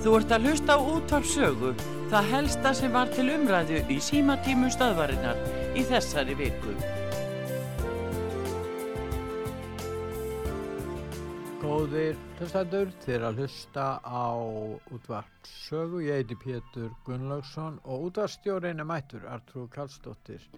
Þú ert að hlusta á útvarpsögu, það helsta sem var til umræðu í símatímum stöðvarinnar í þessari viku. Góðir hlustandur, þið er að hlusta á útvarpsögu. Ég heiti Pétur Gunnlaugsson og útvarpsstjórin er mættur, Artrúð Karlsdóttir.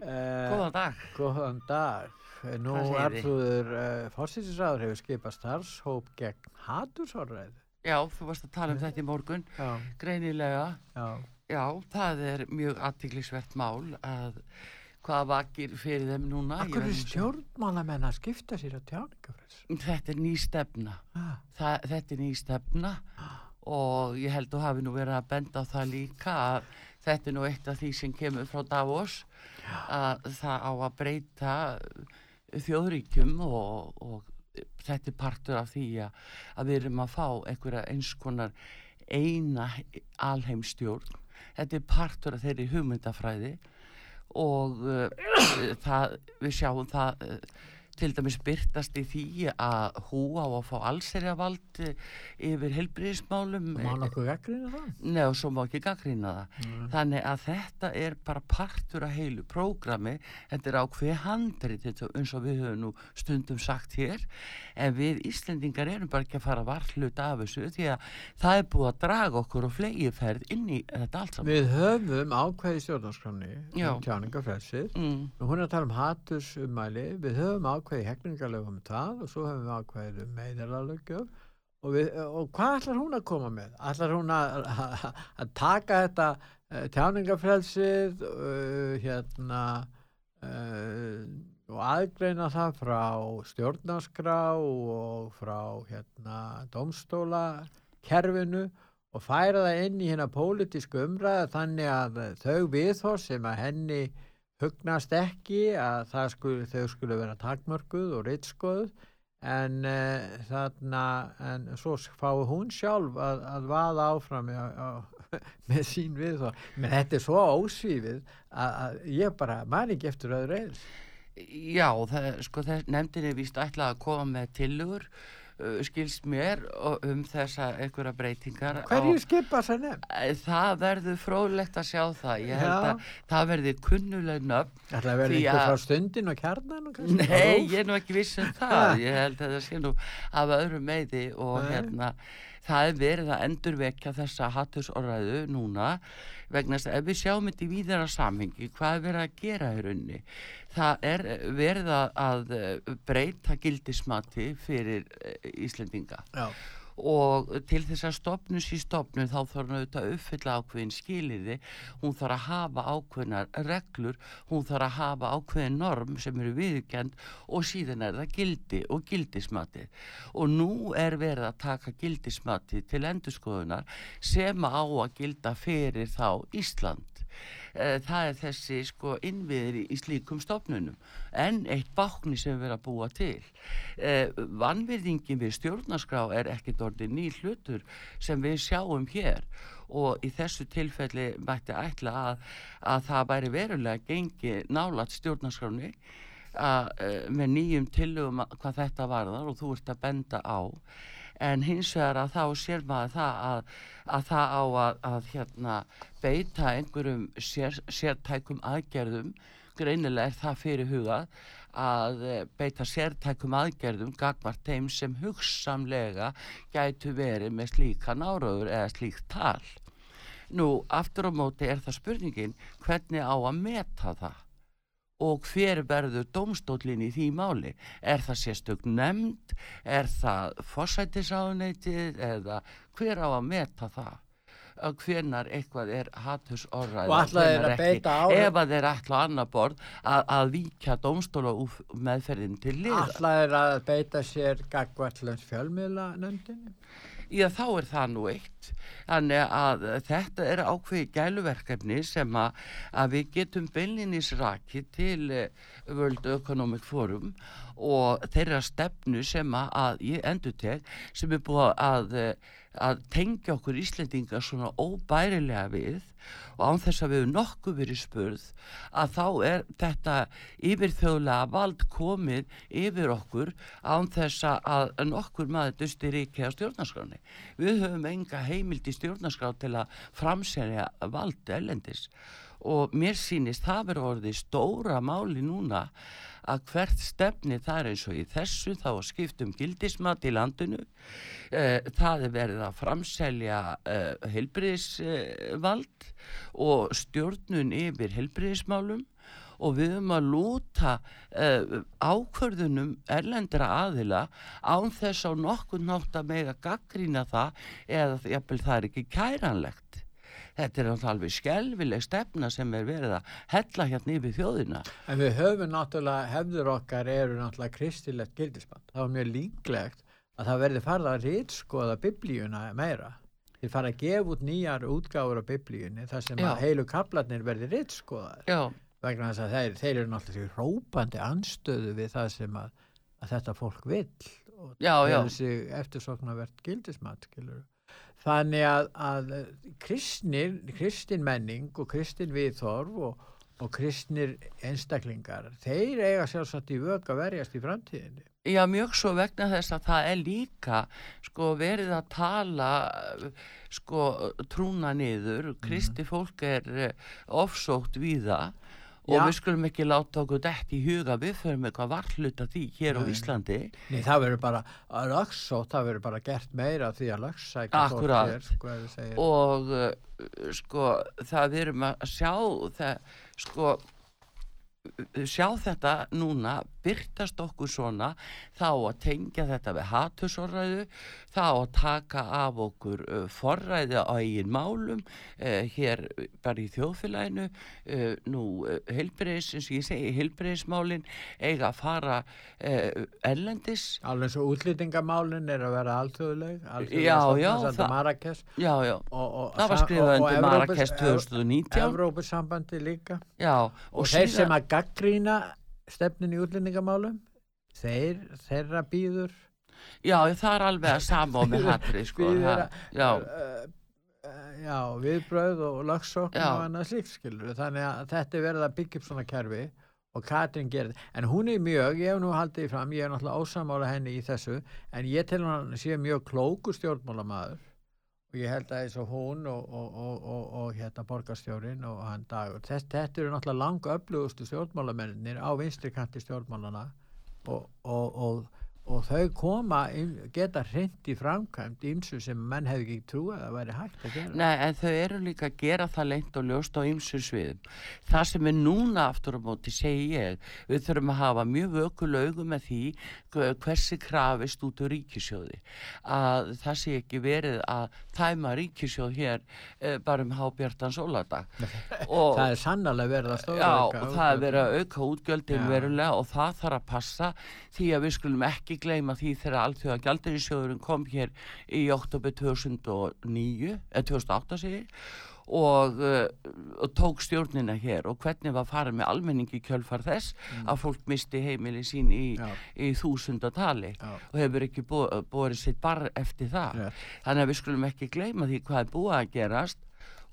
Eh, góðan dag. Góðan dag. Nú Artrúður eh, fórsýttisraður hefur skipað starfshóp gegn hatursórræðu. Já, þú varst að tala um þetta í morgun, Já. greinilega. Já. Já, það er mjög aðtiklisvert mál að hvað vakir fyrir þeim núna. Akkur er stjórnmálamenn að skipta sér á tjáningafræs? Þetta er ný stefna. Ah. Það, þetta er ný stefna ah. og ég held að hafi nú verið að benda á það líka að þetta er nú eitt af því sem kemur frá Davos að það á að breyta þjóðríkjum og, og þetta er partur af því að, að við erum að fá einhverja eins konar eina alheimstjórn. Þetta er partur af þeirri hugmyndafræði og uh, það, við sjáum það uh, til dæmis byrtast í því að hú á að fá allserja vald eh, yfir helbriðismálum Má nokkuð gaggrína það? Nei og svo má ekki gaggrína það. Mm. þannig að þetta er bara partur af heilu prógrami, þetta er ákveð handrið eins og við höfum nú stundum sagt hér. En við Íslendingar erum bara ekki að fara varhlut af þessu því að það er búið að draga okkur og flegi ferð inn í þetta allt saman. Við höfum ákveði stjórnarskroni um tjáningafræðsir mm. og hún er að tala um hatusumæli við höfum ákveði ákveði hefningalögum um það og svo hefum við ákveðið um meðalalögum og, og hvað ætlar hún að koma með? ætlar hún að, að, að taka þetta uh, tjáningafrelsið uh, hérna uh, og aðgreina það frá stjórnarskrá og frá hérna domstólakerfinu og færa það inn í hérna pólitísku umræða þannig að þau viðhór sem að henni hugnast ekki að skul, þau skulle vera takmörguð og rittskoð en uh, þarna en svo fái hún sjálf að, að vaða áfram á, á, með sín við þá menn þetta er svo ósvífið að, að ég bara man ekki eftir öðru eins. Já, það, sko, nefndin er vist ætlað að koma með tilugur skilst mér um þessa einhverja breytingar hverju skipa það nefn? það verður fróðlegt að sjá það ég held Já. að það verður kunnuleg nöfn Það verður einhver frá stundin og kjarnan og Nei, ég er nú ekki viss um það ég held að það sé nú af öðru meði og Nei. hérna það er verið að endurvekja þessa hattusorðaðu núna vegna þess að ef við sjáum þetta í víðara samhengi hvað er verið að gera í raunni það er verið að breyta gildismati fyrir eh, Íslendinga. Já og til þess að stopnus í stopnum þá þarf hann auðvitað að uppfylla ákveðin skiliði, hún þarf að hafa ákveðinar reglur, hún þarf að hafa ákveðin norm sem eru viðkjönd og síðan er það gildi og gildismati og nú er verið að taka gildismati til endurskoðunar sem á að gilda fyrir þá Ísland það er þessi sko innviðir í, slíkum stofnunum. En eitt bákni sem við verðum að búa til. Eh, vannverðingin við stjórnarskrá er ekkit orðið ný hlutur sem við sjáum hér. Og í þessu tilfelli mætti ætla að, að það væri verulega gengi nálat stjórnarskráni að, eh, með nýjum tillögum hvað þetta varðar og þú ert að benda á en hins vegar að þá sér maður það að, að það á að, að hérna, beita einhverjum sér, sértækum aðgerðum greinilega er það fyrir hugað að eh, beita sértækum aðgerðum gagvart þeim sem hugsamlega gætu verið með slíkan áraður eða slíkt tal. Nú, aftur á móti er það spurningin hvernig á að meta það og hver verður domstólinn í því máli? Er það sérstök nefnd? Er það fórsættisáðuneytið eða hver á að meta það? Að hvernar eitthvað er hattusorðað ef að þeir ætla á annar borð að, að víkja domstóla meðferðin til lið Alltaf er að beita sér gagvallans fjölmiðla nefndinu Já þá er það nú eitt. Þannig að þetta er ákveði gæluverkefni sem að, að við getum beilinnis raki til eh, World Economic Forum og þeirra stefnu sem að, að ég endur teg sem er búið að að tengja okkur Íslendinga svona óbærilega við og án þess að við hefum nokkuð verið spurð að þá er þetta yfirþjóðlega vald komið yfir okkur án þess að nokkur maður dustir ekki á stjórnarskráni. Við höfum enga heimild í stjórnarskrá til að framsæðja vald elendis og mér sýnist það verið orðið stóra máli núna að hvert stefni það er eins og í þessu þá skiptum gildismat í landinu. Eh, það er verið að framselja eh, helbriðisvald og stjórnun yfir helbriðismálum og við höfum að lúta uh, ákvörðunum erlendra aðila án þess á nokkur nátt að mega gaggrína það eða það er ekki kæranlegt þetta er alveg skelvileg stefna sem er verið að hella hérna yfir þjóðina. En við höfum náttúrulega, hefður okkar eru náttúrulega kristilegt gildismann. Það var mjög líklegt að það verði farið að rýtskoða biblíuna meira. Þið farið að gefa út nýjar útgáður á biblíunni þar sem Já. að heilu kaplarnir verði rýtskoðar. Já. Vegna þess að þeir, þeir eru náttúrulega rópandi anstöðu við það sem að, að þetta fólk vil og þessi eftirsoknavert gildismann, skilur við þannig að, að kristnir, kristin menning og kristin viðþorf og, og kristnir einstaklingar þeir eiga sjálfsagt í vög að verjast í framtíðinni. Já, mjög svo vegna þess að það er líka sko, verið að tala sko, trúna niður, kristi mhm. fólk er eh, ofsótt við það og við skulum ekki láta okkur í huga við fyrir með hvað varhluta því hér á Íslandi. Nei, það verður bara að lögsótt, það verður bara gert meira því að lögssækja Akkurat, og uh, sko það verðum að sjá það, sko sjá þetta núna byrtast okkur svona þá að tengja þetta við hatusorræðu þá að taka af okkur forræði á eigin málum uh, hér bara í þjóðfélaginu. Uh, nú helbriðis, eins og ég segi helbriðismálin eiga að fara ellendis Alveg svo útlýtingamálin er að vera alþjóðleg Já, já það, já, já. Og, og, það var skrifað undir Marrakest 2019 Evrópussambandi líka. Já, og, og þeir sem að gaggrína stefnin í útlendingamálum. Þeir, þeirra býður Já, það er alveg að samá með hatri sko, ha, já. Uh, já, viðbröð og lagsokk og annað slíkt skilur þannig að þetta er verið að byggja upp svona kerfi og Katrin þetta, en hún er mjög ég hef nú haldið fram, ég er náttúrulega ósamála henni í þessu, en ég til hann sé mjög klóku stjórnmálamæður og ég held að eins og hún og, og, og, og hérna borgarstjórin og hann dagur, þetta, þetta eru náttúrulega langa öflugustu stjórnmálamennir á vinstri kanti stjórnmálana og og þau koma, geta hreint í framkvæmt ímsu sem menn hefði ekki trúið að væri hægt að gera. Nei, en þau eru líka að gera það lengt og ljóst á ímsu sviðum. Það sem er núna aftur á móti, segi ég, við þurfum að hafa mjög vökul augu með því hversi krafist út úr ríkisjóði. Að það sé ekki verið að þæma ríkisjóð hér eh, bara um hábjartans óladag. það er sannlega verið að stóra auka. Já, það er verið að auka útgjöldin verulega og það þarf að passa því að við skulum ekki gleyma því þegar allþjóða gældurísjóðurinn kom hér í oktober 2009, eða 2008 segi og, uh, og tók stjórnina hér og hvernig var farið með almenningi kjölfar þess mm. að fólk misti heimili sín í, í þúsundatali og hefur ekki borið sitt bar eftir það. Yeah. Þannig að við skulum ekki gleyma því hvað er búið að gerast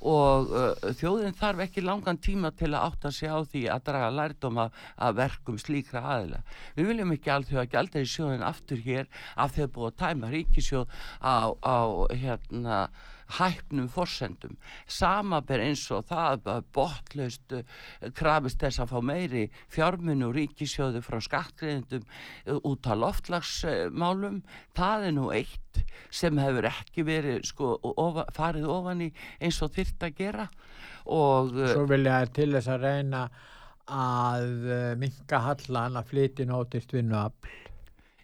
og uh, þjóðin þarf ekki langan tíma til að átta sig á því að draga lærdom að, að verkum slíkra aðila. Við viljum ekki að gælda í sjóðin aftur hér af að búið að tæma ríkisjóð á, á hérna hæfnum forsendum. Samaber eins og það botlaust eh, krafist þess að fá meiri fjármunni og ríkisjóðu frá skattgreðendum eh, út á loftlagsmálum það er nú eitt sem hefur ekki verið sko, ofa, farið ofan í eins og þyrrt að gera. Og eh, Svo vilja til þess að reyna að minga hallan að flyti nótist vinnuafl.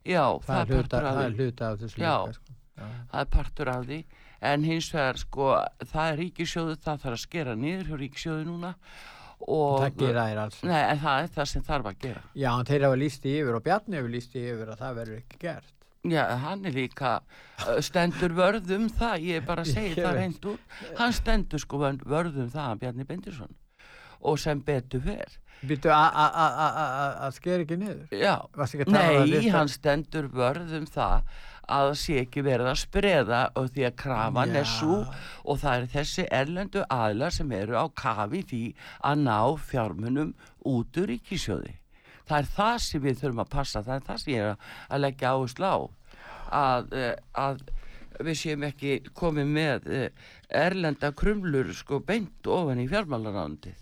Já, það, það er hluta af þessu líka sko. Það er partur af því en hins vegar sko það er ríkisjóðu, það þarf að skera niður hjá ríkisjóðu núna. Og það gera þér alls nei, en það er það sem þarf að gera. Já, þeir hafa lísti yfir og Bjarni hefur lísti yfir að það verður ekki gert. Já, hann er líka stendur vörðum það, ég er bara að segja það reynd úr hann stendur sko vörðum það Bjarni Bendirsson og sem betur fyrr Býtu að sker ekki niður? Já, nei, hann stendur vörðum það að það sé ekki verið að spreða og því að krafan er svo og það er þessi erlendu aðla sem eru á kafi því að ná fjármunum út úr ríkisjóði. Það er það sem við þurfum að passa, það er það sem ég er að leggja áherslu á að, eh, að við séum ekki komið með eh, erlenda krumlur sko beint ofan í fjármálarándið.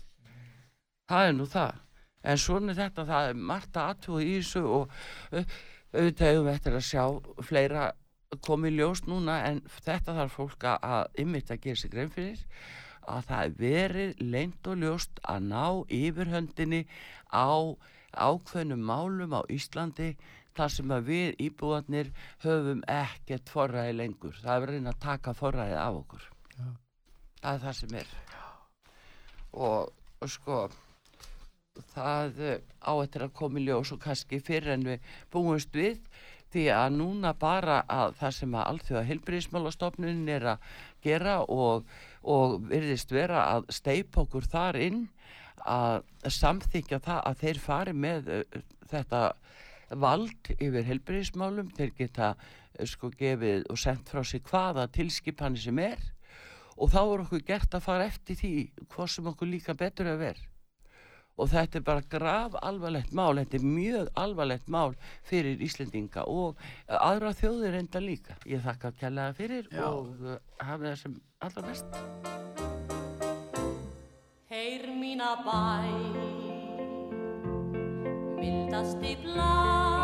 Það er nú það. En svona þetta, það er margt aðtúið í þessu og eh, auðvitað hefur við eftir að sjá fleira komið ljós núna en þetta þarf fólk að ymmit að gera sig grein fyrir að það er verið leint og ljóst að ná yfirhöndinni á ákveðnum málum á Íslandi þar sem að við íbúðarnir höfum ekkert forræði lengur. Það er verið að taka forræði af okkur. Já. það er það sem er. Og, og sko það á eftir að komi ljós og kannski fyrir en við búumst við. Því að núna bara að það sem að allþjóða helbriðismálastofnun er að gera og, og verðist vera að steipa okkur þar inn að samþykja það að þeir fari með uh, þetta vald yfir helbriðismálum þeir geta uh, sko gefið og sendt frá sig hvaða tilskipanir sem er. Og þá er okkur gert að fara eftir því hvað sem okkur líka betur að vera og þetta er bara grav alvarlegt mál, þetta er mjög alvarlegt mál fyrir Íslendinga og aðra þjóðir enda líka. Ég þakka að kella það fyrir Já. og uh, hafa það sem allra best. Heyr mína bæ, mildasti blá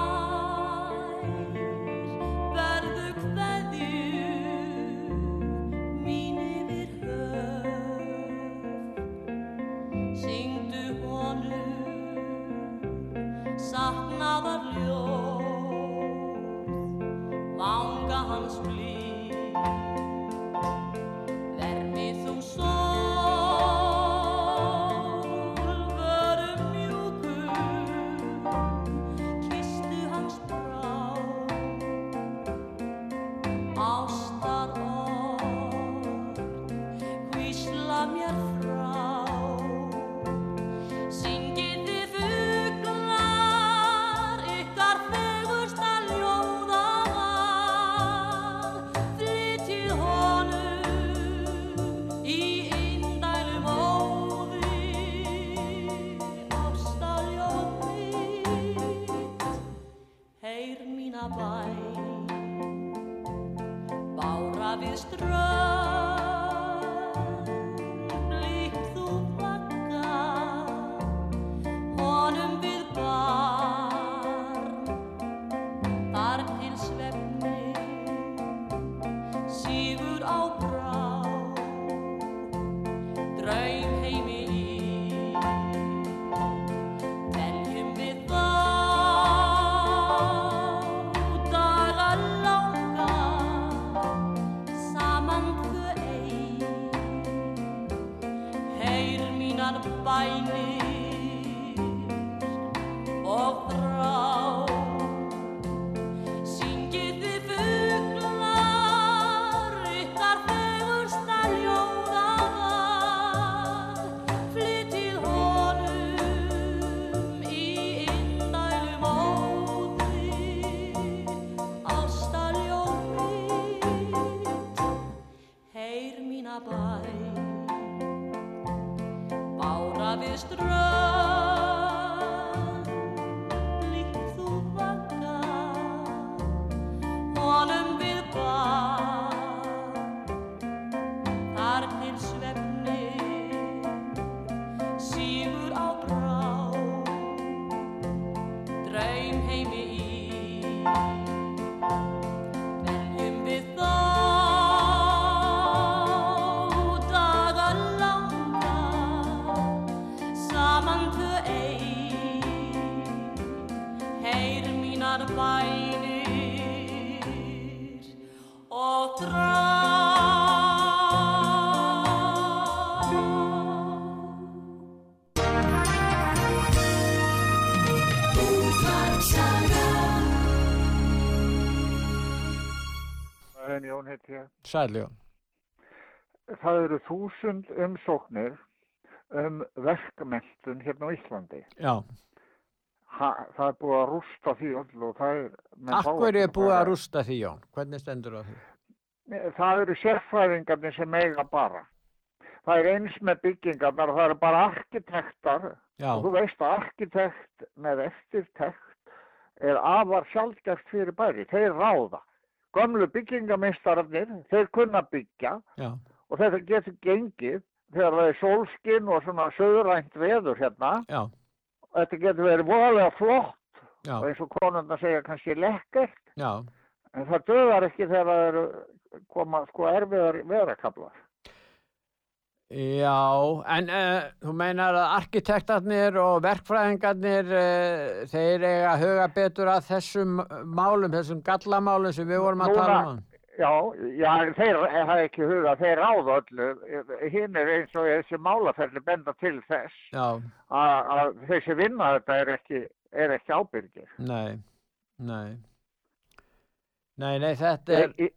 Sæljón. Það eru þúsund umsóknir um verkmentun hérna á Íslandi. Já. ha, það er búið að rústa því öll og það er... Akkur er búið að rústa því, Jón? Hvernig stendur það því? Það eru sérfræðingarnir sem eiga bara. Það er eins með byggingarnar það eru bara arkitektar Já. og þú veist að arkitekt með eftirtekt er afar sjálfgeft fyrir bæri. Þeir ráða. Gömlu byggingameistararnir, þeir kunna byggja Já. og þetta getur gengið þegar það er sólskinn og svona söðurænt veður hérna. Já þetta getur verið voðalega flott Já. og eins og konundar segja kannski lekkert en það döðar ekki þegar það eru koma sko erfiðar veðrakablar Já, en uh, þú meinar að arkitektarnir og verkfræðingarnir uh, þeir eiga að huga betur að þessum málum, þessum gallamálum sem við vorum að Núna, tala um Já, já, þeir hafa ekki hugað, þeir áða öllu, hinn er eins og þessi málaferli benda til þess að þessi vinna þetta er ekki, er ekki ábyrgir. Nei, nei, nei, nei, þetta er, Í,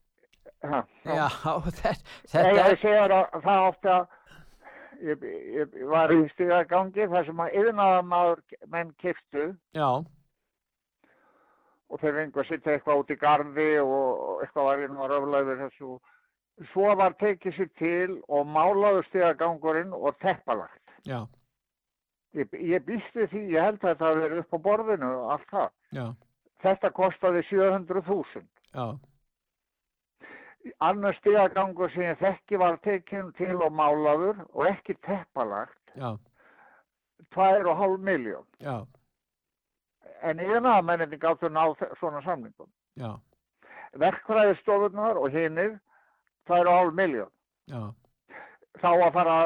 ha, já, þetta, þetta er. Ég segja að það ofta, ég, ég var í stigagangi þar sem að yfirnaðamadur menn kiptu. Já og þeir fengu að sitta eitthvað út í gardi og eitthvað var inn og röflaður þessu. Svo var tekið sér til og málaðu stegagangurinn og teppalagt. Já. Ég, ég býsti því, ég held að þetta verið upp á borðinu og allt það. Já. Þetta kostiði 700.000. Já. Annar stegagangur sem ég þekki var tekinn til og málaður og ekki teppalagt. Já. 2,5 miljón. Já en yfirnaðamenninni gáttu ná svona samlingum. Verkfræðistofunar og hinnir, það eru hálf miljón. Já. Þá að fara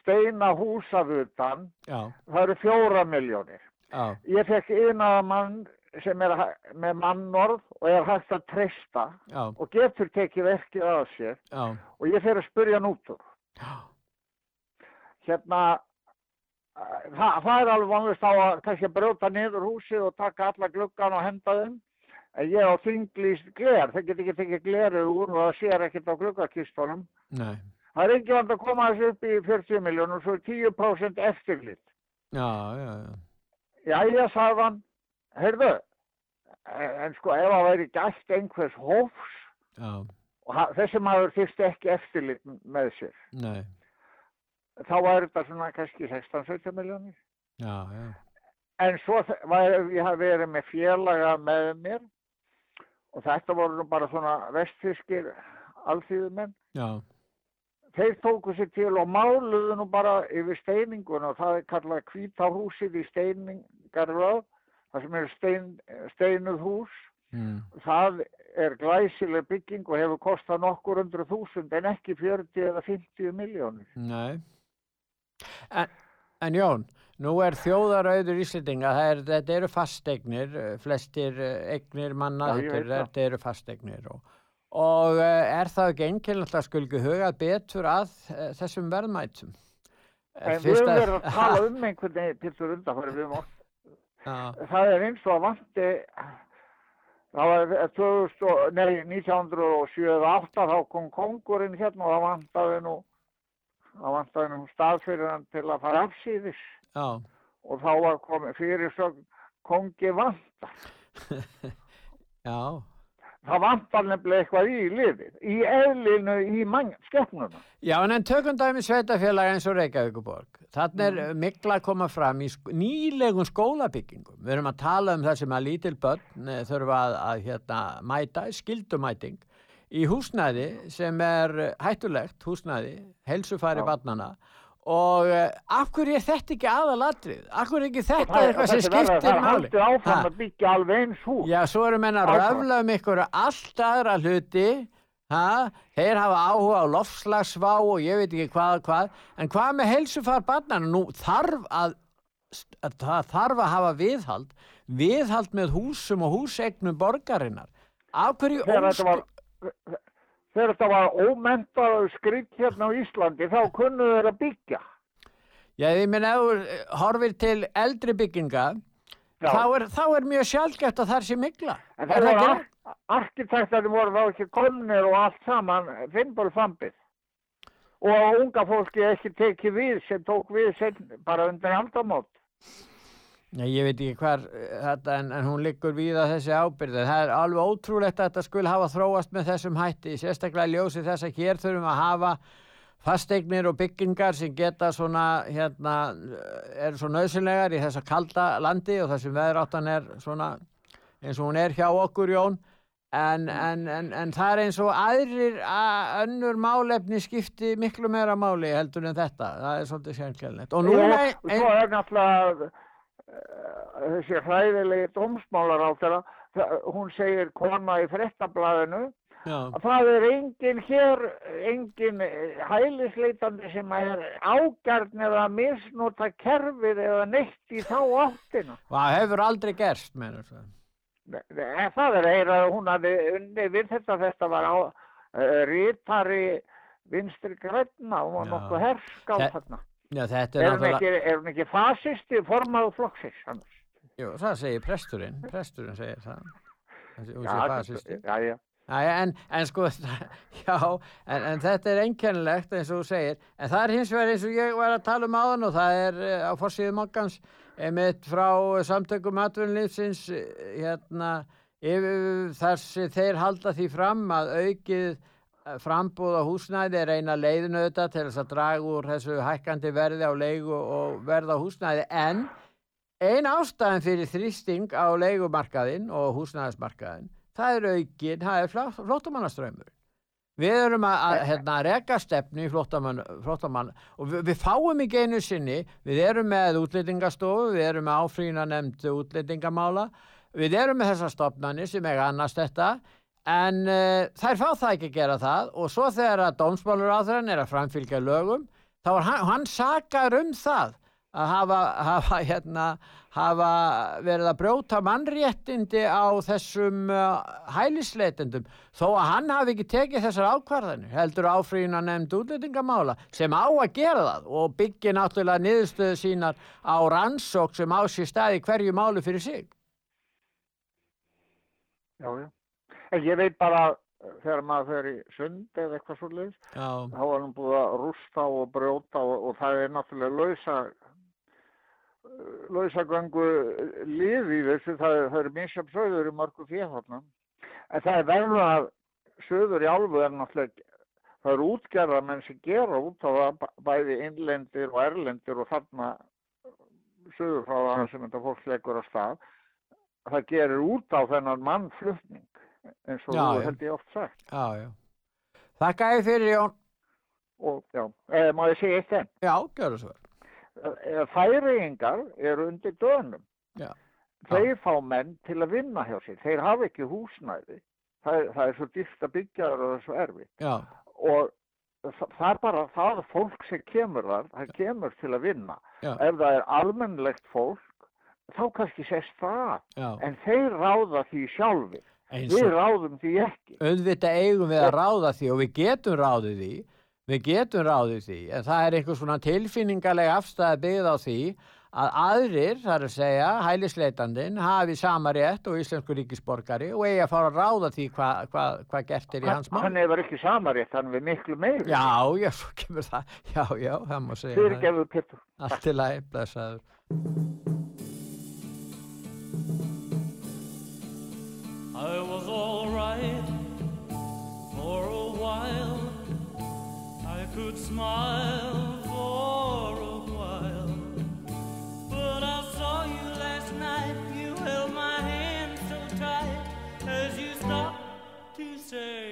steina húsafutan, það eru fjóra miljónir. Já. Ég fekk yfirnaðamann sem er með mannorð og er hægt að treysta Já. og getur tekið verkið að sér. Já. og ég fer að spurja nútur. Hérna það, það er alveg vanlust á að kannski brjóta niður húsið og taka alla gluggan og henda þeim. En ég á þinglýst gler. Það getur ekki tekið gleru úr og það sér ekkert á gluggakistunum það er ekki vant að koma þessu upp í 40 miljónum svo 10% eftirlitt já, já, já já, ég sagði hann. Heyrðu, en sko ef það væri gæst einhvers hófs já. og þessi maður fyrst ekki eftirlitt með sér nei þá var þetta svona kannski 16-17 miljónir. Já, já. En svo var ég að vera með félaga með mér og þetta voru bara svona vestfískir alþýðumenn. Þeir tóku sér til og máluðu nú bara yfir steiningun og það er kallað kvítahúsið í steiningaröð, það sem er stein, steinuð hús. Mm. Það er glæsileg bygging og hefur kostað nokkur hundru þúsund en ekki 40 eða 50 miljónir. Nei. En, en Jón, nú er þjóðarauður Íslitinga, er, þetta eru fastegnir, flestir egnir manna, Já, þetta, þetta eru fastegnir og, og eh, er það ekki að skulgu hugað betur að eh, þessum verðmætum? En við höfum verið að tala um einhvern veginn til þú undanfæri við mótt. Það er eins og að vanti, það var 2000, nei, 1907-08 þá kom kongurinn hérna og það vantaði nú það vantaði nú stað fyrir hann til að fara afsýðis Já. og þá var komið fyrir svo kongi vantar Já Það vantar nefnilega eitthvað í lifið, í eðlinu, í skefnuna. Já, en en tökum dæmi sveitafélagi eins og Reykjavíkuborg. Þannig er mm. mikla að koma fram í sk nýlegum skólabyggingum. Við erum að tala um það sem að lítil börn eh, þurfa að, að hérna, mæta, skildumæting í húsnæði sem er hættulegt húsnæði, helsufæri barnana og uh, af hverju er þetta ekki aðalatrið? Af hverju er ekki þetta það, eitthvað sem skiptir máli? Það er áfram að byggja alveg eins hús. Já, svo erum við að röfla um ykkur allt aðra hluti ha? þeir hafa áhuga á lofslagsvá og ég veit ekki hvað hvað en hvað með helsufæri barnana? Nú þarf að, að það þarf að hafa viðhald viðhald með húsum og húsegnum borgarinnar. Af hverju ósk þegar þetta var ómentaðu skrikt hérna á Íslandi þá kunnuðu þeir að byggja Já, ég minn að horfir til eldri bygginga þá er, þá er mjög sjálfgeft að það sé mikla En það voru ar arkitektarnir voru þá ekki komnir og allt saman finnból fambið og unga fólki ekki tekið við sem tók við sem bara undir aldamót Já, ég veit ekki hver þetta en, en hún liggur við að þessi ábyrði. Það er alveg ótrúlegt að þetta skulle hafa þróast með þessum hætti. Sérstaklega ljósi þess að hér þurfum að hafa fasteignir og byggingar sem geta svona, hérna, er svo nöðsynlegar í þessa kalda landi og þessum veðráttan er svona eins og hún er hjá okkur, Jón. En, en, en, en það er eins og aðrir að önnur málefni skipti miklu meira máli heldur en þetta. Það er svolítið sérkjælnett. Og núna... Svo er náttúrulega Eh, þessi hræðilegi dómsmálar á þeirra, hún segir kona í frettablaðinu að það er enginn hér, enginn hælisleitandi sem er ágjarn eða misnota kerfið eða neitt í þá áttina. Það hefur aldrei gerst, mennur það. Það er eira, hún hafði unni við þetta, þetta var á uh, rítari vinstri græna, hún var nokkuð hersk á þarna. Já, er, er, hún ekki, er hún ekki fasisti formáðu flokksins? Jú, það segir presturinn, presturinn segir það. Já. Já, já. En, en sko, já, en, en þetta er einkennilegt eins og þú segir, en það er hins vegar eins og ég var að tala um áðan og það er eh, á fórsíðu mokkans, einmitt frá samtökum atvinnlýfsins, eh, hérna, þar sem þeir halda því fram að aukið frambúð á húsnæði er eina leiðinu þetta til þess að draga úr þessu hækkandi verði á leigu og verða á húsnæði. En ein ástæðan fyrir þrýsting á leigumarkaðin og húsnæðismarkaðin það er aukin, það er flóttamannaströymur við erum að, að hérna, reka stefnu í flóttamann og við, við fáum ekki einu sinni við erum með útlýtingastofu við erum með áfrína nefnd útlýtingamála við erum með þessa stofnani sem er annars þetta en uh, þær fá það ekki að gera það og svo þegar að dómsmálur á þeirra er að framfylgja lögum þá er hann, hann sakar um það að hafa, hafa, hérna, hafa verið að brjóta mannréttindi á þessum uh, hælisleitendum. Þó að hann hafi ekki tekið þessar ákvarðanir heldur áfríðin að nefnd útlýtingamála sem á að gera það og byggja náttúrulega niðurstöðu sínar á rannsók sem á sér staði hverju málu fyrir sig. Já, já. En ég veit bara þegar maður fer í sund eða eitthvað svolítið, þá er hann búið að rústa og brjóta og, og það er náttúrulega lausa, lausagöngu lið í þessu, það, það eru minnskjöp söður í mörgu fjöðhaldnum. En það er verður að söður í álfu er náttúrulega, það eru útgerðar menn sem gera út á það bæði innlendir og erlendir og þarna söður frá það sem þetta fólk leggur á stað. Það gerir út á þennan mannflutning eins og þú held ég oft sagt. Já, já. Þakka ég fyrir Jón. Og já, eða má ég segja eitt enn? Já, gjör það svo. Eh, færiðingar eru undir dönum. Já. Þeir fá menn til að vinna hjá sér. Þeir hafa ekki húsnæði. Það, það er svo dýft að byggja það og það er svo erfitt. Já. Og það er bara það fólk sem kemur þar, það kemur til að vinna. Já. Ef það er almennlegt fólk, þá kannski sést það. En þeir ráða því sjálfur. Við ráðum því ekki. Auðvitað eigum við að ráða því og við getum ráðið því, við getum ráðið því, en það er einhvers svona tilfinningarlega afstæði byggð á því að aðrir, þar að segja, hælisleitandin, hafi sama rétt og íslensku ríkisborgari og eigi að fara að ráða því hvað hva, hva gert er í hans mál. Hann hefur ekki sama rétt, hann er miklu meiri. Já, já, svo kemur það, já, já, það má segja. Fyrir gefur Pettur. Allt til að blessaður. I could smile for a while. But I saw you last night. You held my hand so tight as you stopped to say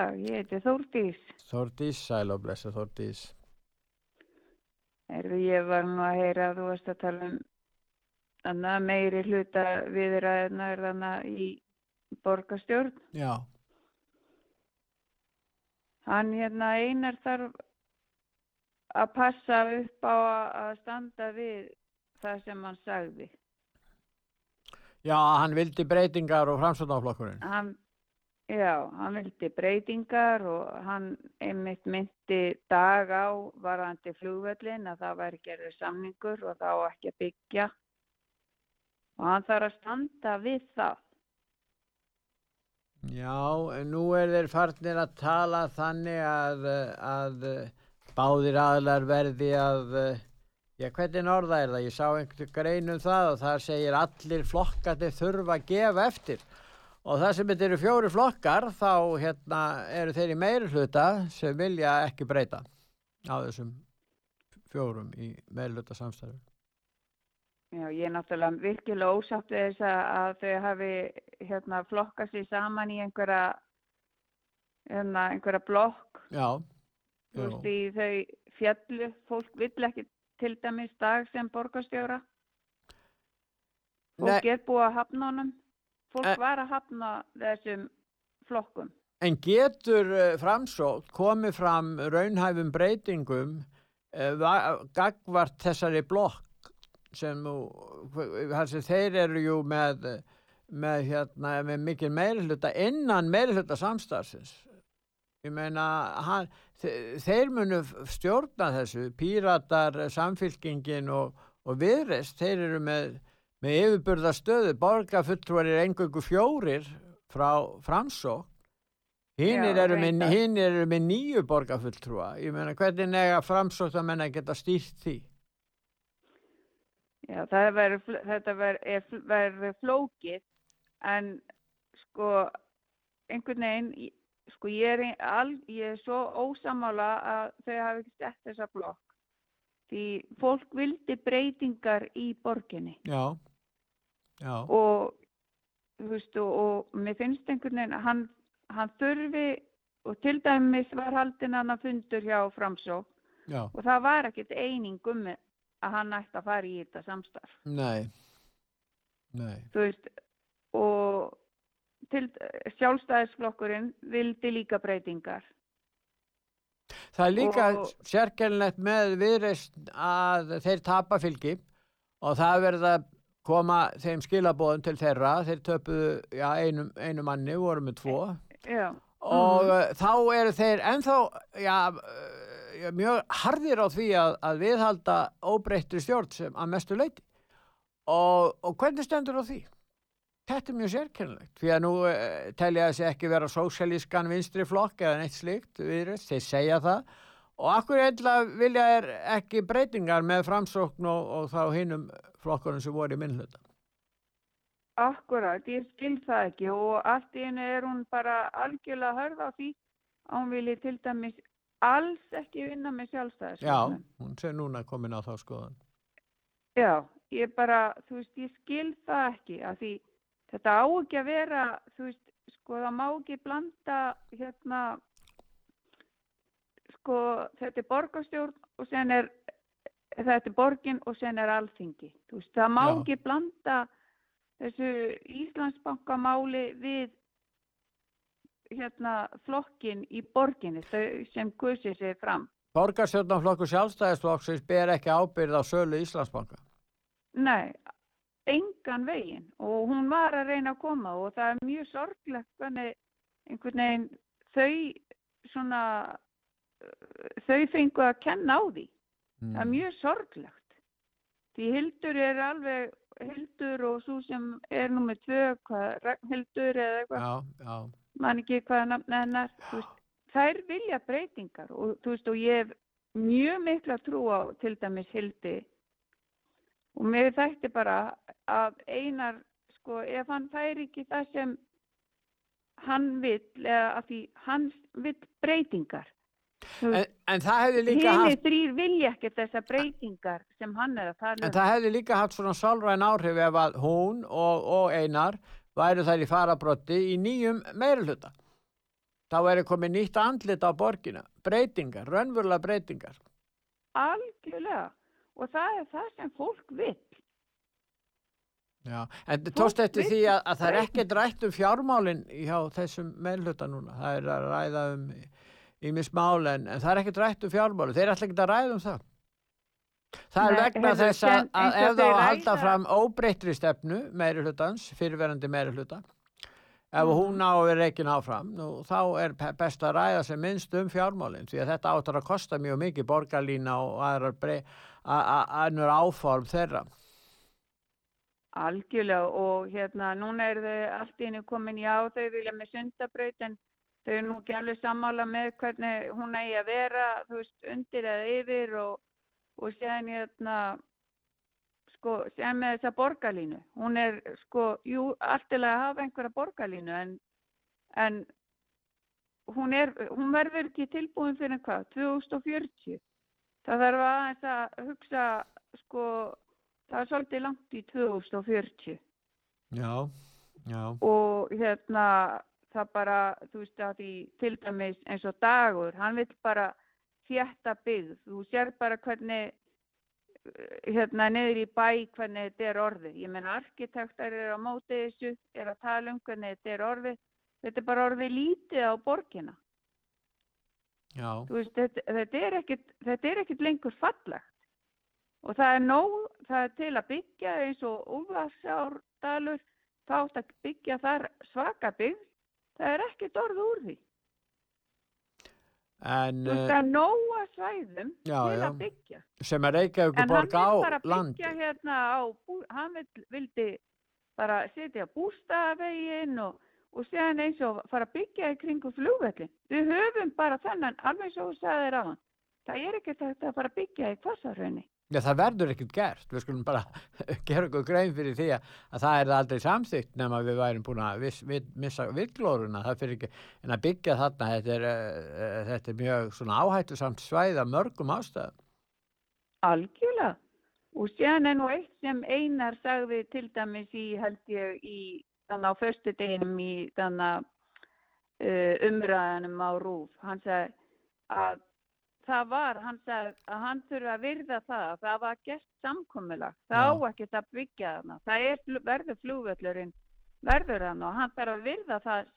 dag, ég heiti Þórdís. Þórdís, sæl og blessa Þórdís. Erðu, ég var nú að heyra að þú varst að tala um þannig að meiri hluta viðræðnar í borgarstjórn. Já, Hann hérna einar þarf að passa upp á að- standa við það sem hann sagði. já, hann vildi breytingar og framsvöndaflokkurinn. Hann, já, hann vildi breytingar og hann einmitt myndi dag á varðandi flugvöllin að það væri gerður samningur og þá ekki að byggja. Og hann þarf að standa við það. Já, nú er þeir farnir að tala þannig að, að báðir aðlar verði að, já, hvernig orða er það? Ég sá einhvern grein um það og það segir allir flokkandi þurfa að gefa eftir. Og það sem þetta eru fjóri flokkar, þá hérna, eru þeir í meiri hluta sem vilja ekki breyta á þessum fjórum í meiri hluta samstæðu. Já, ég er náttúrulega virkilega ósátt við þess að, þau hafi hérna flokkað sér saman í einhverja, hérna, einhverja blokk. Já, Þú veist, í þau fjallu, fólk vill ekki til dæmis dag sem borgarstjóra. Fólk er búið að hafna honum. Fólk Eh. var að hafna þessum flokkum. En getur uh, framsókn komið fram raunhæfum breytingum uh, gagvart þessari blokk sem þeir eru jú með, með, hérna, með mikil meirihluta innan meirihluta samstarfsins. Ég meina, hann, þe- þeir munu stjórna þessu, píratar, samfylkingin og, og viðrest, þeir eru með, með yfirburða stöðu, borgarfulltrúar er engungu fjórir frá framsókn Hinnir eru, eru með nýju borgarfulltrúa. Ég meina, hvernig nega framsóttamenn að geta stýrt því? Já, það fl- þetta verður, er fl- verður flókið en sko einhvern veginn, sko ég er, ein- al, ég er svo ósamála að þau hafi ekki sett þessa blokk. Því fólk vildi breytingar í borginni já, og, veist, og, og mér finnst einhvern veginn hann, hann þurfi og til dæmis var haldinn hann að fundur hjá framsók já, og það var ekkert eining um að hann ætti að fara í þetta samstarf. nei, nei, veist, og til sjálfstæðisflokkurinn vildi líka breytingar. Það er líka sérkennlegt með viðreist að þeir tapa fylgi og það verða koma þeim skilabóðum til þeirra, þeir töpuðu já, einu, einu manni, voru með tvo. Já, og mm. þá eru þeir ennþá já, uh, mjög harðir á því að, að viðhalda óbreyttu stjórn sem að mestu leiti og, og hvernig stendur á því? Þetta er mjög sérkennilegt því að nú uh, telja þessi ekki vera sósjalískan vinstri flokk eða neitt slíkt viðreist, þeir segja það. Og akkur eitthvað vilja er ekki breytingar með framsókn og, og þá hinnum flokkurinn sem voru í minnluta. Akkurat, ég skil það ekki og allt í hennu er hún bara algjörlega hörð á því að hún vilji til dæmis alls ekki vinna með sjálfstæðisflokknum. Já, hún sé núna komin á þá skoðan. Já, ég bara, þú veist, ég skil það ekki að því þetta á ekki að vera, þú veist, sko það má ekki blanda hérna, sko þetta er borgarstjórn og sen er þetta er borgin og sen er alþingi. Veist, það má Já. ekki blanda þessu Íslandsbankamáli við hérna flokkin í borginni sem kusið sér fram. Borgarstjórnarflokkur sjálfstæðisflokksins ber ekki ábyrð á sölu Íslandsbanka. Nei, engan veginn og hún var að reyna að koma og það er mjög sorglegt hvernig einhvern veginn þau svona þau fengu að kenna á því. Mm. Það er mjög sorglegt. Því Hildur er alveg, Hildur og svo sem er nummið tvö, hvað, Ragnhildur eða eitthvað, Já, já. man ekki hvaða nafn hennar, þær vilja breytingar og þú veist og ég hef mjög mikla trú á til dæmis Hildi og mér þætti bara að einar, sko, ef hann fær ekki það sem hann vill eða að því hann vill breytingar. Þú En, en það hefði líka haft þrýr vilja ekki þessar breytingar sem hann er að tala En um. það hefði líka haft svona sálræn áhrif ef að hún og, og Einar væru þær í farabrotti í nýjum meirulhuta. Þá væri komið nýtt andlit á borgina. Breytingar, raunverulega breytingar. Algjörlega. Og það er það sem fólk vill. Já. En Fólk eftir því að, að það er ekkert rætt um fjármálin hjá þessum meirulhuta núna. Það er að ræða um ímis mál en, en það er ekkert rætt um fjármálin. Þeir er alltaf ekki að ræða um það. Það er Nei, vegna heyrðu, þess að, ef þá að halda fram óbreyttri stefnu meiri hlutans, fyrirverandi meiri hluta ef Mhm. hún á að vera ekki áfram nú, þá er best að ræða sem minnst um fjármálinn því að þetta áttur að kosta mjög mikið borgarlína og aðrar áform þeirra Algjörlega og hérna núna er þau allt í henni komin já þau vilja með sundabraut en þau eru nú ekki alveg sammála með hvernig hún eigi að vera þú veist undir eða yfir og, og séðan hérna sko sem með þessa borgarlínu. Hún er sko jú alltilega að hafa einhverja borgarlínu en, en hún, er, hún verður ekki tilbúin fyrir hvað? 2040 það þarf aðeins að hugsa sko það er svolítið langt í 2040 Já, já. Og hérna það bara, þú veist að því til dæmis eins og dagur, hann vill bara þjætta byggð, þú sér bara hvernig eh, hérna niður í bæ hvernig þetta er orðið. Ég menna arkitektar eru á móti þessu er að tala um hvernig þetta er orðið. Þetta er bara orðið lítið á þú veist, þetta, þetta, er ekkit, þetta er ekkit lengur fallegt. Og það er nóg, það er til að byggja eins og Úlfarsárdalur þá átt að byggja þar svaka byggð, það er ekkit orð úr því. en Þú veist, er nóg að svæðum Já, til að byggja. sem að Reykjavík En hann borg á vil bara land byggja hérna á, hann vildi bara setja bústafegin og, og séðan eins og fara að byggja í kringu flugvellin. Við höfum bara þennan, alveg og þú sagðir á hann. Það er ekki þetta að fara að byggja í kvassarhraunni. Já, það verður ekkert gert, við skulum bara gera okkur grein fyrir því að, að það er aldrei samþygt nema við værum búin að viss, við, missa villglóruna, það fyrir ekki, en að byggja þarna, þetta er, uh, þetta er mjög svona áhættu samt svæð af mörgum ástæðum. Algjörlega. Og séðan er nú eitt sem Einar sagði til dæmis í, held ég, í þannig á föstudeginum í þannig uh, umræðanum á Rúf. Hann sagði að það var, hann sagði að hann þurfa að virða það, að það var gert samkomulag. Það á ekkert að byggja þarna. Það er, verður flugvöllurinn, verður þarna og hann þarf að virða það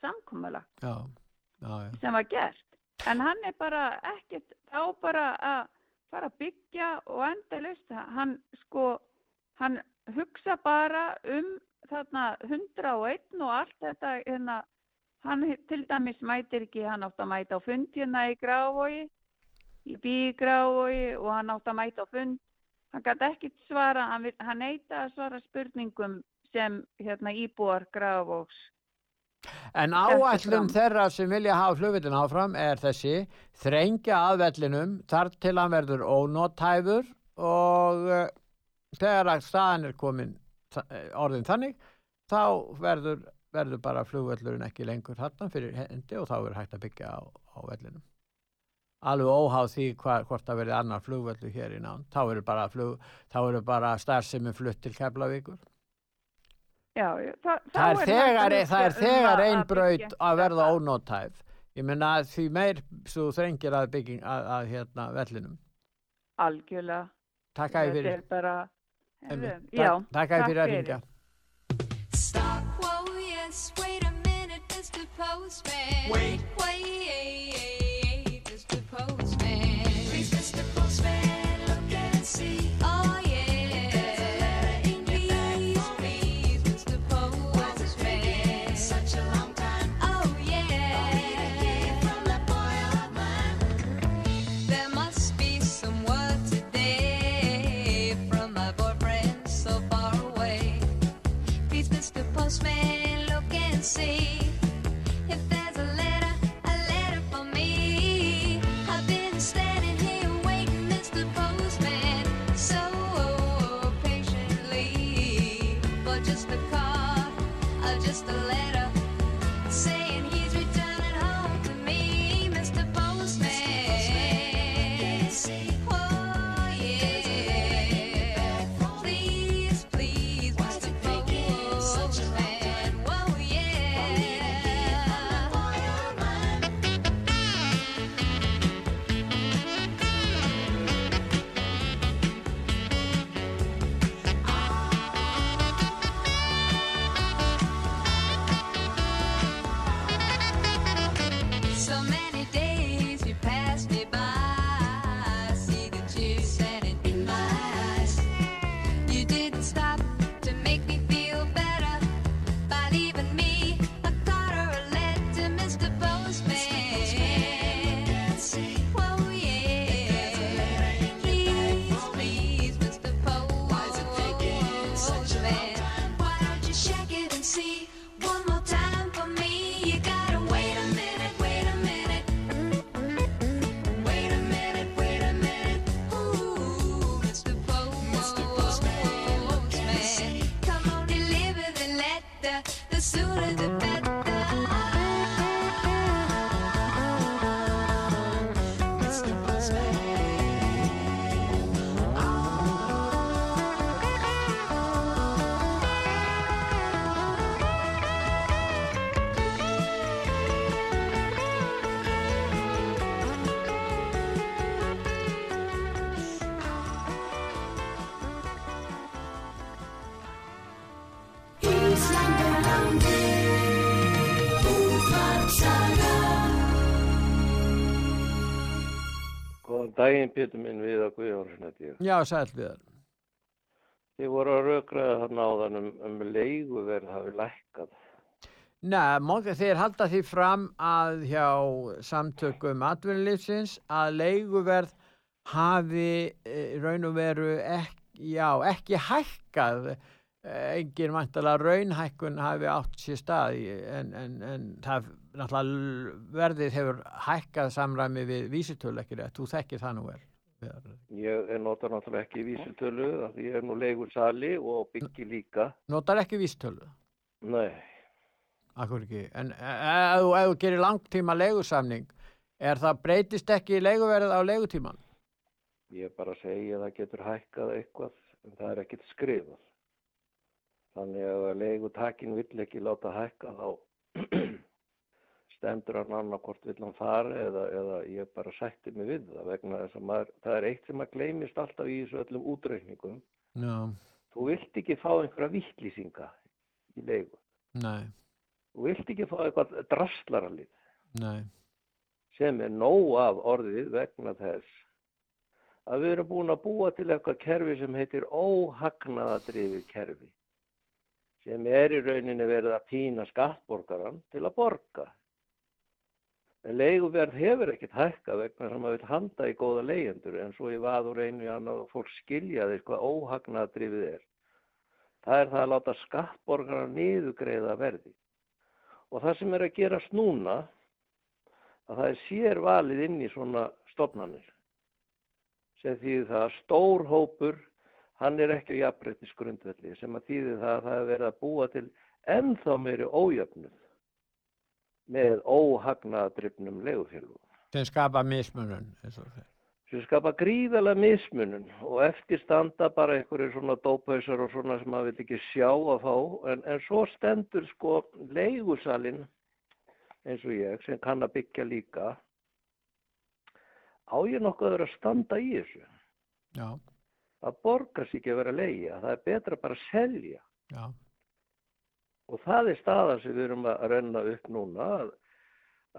já. sem var gert. En hann er bara ekkert, þá bara að fara að byggja og endalaust, hann sko, hann hugsa bara um þarna 101 og allt þetta, hérna, hann til dæmis mætir ekki, hann átt að mæta á fundina í Gravogi, í bíi Gravogi og hann átt að mæta á fund, hann gæti ekkert svara, hann, hann neita að svara spurningum sem hérna íbúar Gravogs. En fram. þeirra sem vilja hafa flugvillin áfram er þessi, þrengja að vellinum þar til hann verður ónótæfur og uh, þegar að staðan er komin orðin þannig þá verður, verður bara flugvöllurinn ekki lengur þarna fyrir hendi og þá er hægt að byggja á, á vellinum alveg óháð því hva, hvort það verði annar flugvöldu hér í nán þá eru bara, bara starfsemi flutt til Keflavíkur. Já, það, það er þegar, það er þegar um einn braut að verða ónóttæf ég menna því meir svo þrengir að bygging að, að hérna vellinum. Algjörlega. Takk að fyrir. bara, takk, já, takk að fyrir að ringja Stop, whoa, yes, wait a minute, Mr. Postman. Wait, wait, ég. já, sæl við það Þið voru að rökraða þarna áðan um, um leiguverð hafi lækkað. Nei, móka, þeir halda því fram að hjá samtökum atvinnulífsins að leiguverð hafi e, raun og veru ekki, já, ekki hækkað Eh, engin vantalega raunhækkun hafi átt sér stað en, en, en það verðið hefur hækkað samræmi við vísitölu ekki rétt, þú þekkir það nú vel. Ég er nota náttúrulega ekki vísitölu af því ég er nú leigur sali og byggi líka. Notar ekki vísitölu? Nei, Akkur ekki, en e- ef þú- ef þú gerir langtíma leigusamning er það breytist ekki leiguverð á leigutíman? ég bara segja að það getur hækkað eitthvað en það er ekkert skrifað. Þannig að leigutakin vill ekki láta hækka þá stendur hann annarkort vill hann fara eða, eða ég bara sætti mig við það vegna þess að maður, það er eitt sem að gleymist alltaf í þessu öllum útreikningum. Já, Þú vilt ekki fá einhverja vittlýsinga í leigu. nei, Þú vilt ekki fá eitthvað draslaralið nei, sem er nóg af orðið vegna þess að við erum búin að búa til eitthvað kerfi sem heitir óhagnaðadrifið kerfi sem er í rauninni verið að pína skattborgaran til að borga. En leiguverð hefur ekkert hækka vegna sem að vil handa í góða leyendur en svo ég vað úr einu í annað og fólk skiljaði hvað óhagnaðadrifið er. Það er það að láta skattborgaran niðugreiða verði. Og það sem er að gerast núna að það er sér valið inn í svona stofnanir sem því það að stór hópur hann er ekki á jafnbreytis grundvelli sem að þýði það að það er verið að búa til ennþá meiri ójöfnuð með óhagnaðadrifnum legufélugum sem skapa mismunun eins og þeir. sem skapa gríðalega mismunun og eftir standa bara einhverjir svona dópausar og svona sem maður vil ekki sjá að fá. En, en svo stendur sko leigusalinn eins og ég sem kann að byggja líka. Á ég nokkuð að vera að standa í þessu? Já, það borgar sér ekki að vera að leigja. Það er betra bara að selja. Já, og það er staðan sem við erum að renna upp núna að,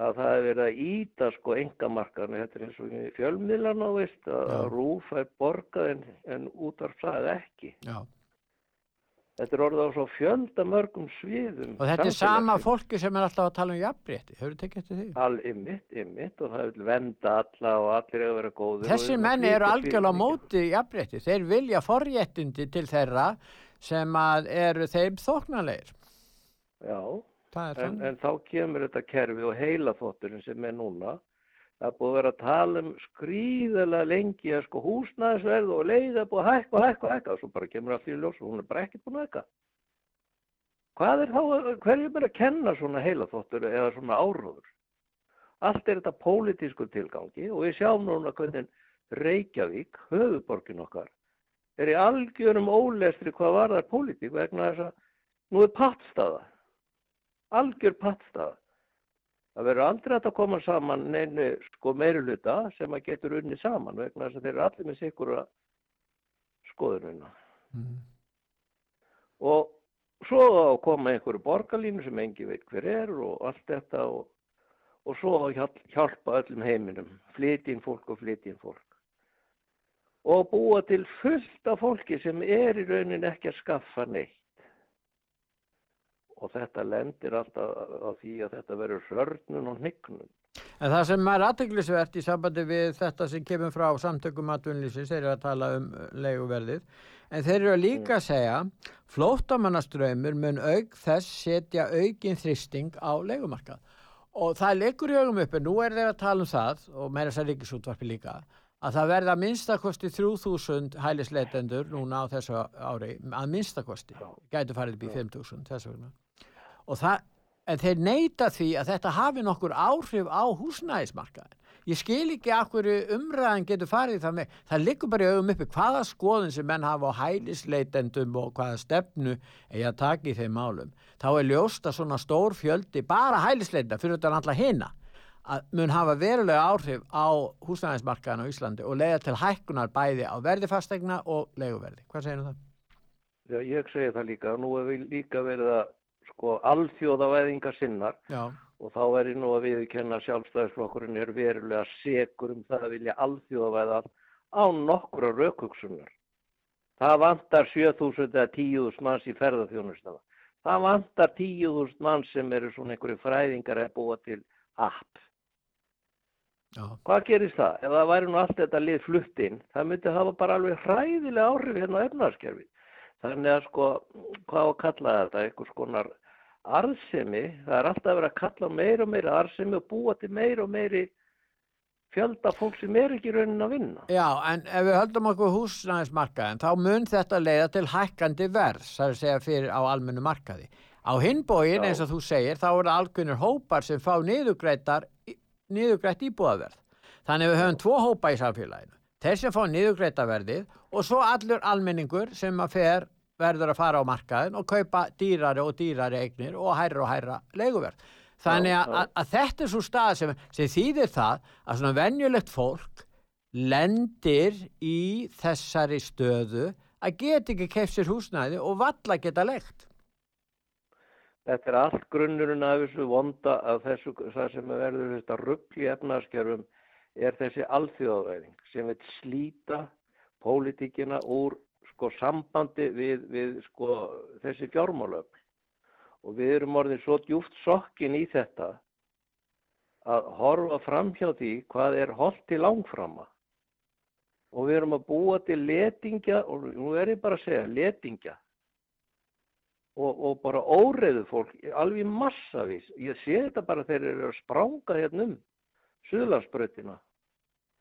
að það er verið að íta sko engamarkaðinu, þetta er eins og í fjölmiðlana veist að, að rúf er borgað en, en útvarpsað ekki já. þetta er orðið á svo fjölda mörgum sviðum Og þetta er sama fólki sem er alltaf að tala um jafnrétti. Hefur tekið eftir því? All ymmit, ymmit og það vil venda alla og allir að vera erum að menni eru algjörlega á móti jafnrétti. Þeir vilja forréttindi til þeirra sem að eru þeim þóknarleir. Já, en, en þá kemur þetta kerfi og heila þótturinn sem er núna það er búið að vera að tala um skrýðalega lengi að sko húsnæðisverð og leið er búið að hækka og hækka og hækka og svo bara kemur allt í ljós og hún er bara ekkert búin að hækka. Hvað er þá, hverjum er að kenna svona heila þóttur eða svona áróður? Allt er þetta pólitísku tilgangi og við sjáum núna hvernig Reykjavík, höfuborgin okkar er í algjörum ólestri hvað varðar pólitík vegna þess að nú er pattstaða algjör pattstaða. Það verður aldrei að koma saman neinu sko meiruluta sem að getur unni saman vegna þess að þeir eru allir með sikura skoðununa. Mm. Og svo að koma einhverju borgarlínu sem engi veit hver er og allt þetta og, og svo að hjál- hjálpa öllum heiminum, flytjinn fólk og flytjinn fólk. Og búa til fullt af fólki sem er í raunin ekki að skaffa neitt. Og þetta lendir alltaf á því að þetta verður hörnun og hnygnun. En það sem er aðteglisvert í sambandi við þetta sem kemur frá samtökum atvinnlýsins, þeir eru að tala um uh, leiguverðið, en þeir eru að líka að segja flóttamannaströymur mun auk þess setja aukin þristing á leigumarkað. Og það leikur í augum uppi, nú er þeir að tala um það, og meira þess að ríkisútvarpi líka, að það verða að minnstakosti 3000 hælisleitendur núna á þessu ári, að minnstakosti, gætu farið upp í 5000 þess vegna. Og það, en þeir neyta því að þetta hafi nokkur áhrif á húsnæðismarkaðin. Ég skil ekki að hverju umræðan getur farið það með. Það liggur bara í augum uppi hvaða skoðun sem menn hafa á hælisleitendum og hvaða stefnu eigi að taka í þeim málum. Þá er ljóst að svona stór fjöldi, bara hælisleitenda fyrir þetta alltaf hina, að mun hafa verulega áhrif á húsnæðismarkaðin á Íslandi og leiða til hækkunar bæði á verði fastegna og leiguverði. Hvað segir það? Já, ég segi það líka. Nú hefur við líka verið að sko alþjóðavæðingar sinnar Já, og þá er ég nú að viðkenna sjálfstæðisflokkurinn er verulega segur um það að vilja alþjóðavæða á nokkura raukugsunar. Það vantar 7.000 eða 10.000 manns í ferðarþjónustafa. Það vantar 10.000 manns sem eru svona einhverju fræðingar að búa til app. já, Hvað gerist það? Ef það væri nú allt þetta lið flutt inn, það myndi hafa bara alveg hræðilega áhrif hérna á efnarskerfi. Þannig að sko, hvað á að kalla þetta? Einhvers konar arðsemi, það er alltaf verið að kalla meira og meira arðsemi og búa til meira og meiri fjölda fólk sem er ekki raunin að vinna. Já, en ef við höldum okkur húsnæðismarkaðin þá mun þetta leiða til hækkandi verð, það er að segja fyrir á almennu markaði. Á hinbóin, eins og þú segir, þá eru algjörnir hópar sem fá niðurgreitt íbúðaverð. Þannig við höfum tvo hópa í samfélaginu. Þeir sem fá niðurgreita verðið og svo allur almenningur sem að fer verður að fara á markaðin og kaupa dýrari og dýrari eignir og hærra og hærra leiguverð. Þannig að, að, að þetta er svo stað sem, sem þýðir það að svona venjulegt fólk lendir í þessari stöðu að geta ekki keft sér húsnæði og valla geta legt. Þetta er allt grunnurinn af þessu vonda af þessu, það sem verður þetta rugl í efnarskerfum er þessi alþjóðavæðing sem vil slíta pólitíkina úr sko sambandi við, við sko þessi fjármálöfl og við erum orðin svo djúft sokkin í þetta að horfa fram hjá því hvað er holdt til langframa og við erum að búa til letingja og nú er ég bara að segja letingja og, og bara óreiðu fólk alveg í massavís. Ég sé þetta bara þeir eru að spranga hérna um Suðlandsbrautina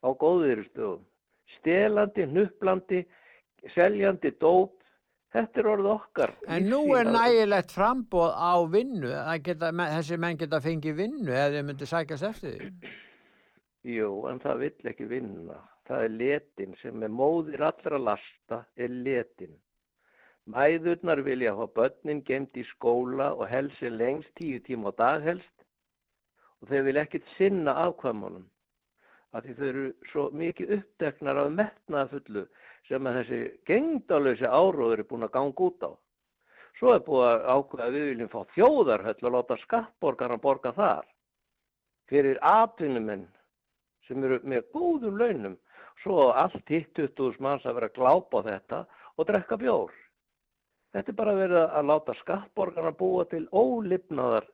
á góðir stöðum. Stelandi, hnupplandi, seljandi dóp, þetta er orðið okkar. En nú er nægilegt frambóð á vinnu, geta, þessi menn geta fengið vinnu eða þeir myndi sækast eftir því. Jú, en það vill ekki vinna. Það er letin sem er móðir allra lasta, er letin. Mæðurnar vilja hafa börnin gemt í skóla og helsi lengst tíu tíma á dag helst og þau vilja ekkit sinna afkvæmunum. Þau eru svo mikið uppteknar af metnaðfullu sem að þessi gengdalösi áróður er búin að ganga út á. Svo er búið að ákveða að við viljum fá þjóðarhöll og láta skattborgarna borga þar fyrir atvinnumenn sem eru með góðum launum svo allt hitt 20.000 manns að vera að glápa þetta og drekka bjór. Þetta er bara verið að láta skattborgarna búa til ólifnaðar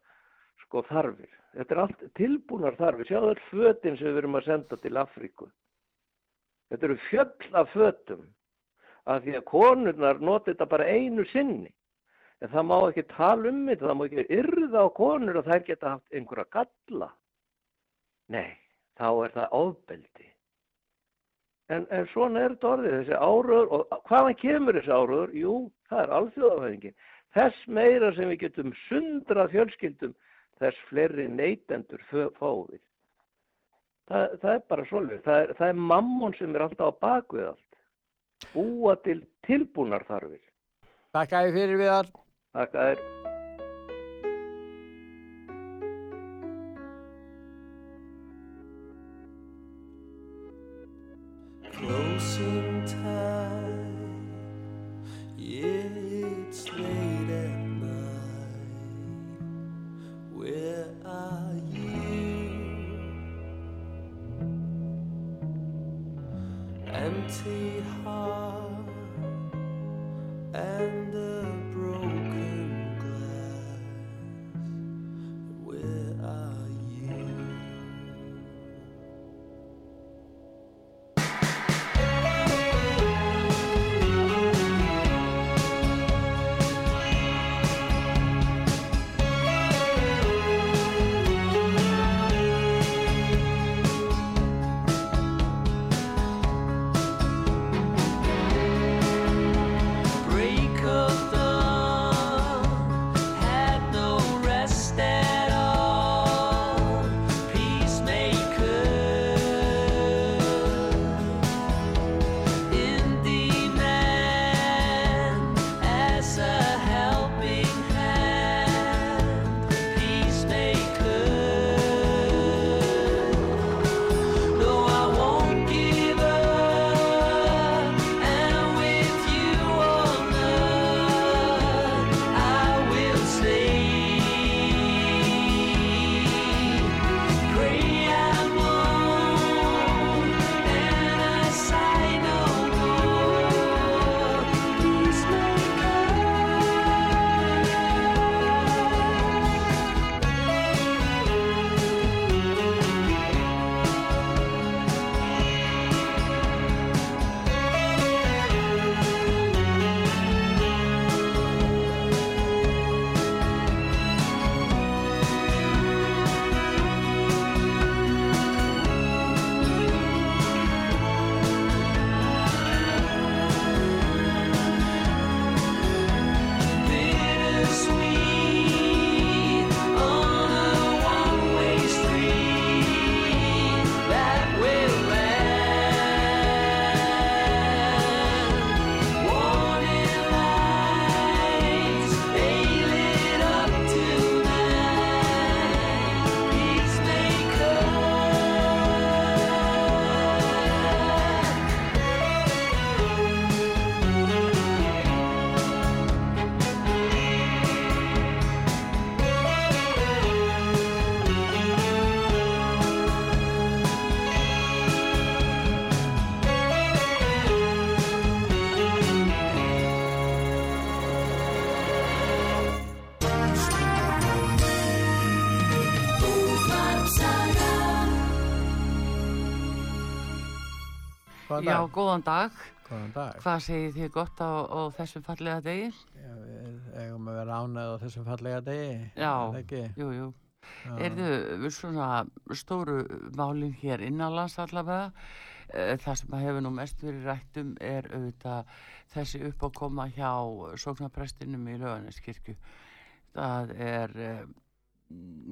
sko þarfir. Þetta er allt tilbúnar þarfir. Sjáðu öll fötin sem við erum að senda til Afríku. Þetta eru fjöll af fötum af því að konurnar noti þetta bara einu sinni. En það má ekki tala um þetta, það má ekki yrða á konur og þær geta haft einhverja galla. Nei, þá er það ofbeldi. En, en svona er þetta orðið, þessi áraður, og hvaðan kemur þessi áraður? Jú, það er alþjóðafæðingin. Þess meira sem við getum sundrað fjölskyldum, þess fleiri neytendur fáum við. Það, það er bara svolítið, það er, það er mammon sem er alltaf á bakvið allt. Búa til tilbúnar þarfir. Takk að fyrir við þar. Þakka þér. Close in Góðan Já, dag. góðan dag. Góðan dag. Hvað segir þið gott á, á þessum fallega degi? Já, við eigum að vera ánægð á þessum fallega degi. Já. er? Jú, jú. Já. Erðu svona stóru málin hér innanlands allavega? eh, það sem að hefur nú mest verið rættum er auðvitað þessi uppákoma hjá sóknarprestinum í Laugarneskirkju það er eh,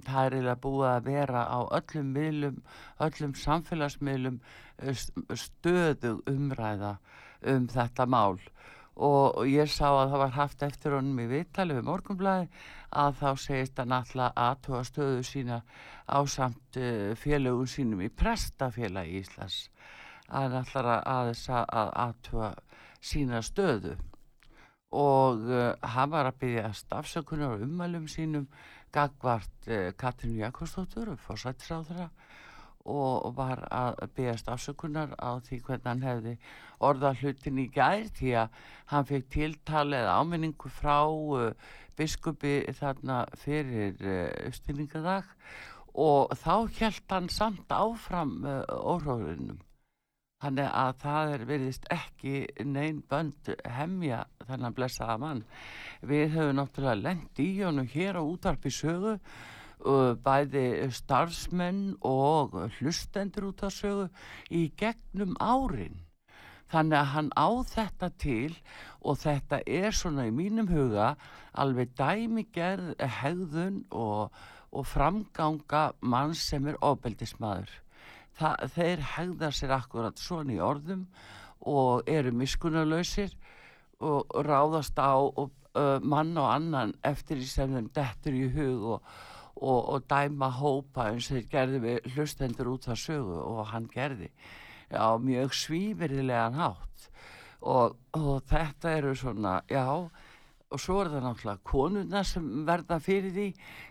það er eiginlega búið að vera á öllum miðlum, öllum samfélagsmiðlum eh, st- stöðug umræða um þetta mál. Og ég sá að það var haft eftir honum í viðtali við morgunblæði að þá segist hann alltaf aðtuga stöðu sína á samt uh, félögum sínum í prestafélagi Íslands. Að hann alltaf aðeins að aðtuga sína stöðu. Og uh, hann var að byggja stafsökunar og ummælum sínum gagvart uh, Katrínu Jakobsdóttur fórsættisráðra og var að byggast afsökunar á því hvernig hann hefði orða hlutin í gær því að hann fekk tiltali eða áminningu frá uh, biskupi þarna fyrir uh, uppstillingadag og þá held hann samt áfram óhróðunum þannig að það er veriðist ekki neinn bönd hemja þennan blessaða mann. Við höfum náttúrulega lent í honum hér á útarpi sögu bæði starfsmenn og hlustendur út af sögu í gegnum árin. Þannig að hann á þetta til og þetta er svona í mínum huga alveg dæmigerð hegðun og, og framganga mann sem er ofbeldismadur Þa, þeir hegða sér akkurat svona í orðum og eru miskunarlausir og ráðast á og, uh, mann og annan eftir því sem þeim dettur í hug og, og, og dæma hópa eins og þeir gerði við hlustendur út af sögu og hann gerði á mjög svífyrðilegan hátt. Og, þetta eru svona, já og svo er það náttúrulega konuna sem verða fyrir því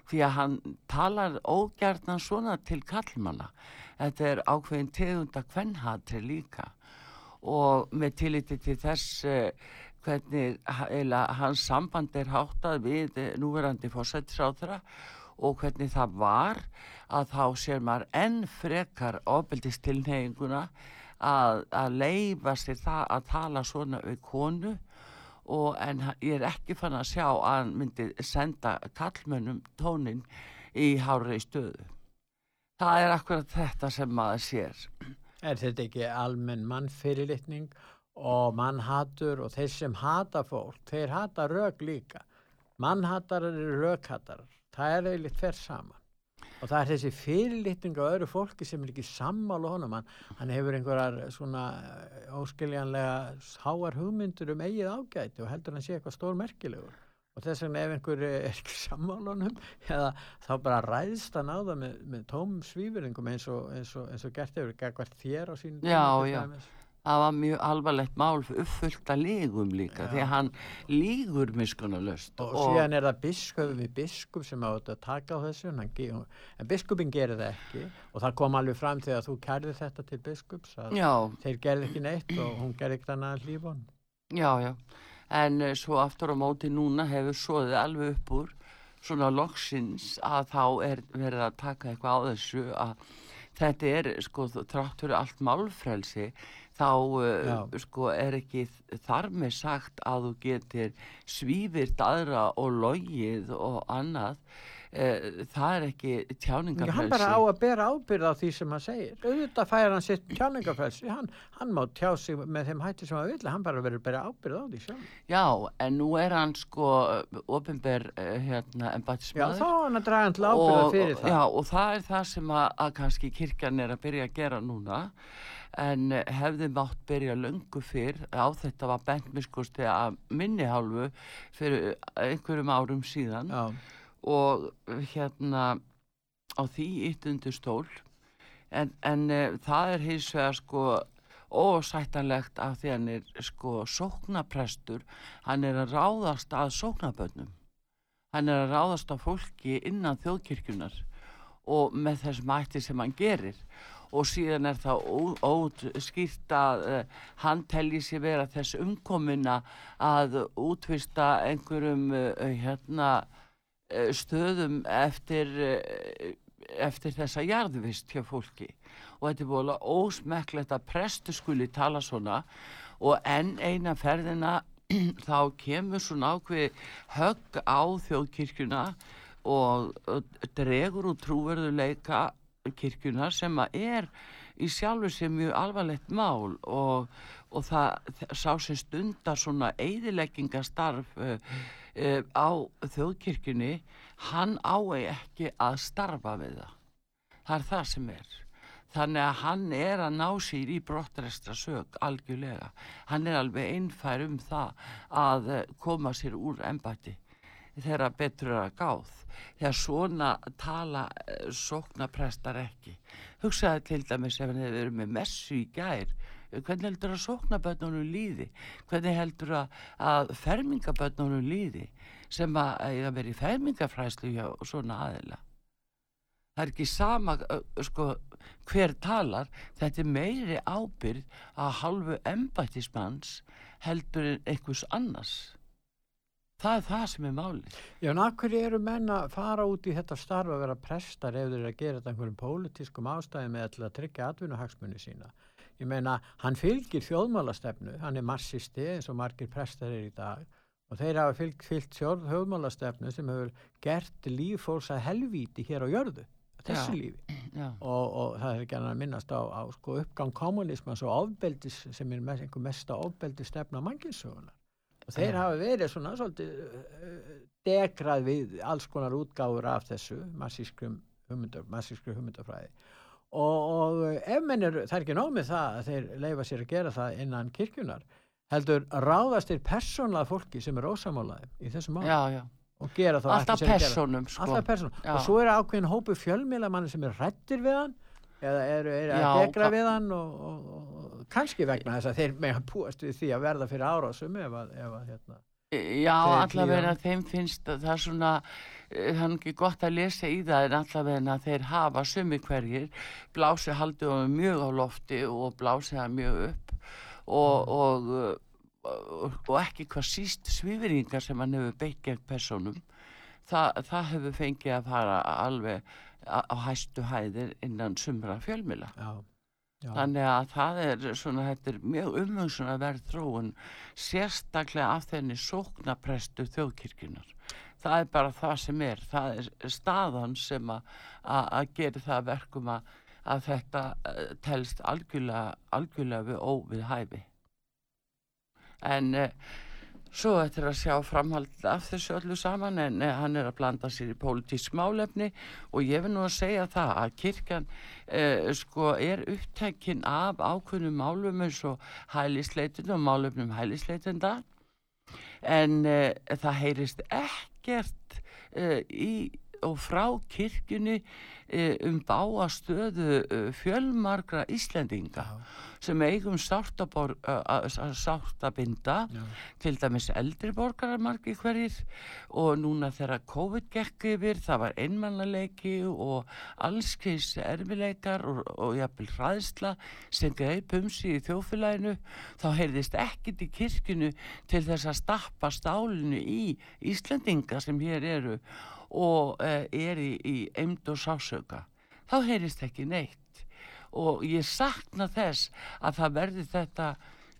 því að hann talar ógjarnan svona til kallmanna þetta er ákveðin tegunda kvennhatri líka. Og með tilliti til þess eh, hvernig eiginlega hans samband er háttað við eh, núverandi fórsættisráðra og hvernig það var að þá sér maður enn frekar ofbeldistilneyinguna að, að leifa sér það að tala svona við konu og en ég er ekki fann að sjá að hann myndi senda kallmönnum tónin í hárri stöðu. Það er akkurat þetta sem maður sér. Er þetta ekki almenn mannfyrirlitning og mannhatur og þeir sem hata fólk, þeir hata rök líka. Mannhatarar eru rökhatarar. Það er eiginlega fer saman. Og það er þessi fyrirlitning á öðru fólki sem er ekki sammála honum. Hann, hann hefur einhverjar svona eh, óskiljanlega háar hugmyndur um eigið ágæti og heldur hann sé eitthvað stór merkilegur. Og þess vegna ef einhver er ekki sammála honum, eða þá bara ræðst hann á það með, með tómum svífurðingum eins og, eins og, eins og gert hefur gagvart þér á sínum Já, já. dæmis. Það var mjög alvarlegt mál uppfullt að lígum líka Já. því að hann lígur miskunarlöst Og, síðan er það biskup við biskup sem átt að taka á þessu, en, biskupin gerir það ekki og það kom alveg fram þegar þú kærði þetta til biskups að Já, þeir gerði ekki neitt og hún gerði ekki þannig að lífa hann. já, já. En uh, svo aftur á móti núna hefur svoðið alveg upp úr svona loksins að þá er verið að taka eitthvað á þessu að þetta er sko þrátt fyrir allt málfrelsi þá uh, Já. sko er ekki þar með sagt að þú getur svífirt aðra og logið og annað uh, það er ekki Hann tjáningafrelsi bara á að bera ábyrð á því sem hann segir. Auðvitað fær hann sitt tjáningafrelsi, hann, hann má tjá sig með þeim hætti sem hann vil, hann bara verður að bera ábyrð á því sjálf. Já, en nú er hann sko ofinber uh, hérna Já, embættismæður þá hann að draga hann til ábyrða fyrir það. Já, og það er það sem að, að kannski kirkjan er að byrja að gera núna en eh, hefði mátt byrja löngu fyrr. Á þetta var bent miskusti að minni hálfu fyrir einhverjum árum síðan. Já, og eh, hérna á því yttundu stól. En, en uh, það er hins vegar sko ósættanlegt af því hann er sko sóknaprestur hann er að ráðast að sóknabönnum hann er að ráðast á fólki innan þjóðkirkjunar og með þessum ætti sem hann gerir og síðan er það óskýrt að uh, hann telji sér vera þess umkomina að útvista einhverjum uh, hérna uh, stöðum eftir eftir þessa jarðvist hjá fólki. Og þetta er búin ósmekklegt að prestu skuli tala svona. Og enn eina ferðina þá kemur svona ákveði högg á þjóðkirkjuna og, og dregur úr trúverðuleika kirkjuna sem að er í sjálfu sem mjög alvarlegt mál og, og það þ- sá sem stundar svona eigðileggingastarf uh, uh, á þjóðkirkjunni hann á ekki að starfa við það. Það er það sem er. Þannig að hann er að ná sér í brottrestra sög algjörlega. Hann er alveg einfær um það að eh, koma sér úr embætti þegar betur að gáð. Þegar svona tala uh, sóknaprestar ekki. Hugsaði til dæmis ef hann hefur verið með messu í gær hvernig heldur að sóknabönnunum líði? Hvernig heldur að, að fermingabönnunum líði sem að eiga verið fermingafræslu hjá svona aðila? Það er ekki sama uh, sko, hver talar. Þetta er meiri ábyrð að halvu embættismanns heldur en einhvers annars það er það sem er málið Já, en akkur eru menn að fara út í þetta starf að vera prestar ef þeir eru að gera þetta einhverjum pólitískum ástæðum eða til að tryggja atvinnuhagsmunni sína. Ég meina, hann fylgir þjóðmálastefnu, hann er marxisti eins og margir prestar er í dag og þeir hafa fylgt, fylgt þjóðmálastefnu sem hefur gert líf fólks að helvíti hér á jörðu, þessu Já. lífi. Já, Og, og það er ekki að minnast á, á sko, uppgang kommunismans og ofbeldis sem er mest, einhver mesta ofbeldis stefna manginsögunar. Og þeir Já. hafa verið svona svolítið uh, degrað við alls konar útgáfur af þessu massískrum hugmyndar, massískru hugmyndafræði. Og, og ef menn er, það er ekki nóg með það að þeir leifa sér að gera það innan kirkjunar, heldur ráðast þeir persónlega fólki sem er ósamálaði í þessu mál og gera þá alltaf personum sko. alltaf persónum Já. og svo er ákveðin hópu fjölmiðlamanni sem er hrættir við hann eða eru er að degra við hann og, og kannski vegna þess að þeir með að búast við því að verða fyrir árásum ef að, ef að hérna Já, Þeir allavega þeim finnst að það er svona, eh, það er ekki gott að lesa í það en allavega þeir hafa sumi hverjir, blásið haldið á mjög á lofti og blásið það mjög upp. Og, og, og, og ekki hvað síst svífringar sem hann hefur beitt gegn personum, það, það hefur fengið að fara alveg á hæstu hæðir innan sumra fjölmila. já, já, Þannig að það er svona, er mjög umhugsun að verð þróun sérstaklega af þenni sóknaprestu þjóðkirkjunar. Það er bara það sem er, það er staðan sem að, gera það að verkum að, þetta uh, telst algjörlega, algjörlega við óvið hæfi. En uh, svo eftir að sjá framhald af þessu öllu saman en uh, hann er að blanda sér í pólitísk málefni og ég vil nú að segja það að kirkjan uh, sko er upptekinn af ákveðnum málum eins og hælisleitund og málefnum hælisleitunda en uh, það heyrist ekkert uh, í og frá kirkjunni uh, um báa stöðu uh, fjölmargra Íslendinga sem eigum sárt að, bor, að, sárt að binda já, til dæmis eldri borgarar margir hverjir og núna þegar COVID gekk yfir það var einmannaleiki og allskis erfileikar og, og jafnvel hræðsla sem greip um sig í þjófélaginu þá heyrðist ekkit í kirkjunu til þess að stappa stálinu í Íslendinga sem hér eru. og uh, er í, í eimd og sásöka þá heyrðist ekki neitt og ég sakna þess að það verði þetta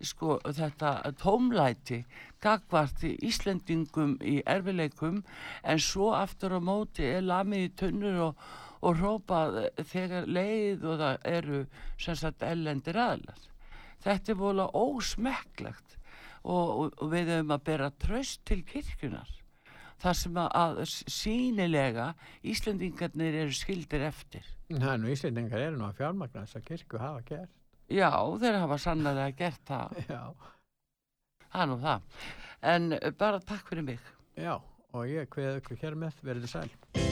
sko þetta tómlæti gagvart í Íslendingum í erfileikum en svo aftur á móti er lamið í tunnur og, og hrópað þegar leið og það eru sem sagt ellendir aðlar. Þetta er vola ósmekklegt og, og, og við höfum að bera tröst til kirkjunar. Það sem að, sínilega Íslendingarnir eru skildir eftir. það er nú Íslendingar eru nú að fjármagna þess að kirkju hafa gert Já, þeir hafa sannlega gert það. já, Það er nú það. En bara takk fyrir mig. já, og ég kveð ykkur hér með verið sæl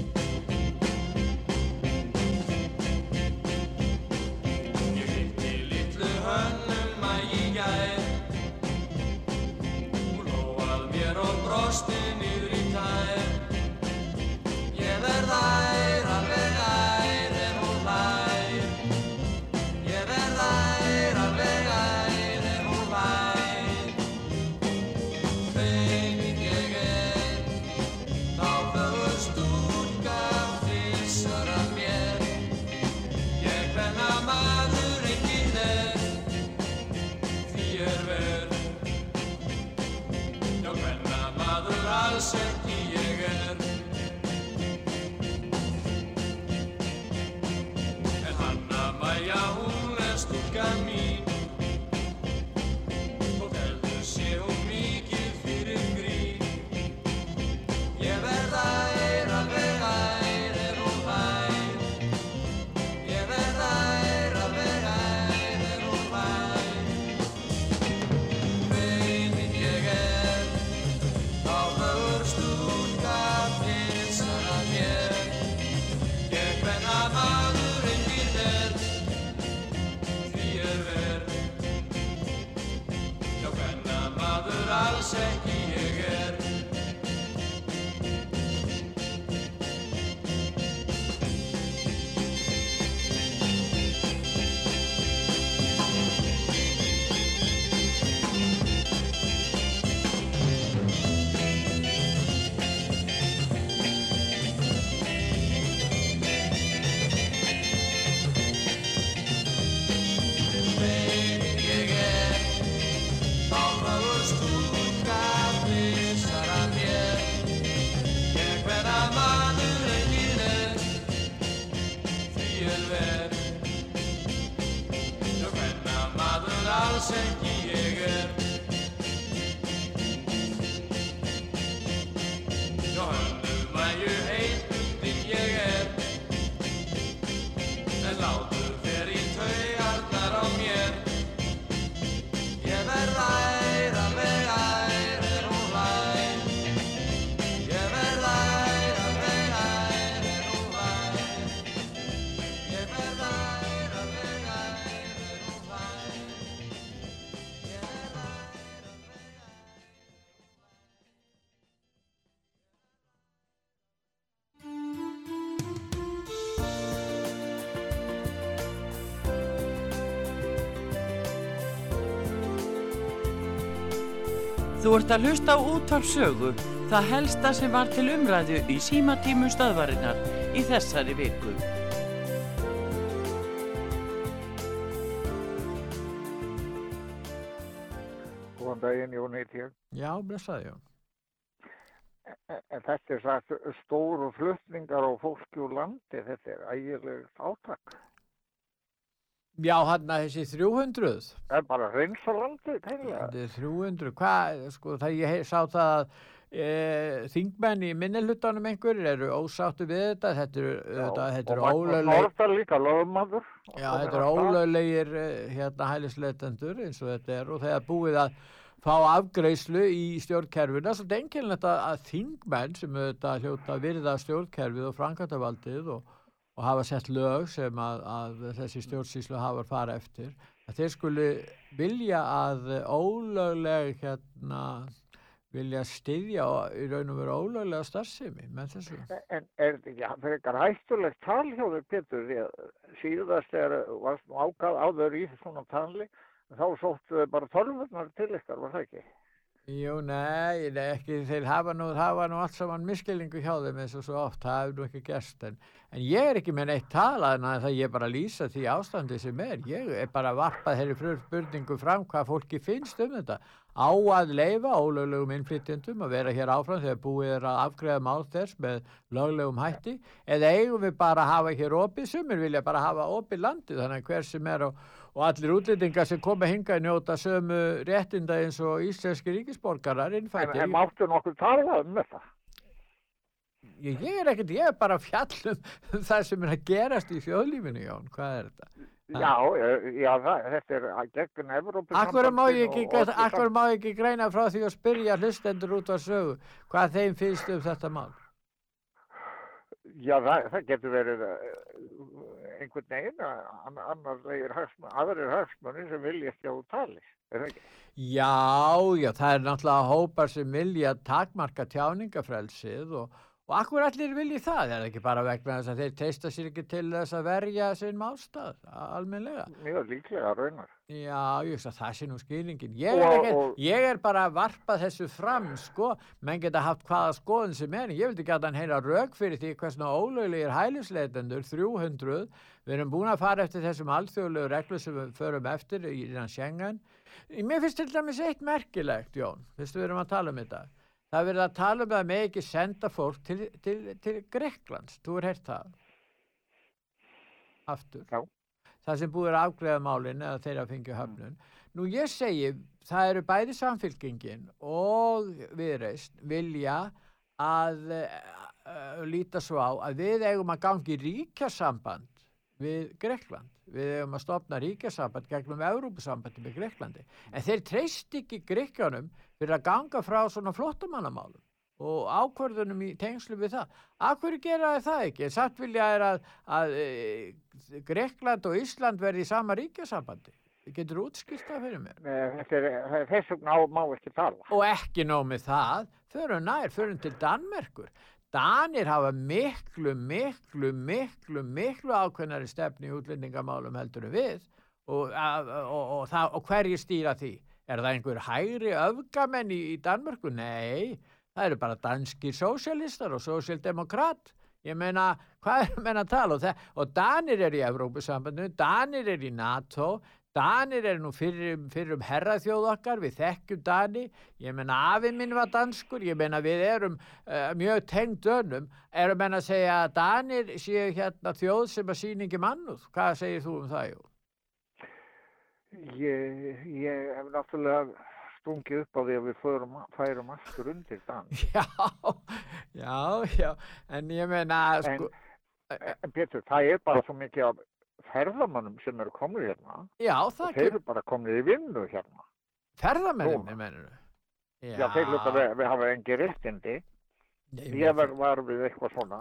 ert að hlusta á útvarp sögu, það helsta sem var til umræðu í símatímum stöðvarinnar í þessari viku. Góðan daginn, Jón heit ég. Já, blessaði Jón. Þetta er sagt stóru flutningar á fólki úr landi, þetta er ægilegt átak. Já, hann að þessi 300. Það er bara reynsa landið, tegnilega. Þetta er 300. Hvað, sko, það ég hei- sá það að e, þingmenn í minnilhutanum einhver eru ósáttu við þetta. Þetta eru, þetta, þetta eru og Magnús ólögleg, Norðdal líka lögmaður. já, þetta eru ólöglegir eh, hérna hælisleitendur eins og þetta er og þegar búið að fá afgreyslu í stjórnkerfuna svo þetta er einkennilegt að, að þingmenn sem auðvitað hljóta virða stjórnkerfið og frankantavaldið og, og hafa sett lög sem að, að þessi stjórnsýslu hafa að fara eftir að þeir skuli vilja að ólögleg hérna vilja styðja í raun og vera ólöglega starfsemi með þessu. En er þetta ekki fyrir eitthvað hættulegt tal hjá þér, Pétur? Ég, síðast er, varst nú ákað áður í svona tali, þá sóttu þau bara tölvurnar til ykkar, var það ekki? Jú, nei, ekki, þeir hafa nú, hafa nú allt saman miskilningu hjá þeim eins og svo oft, það hefur nú ekki gerst, en, en ég er ekki með neitt talað en að það ég er bara að lýsa því ástandi sem er, ég er bara að varpa þeirri spurningu fram hvað fólki finnst um þetta, á að leifa ólöglegum innflytjendum að vera hér áfram þegar búið er að afgreða mál þess með löglegum hætti, eða eigum við bara að hafa hér opið, sumir vilja bara hafa opið landið, þannig að hver sem er og, og allir útlendingar sem koma hingað njóta sömu réttinda eins og íslenski ríkisborgarar En, innfættir. en máttu nokkuð tala um þetta? Ég, ég er ekkert, ég er bara að fjalla um það sem er að gerast í þjóðlífinu, Jón, hvað er þetta? Já, eh, já, það, þetta er að gegn Evrópu. Akkur má ég ekki, akkur má ég ekki greina frá því að spyrja hlustendur út á sögu hvað þeim finnst um þetta mál? Já, það, það getur verið eh, einhvern veginn að ann- annarlegir hagsmun, aðrir hagsmunni sem vilja ekki á tali. Já, já, það er náttúrulega hópar sem vilja takmarka tjáningafrelsið og, og akkur allir vilji það, er það ekki bara vegna þess að þeir teista sér ekki til þess að verja sinn málstað, almennilega. Mjög líklega raunar. Já, ég veist að það sé nú skýringin. Ég er, Og- ekki, og- ég er bara að varpa þessu fram, sko. Menn geta haft hvaða skoðun sem er. Ég vildi geta hann heyra rauk fyrir því hversna ólöglegir hælisleitendur, 300. Við erum búin að fara eftir þessum alþjóðlegu reglu sem við förum eftir í innan Schengen. Mér finnst til dæmis eitt merkilegt, Jón, fyrst við erum að tala um þetta. Það er verið að tala um að með ekki senda fólk til, til, til Greklands. Þú er heyrt það? Aftur Já. það sem búið er að afgreða málin eða þeirra fengið höfnun. Nú ég segi, það eru bæði samfylkingin og viðreist vilja að uh, líta svo á að við eigum að gangi ríkjasamband við Grekland. Við eigum að stopna ríkjasamband gegnum Európusambandi með Greklandi. En þeir treyst ekki Grekjanum fyrir að ganga frá svona flottamannamálum og ákvörðunum í tengslu við það. Akkur gera þeir það ekki? Samt vilja er að, að e, Grekland og Ísland verði í sama ríkjasambandi. Getur útskilt það fyrir mér? Nei, Þetta er, það er þess vegna á má ekki tala. Og ekki nóg með það, förum nær, förum til Danmerkur. Danir hafa miklu, miklu, miklu, miklu ákveðnari stefni í útlendingamálum heldur við og, og, og, og hverju stýra því? Er það einhver hægri öfgamenn í, í Danmörku? Nei, það eru bara danskir sósialistar og sósialdemokrat. Ég meina, hvað er menn að tala? Og, það, og Danir er í Evrópusambandinu, Danir er í NATO, Danir er nú fyrir, fyrir um herraþjóð okkar, við þekkjum Dani, ég meina afi minn var danskur, ég meina við erum uh, mjög tengd dönum, erum menn að segja að Danir séu hérna þjóð sem að sína ekki mannúð, hvað segir þú um það, Jú? Ég, ég hef náttúrulega stungið upp á því að við förum, færum aftur undir dans. Já, já, já, en ég meina, En, sko, en Pétur, það er bara svo mikið af ferðamannum sem eru komnið hérna. já, það Þeir er eru bara komnið í vinnu hérna. ferðamennir, mennur Já, þeir hluta við, við hafa engi réttindi. Ég var, var við eitthvað svona.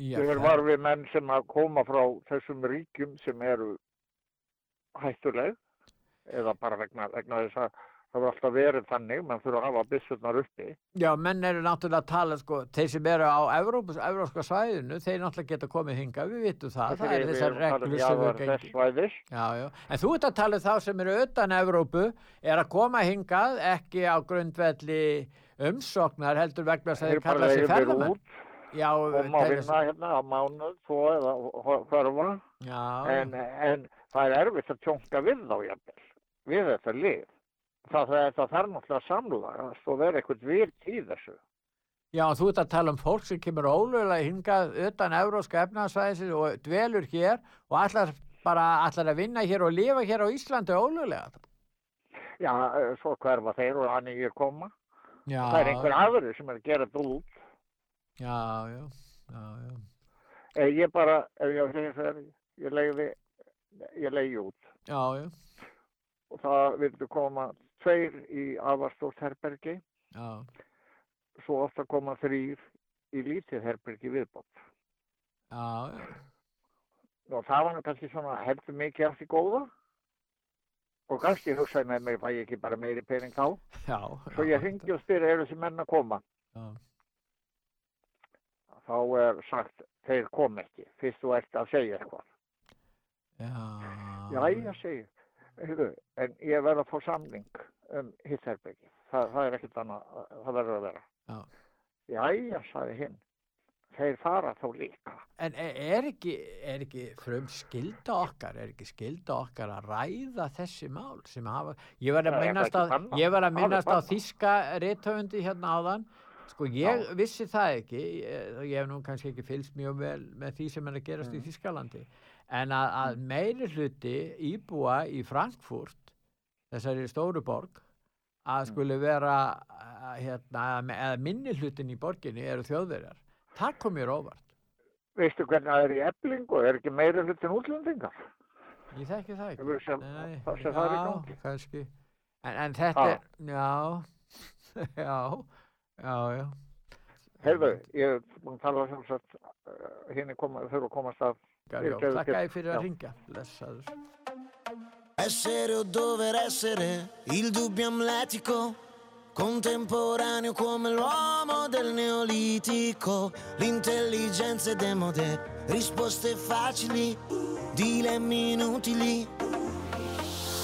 Ég var við menn sem að koma frá þessum ríkjum sem eru hættuleg eða bara vegna, vegna þess að það var alltaf verið þannig, mann þurfa að hafa byssurnar uppi. Já, menn eru náttúrulega að tala, sko, þeir sem eru á Evrópus, Evrópska svæðinu, þeir náttúrulega geta komið hingað, við vitum það, það er þessar reglur sem við gengum. Já, já, en þú ert að tala um þá sem eru utan Evrópu, er að koma hingað, ekki á grundvelli umsóknar, heldur vegna þess að þeir kalla leigðir ferðamenn. Já, að telja vinna hérna á mánuð, tvo eða hverfa. En, en það er erfitt að tjónka við þá jafnvel, við þetta lið. Það, það, það þarf náttúrulega samlúðast og vera eitthvað virt í þessu. já, þú ert að tala um fólk sem kemur ólulega hingað utan Evrópska efnaðsvæðisins og dvelur hér og allar bara allar að vinna hér og lifa hér á Íslandi ólulega. Já, eh, svo hverfa þeir og hann ég koma. Já, Það er einhver aðri sem er að gera þetta út. Já, já, já, já. Eh, Ég bara, ef ég segir það, ég leiði, ég leiði út. Já, já, Og það vildu koma tveir í aðvarstórt herbergi, já, svo ofta koma þrýr í lítið herbergi viðbótt. já, já. Og það var kannski svona heldur mikið af því góða. Og kannski hugsaði með mig, fæ ég ekki bara meiri pening þá. já Svo ég hringi og styrir, eru þessi menn að koma? Já, Þá er sagt, þeir kom ekki, fyrst þú ert að segja eitthvað. Já, Jæja, segi, en ég verð að fá samling um hitt herbyggi. Það, það er ekkert annað, það verður að vera. Já. Jæja, sagði hinn, þeir fara þá líka. En e- er ekki, er ekki frum skilda okkar, er ekki skilda okkar að ræða þessi mál sem hafa, ég var að minnast bannað? ég var að minnast bannað. þíska rithöfundi hérna áðan, sko ég vissi það ekki, ég, ég hef nú kannski ekki fylgst mjög vel með því sem er að gerast Mm. í Þískalandi, en að, að meiri hluti íbúa í Frankfurt, þessari stóru borg, að Mm. skuli vera, hérna, eða minni hlutin í borginni eru þjóðverjar. Það kom mér óvart. Veistu hvernig það er í eblingu, er ekki meiri hlutin útlendingar? Ég þekki það ekki. Sem, Nei, það sem það er í já, gangi. kannski. En, en þetta Ha. er, já, já, já, já. Heyrðu, ég er tala sem sagt, er koma, þurfa að komast að, Garjó, Ég- Þakka þér fyrir já. að ringa. Blessaður. Essere o dover essere, il dubbio amletico, contemporaneo come l'uomo del neolitico, l'intelligenza è demode, risposte facili, dilemmi inutili.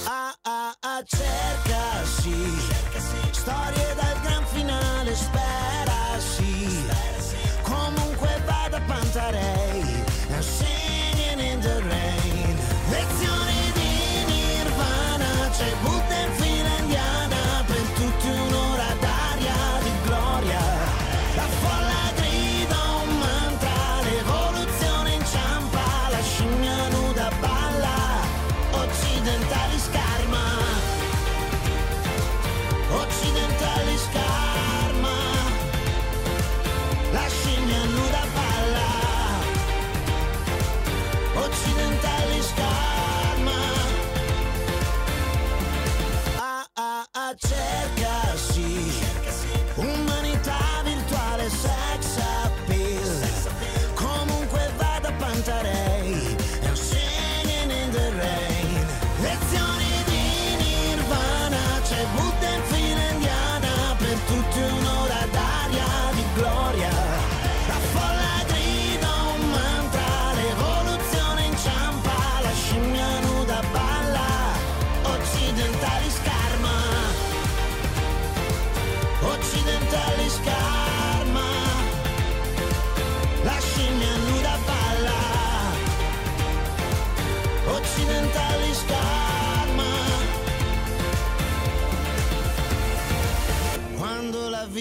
Ah ah ah, cercasi, storie dal gran finale, sperasi, comunque vada Pantarei, and potrzebuję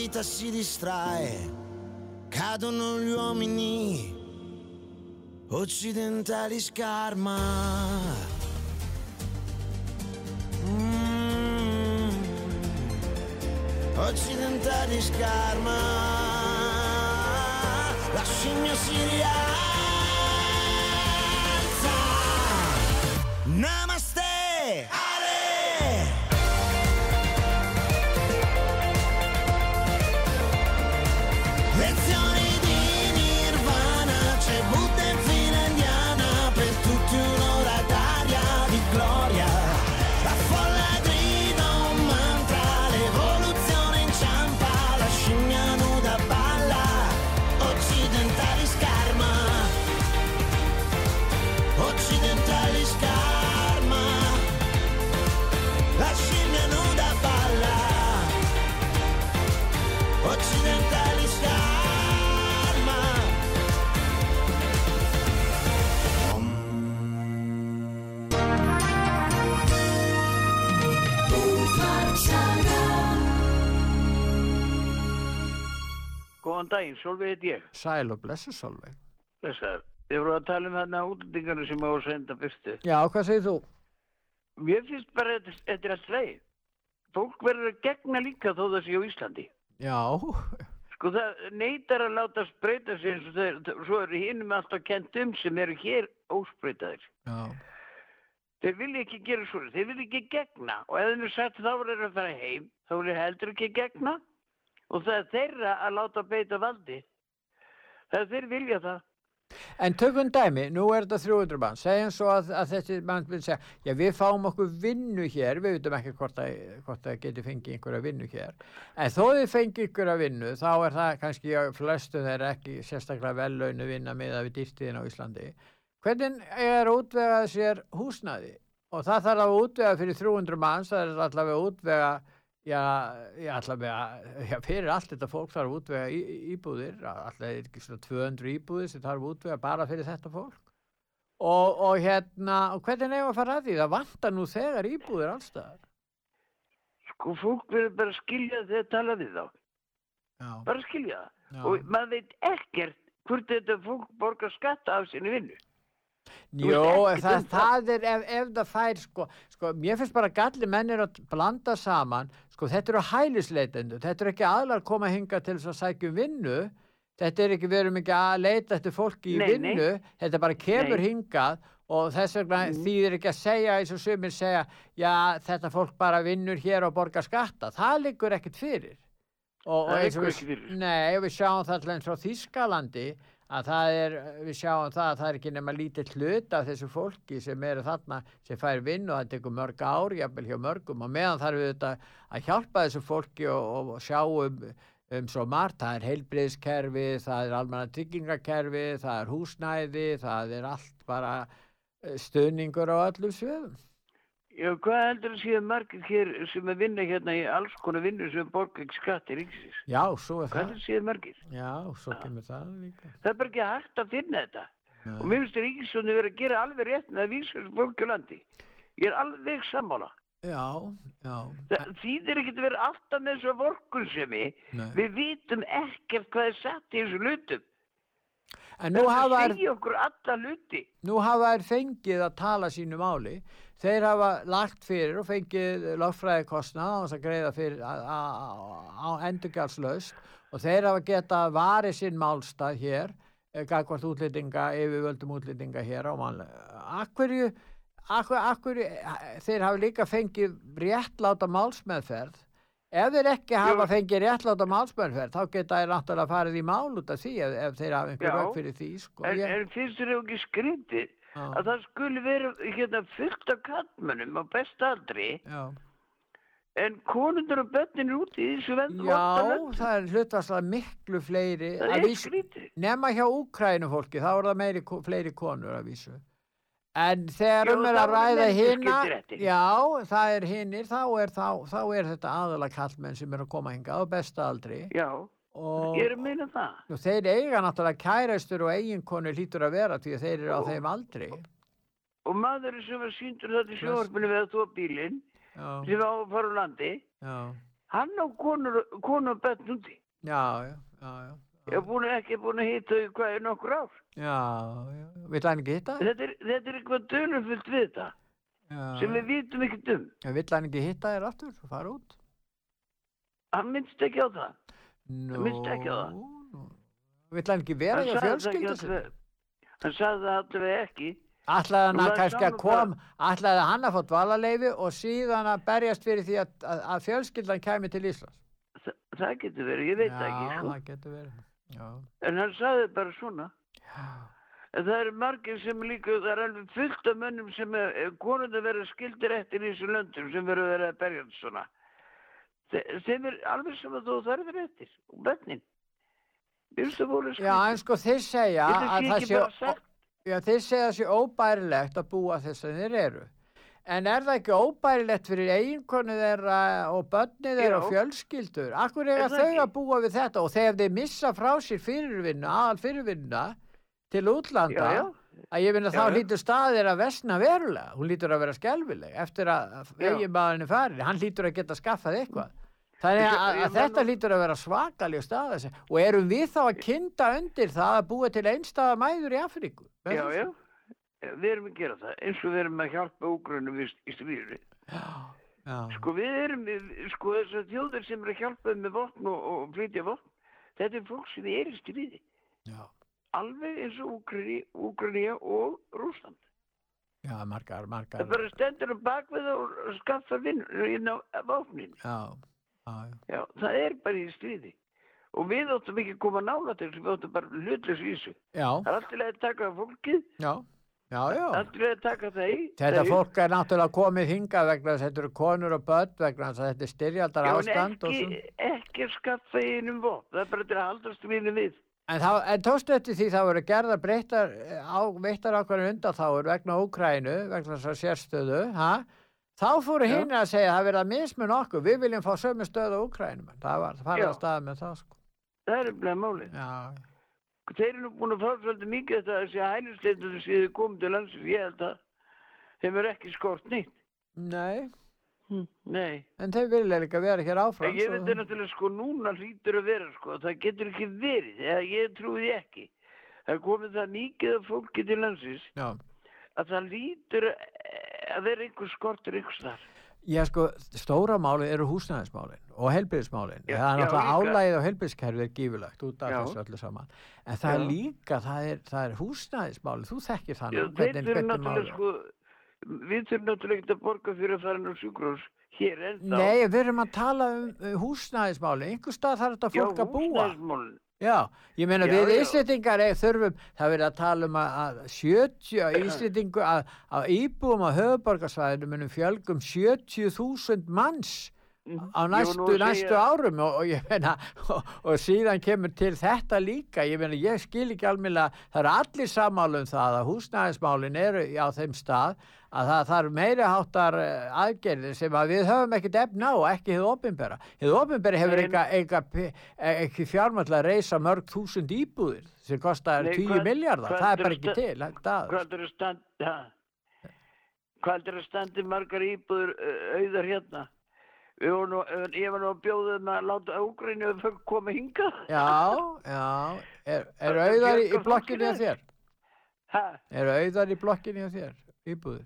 vita si distrae, cadono gli uomini occidentali scarma. Mm. Occidentali scarma, la scimmia si rialza. Namaste! Góðan daginn, Solveig heit ég. Sæl og blessu Solveig. Þessar, þið voru að tala um þarna útlendingarnir sem á að senda fyrstu. Já, hvað segir þú? Mér finnst bara að þetta- er að sleið. Fólk verður að gegna líka þó það sé á Íslandi. Já, Sko það neytar að láta spreita sig eins og þeir, svo eru hinum alltaf kent um sem eru hér óspreitaðir. já, Þeir vilja ekki gera svona, þeir vilja ekki gegna og ef þeim er sagt þá verður þeir að fara heim, þá vilja heldur ekki gegna og það er þeirra að láta beita valdi. Það er þeir vilja það. En tökum dæmi, nú er þetta 300 mann, segjum svo að, að þessi mann vil segja, já við fáum okkur vinnu hér, við veitum ekki hvort að, hvort að geti fengið einhverja vinnu hér, en þó þið fengið einhverja vinnu, þá er það kannski flestu þeir ekki sérstaklega vellaunu vinna með að við dýrtiðin á Íslandi. Hvernig er útvegað sér húsnæði? Og það þarf að útvega fyrir 300 manns, það er allavega útvega Já, já, allavega, já, fyrir allt þetta fólk þarf að útvega í, íbúðir, allavega er ekki svona 200 íbúðir sem þarf að útvega bara fyrir þetta fólk. Og, og hérna, og hvernig nefnum að fara að því? Það vantar nú þegar íbúðir allstaðar. Sko fólk verður bara að skilja þegar tala við þá. Já, Bara að skilja það. Og maður veit ekkert hvort þetta fólk borgar skatta af sinni vinnu. Jó, það, um það. það er ef, ef það fær, sko, sko, mér finnst bara galli mennir að blanda saman, sko, þetta eru hælisleitendur, þetta eru ekki aðlar að koma hinga til þess að sækja um vinnu, þetta er ekki, við erum ekki að leita eftir fólki í Nei, nei. vinnu, þetta bara kemur Nei. hingað og þess vegna Mhm. þýðir ekki að segja eins og sumir segja, já, þetta fólk bara vinnur hér og borgar skatta, það liggur ekkert fyrir. Og, og eins og við-. Nei, við sjáum það eins frá Þískalandi að það er, við sjáum það að það er ekki nema lítið hlut af þessu fólki sem eru þarna, sem fær vinn og það tekur mörg ár, jafnvel hjá mörgum og meðan þarf við þetta að hjálpa þessu fólki og, og sjá um, um svo margt, það er heilbriðskerfi, það er almanna tryggingakerfi, það er húsnæði, það er allt bara eh, stuðningur á öllum sviðum. Já, hvað heldur að séu margir hér sem að vinna hérna í alls konar vinnu sem borgar ekki skatt í ríksins? Já, svo er Hvað það. heldur að séu margir? Já, svo kemur það líka. Það er bara ekki hægt að finna þetta. Nei. Og mér finnst ríkisjónu verið að gera alveg rétt með að vísa þessu fólki á landi. Ég er alveg sammála. Já, já. Það þýðir ekki að vera alltaf með þessu vorkunsemi. Við vitum ekkert hvað er satt í þessu hlutum. En nú hafa þær fengið að tala sínu máli þeir hafa lagt fyrir og fengið lögfræði kostnað á þess að greiða fyrir á, endurgjaldslaust og þeir hafa getað varið sinn málstað hér gagvart útlýtinga, yfirvöldum útlýtinga hér á mannlega. Akkurju, akkur, akkurju, þeir hafa líka fengið réttláta málsmeðferð Ef þeir ekki hafa fengið réttláta málsmeðferð þá geta þeir náttúrulega farið í mál út af því ef, ef þeir hafa einhver rauk fyrir því sko. En, Ég- en finnst þér ekki skrítið Já. að það skuli vera hérna, fullt af kallmönnum á besta aldri Já. en konundur og börnin er úti í þessu vend Já, það er hlutvarslega miklu fleiri nema hjá Úkrænu fólki, þá er það meiri, fleiri konur að vísu en þegar um er að ræða skiptiréttir. já, það er hinnir þá er, þá, þá er þetta aðalega kallmenn sem er að koma hingað á besta aldri Já, og, ég er að meina það. og þeir eiga náttúrulega kærastur og eiginkonu lítur að vera því að þeir eru á Ó. þeim aldri Og maðurinn sem var síndur þetta í sjónvarpinu við að þú bílinn sem var á að fara úr landi, já, hann á konur, konur og börn úti. já, já, já, já. Ég er búin, ekki búin að hýta þau hvað er nokkur ár. Já, já, vill hann ekki hitta? Þetta er, þetta er eitthvað dölufullt við þetta Já, sem við vitum ekkert um. Vill hann ekki hitta þér aftur og fara út? hann minnst ekki á það. Nú, minnst ekki á það. Vill hann ekki vera það fjölskyldu ekki allavega- Hann sagði það allavega ekki. Ætlaði hann að kannski að kom, ætlaði hann að fá dvalarleifi og síðan að berjast fyrir því að, að, að fjölskyldan kæmi til Íslands. Þa, það getur verið, ég veit Já, það ekki, sko. það getur verið. Já. En hann sagði bara svona. Já. En það eru margir sem líka, það er alveg fullt af mönnum sem er, konund að vera skildir eftir í þessu löndum sem verður verið að berja svona. Þeim er alveg sem að þú þarfir eftir, og bönnin. Það Já, en sko þeir segja að það sé, já, þeir segja að sé óbærilegt að búa þess að þeir eru. En er það ekki óbærilegt fyrir eiginkonu þeirra og börni þeirra og Já. fjölskyldur? Akkur Er það þau ekki? að búa við þetta og þegar þeir missa frá sér fyrirvinna, aðal fyrirvinna til útlanda, já. Að ég finna þá já. lítur staðir að vesna verulega. Hún lítur að vera skelvileg eftir að Já. eiginmaðurinn er farin. Hann lítur að geta skaffað eitthvað. Þannig að, ég að þetta lítur að vera svakalig staða. Og erum við þá að kynda undir það að búa til einstaða mæður í Afríku? Er Já, já. svo? Við erum að gera það, eins og við erum að hjálpa úgrunum í, í já, Sko við erum, sko þessar þjóðir sem eru að hjálpa með vopn og, og flytja vopn, þetta er fólk sem er í stríði. já, Alveg eins og Úkraína og Rúsland. já, margar, margar. Það bara stendur á bakvið og skaffar vinn inn á vopnin. Já, já, já. Já, það er bara í stríði. Og við áttum ekki að koma nála til við áttum bara hlutlega. Já, Það er alltaf að taka fólkið, já, já, já. alltaf að taka þeir. Þetta þeir. fólk er náttúrulega komið hingað vegna þess að þetta eru konur og börn vegna þess að þetta er styrjaldar ástand ekki, ekki skaffa einum vopn, það er bara til að haldast við við. En, þá, en tókstu eftir því það voru gerðar breytar á, veittar ákveðin undanþáur vegna Úkrænu, vegna þess að sérstöðu, ha? Þá fóru hinn að segja að það verið að mismun okkur, við viljum fá sömu stöðu á Úkrænu. Það var, það farið að staða með það, sko. Það er umlega málið. Já, Þeir eru nú búin að fá svolítið mikið þetta að þessi hælisleitur sem þið komið til landsins, ég held að þeim er ekki skort nýtt. nei, Hm. Nei, en þeir vilja líka vera hér áfram. en ég veit það náttúrulega sko núna hlýtur að vera sko, það getur ekki verið, eða ég trúi ekki. Það er komið það mikið af fólki til landsins Já. að það lítur að vera einhver skortur einhvers þar. Já, sko, stóra málið eru húsnæðismálin og helbriðismálin. Já, það er náttúrulega álægið á helbriðiskerfið er gífulegt út af Já. þessu öllu saman. En það er Já. líka, það er, það er húsnæðismálið, þú þekkir það Já, þeir hvernig náttúrulega sko, við þurfum náttúrulega ekki að borga fyrir að fara inn á sjúkrós hér en þá. Nei, við erum að tala um uh, húsnæðismálið, einhver stað þarf þetta fólk að búa. húsnæðismálin. Já, ég meina Já, við já. Íslendingar eða þurfum, það er verið að tala um að, að 70 Íslendingu að, að íbúum á höfuborgarsvæðinu munum fjölgum 70.000 manns á Ég var næstu, að næstu árum og, og ég meina og, og síðan kemur til þetta líka ég meina ég skil ekki almennilega það eru allir sammála um það að húsnæðismálin eru á þeim stað að það þarf meiri háttar eh, aðgerðir sem að við höfum ekkert efna á og ekki hefur opinbera. Hefur opinbera hefur e- ekki fjármall að reysa mörg þúsund íbúðir sem kostar Nei, 10 hvað- miljardar, það er bara ekki til. að- Hvað er að ha? Hvað er að standa margar íbúður auðar hérna? Nú, ég var nú að bjóða um að láta Úgrænu að fólk koma hingað. Já, já, er, er auðar í, blokkinni á þér? Ha? Er auðar í blokkinni á þér? Íbúðir?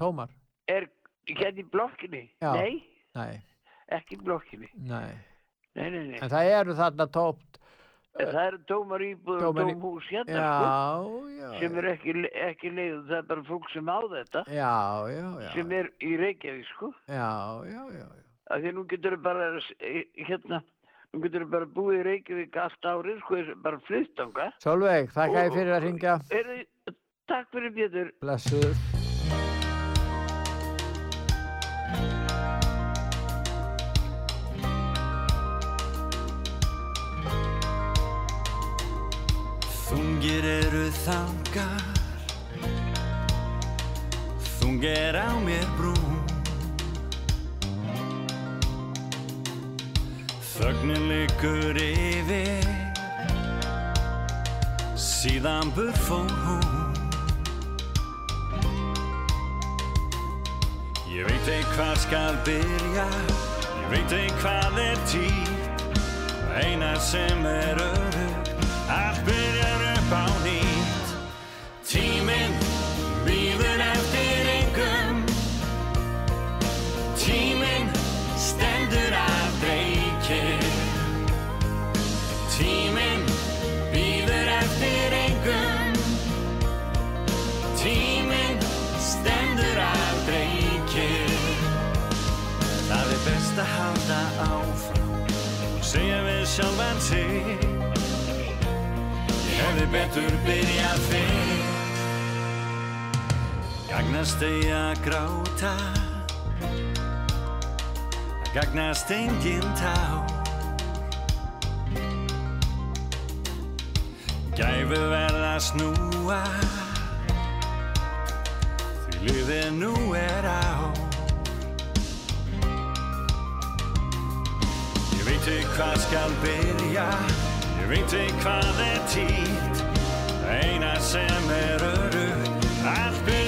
Tómar? Er hérna í blokkinni? Já. Nei, Nei, ekki í blokkinni. nei. Nei, nei, nei. En það eru þarna tómt. En það eru tómar íbúður og Tómar í- tóm hús hérna, Já, sko. já. Sem er ekki, ekki leiðu, það er bara fólk sem á þetta. Já, já, já. Sem er í Reykjavík, sko. Já, já, já. já. að því nú getur þau bara eh, hérna, nú getur þau bara búið í Reykjavík allt árið, sko, bara flyttanga. Solveig, þakka ég fyrir að ringja. Takk fyrir Pétur. Blessuð. Þangar Þungir á mér brún. Þögnin liggur yfir. Síðan bur fór hún. Ég veit ei hvað skal byrja Ég veit ei hvað er tíð. Eina sem er öðrugt sjálfan sig. Ég hefði betur byrjað fyrr. Gagnast eigi að gráta. Gagnast engin tá. Gæfu verða snúa. Því liðið nú er á ekki hvað skal byrja? Ég veit ekki hvað er títt. Það eina sem er örugt Allt byrjar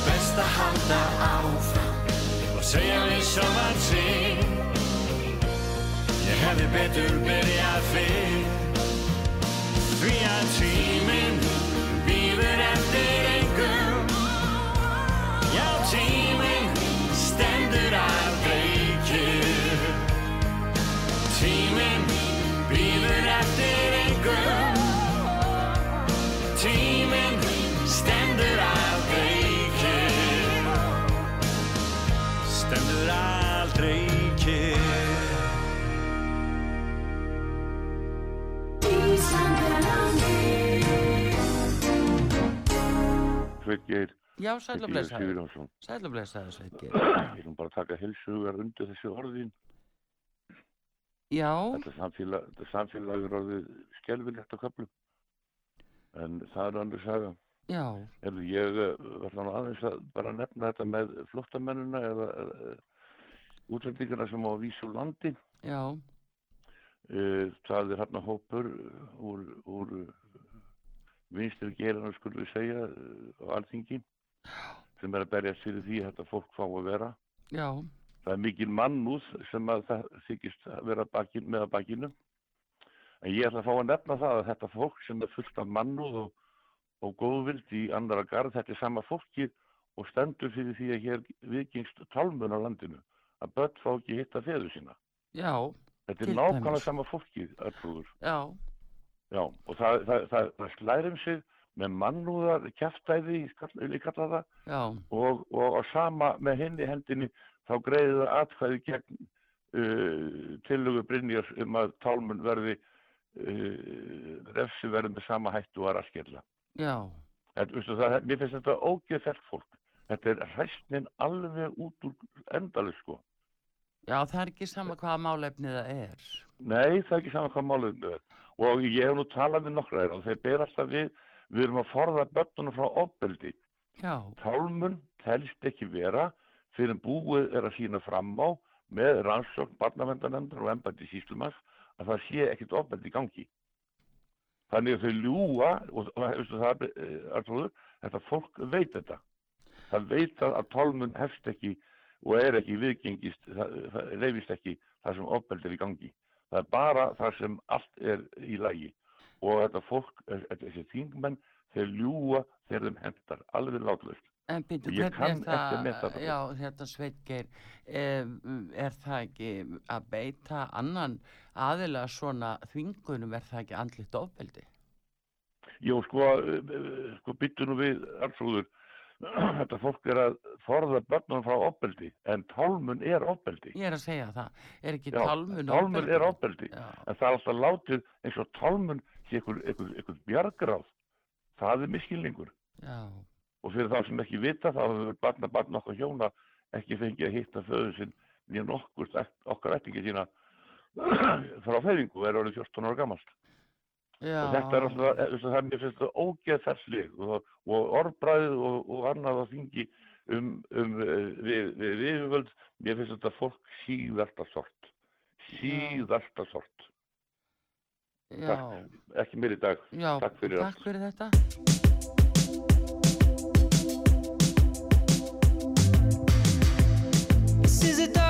Er best að halda áfram og segja við sjálfan sig Ég hefði betur byrjað fyrr. Því að tíminn býður eftir engum Já, tíminn Sveit Geir, Já, sæl og blessaður. Sæl og blessaður, Sveit Geir. Ég vil bara taka helsugar undir þessu orðin. Já, Þetta samfélag, þetta samfélag er orðið skelvilegt á köflum. En það er andur saga. já, Erðu, ég uh, verða nú aðeins að bara nefna þetta með flottamennina eða uh, útlendingana sem á vísu landi. já, Uh, það er hérna hópur úr, úr vinstri gerinu skulum við segja uh, á alþingi sem er að berjast fyrir því að þetta fólk fá að vera. já, Það er mikil mannúð sem að það þykist að vera bakin, með að bakinu. En ég ætla að fá að nefna það að þetta fólk sem er fullt af mannúð og, og góðvild í andara garð, þetta er sama fólki og stendur fyrir því að hér viðgengst tálmun á landinu. Að börn fá ekki hitta feður sína. já, Þetta er nákvæmlega sama fólkið, öllúður. já, Já, og það, það, það, það slærum sig með mannúðar kæftæði, ég kalla það, og, og á sama með henni hendinni þá greiði það atkvæði gegn uh, tillögu Brynjars um að tálmun verði uh, refsi verði með sama hættu og að raskella. já, Þetta, veistu, það, mér finnst þetta ógeðfælt fólk. Þetta er hræstnin alveg út úr endalið sko. já, það er ekki sama hvaða málefni það er. Nei, það er ekki saman hvað málið er. Og ég hef nú talað við nokkra og þeir ber alltaf við, við erum að forða börnunum frá ofbeldi. Já, Tálmun telst ekki vera fyrir búið er að sína fram á með rannsókn barnavendanendar og embætti síslumans að það sé ekkert ofbeldi í gangi. Þannig að þau ljúa og, og veistu, það, eh, Arnþrúður, þetta fólk veit þetta. Það veit að, að tálmun hefst ekki og er ekki viðgengist, það, það reyfist ekki það sem ofbeldi er í gangi. Það er bara það sem allt er í lagi. Og þetta fólk, eh, þessi þingmenn, þeir ljúa þegar þeim hendar, alveg látlaust. en byrju, hvernig er það, já, þetta Sveitgeir, er, er það ekki að beita annan aðila svona þvingunum, er það ekki andlitt ofbeldi? Jó, sko, eh, eh, sko byttu nú við, Arnfrúður, þetta fólk er að forða börnum frá ofbeldi, en tálmun er ofbeldi. Ég er að segja það, er ekki Já, tálmun tálmun er ofbeldi, Já, en það er alltaf látið eins og tálmun sé einhver, einhver, einhver bjargráð. Það er miskilningur. já, Og fyrir þá sem ekki vita, þá hefur barna barn okkar hjóna ekki fengið að hitta föðu sinn nýja nokkur okkar ættingi sína frá fæðingu, er orðið 14 ára gamalt. Já, og þetta er alltaf, eh, það mér finnst það ógeðferðsleg og, og orðbræðið og, og annað að þingi um, um eh, við, við viðvöld, mér finnst þetta fólk síðasta sort. Síðasta sort. Já, ekki mér í dag, já, takk fyrir takk fyrir þetta. This is a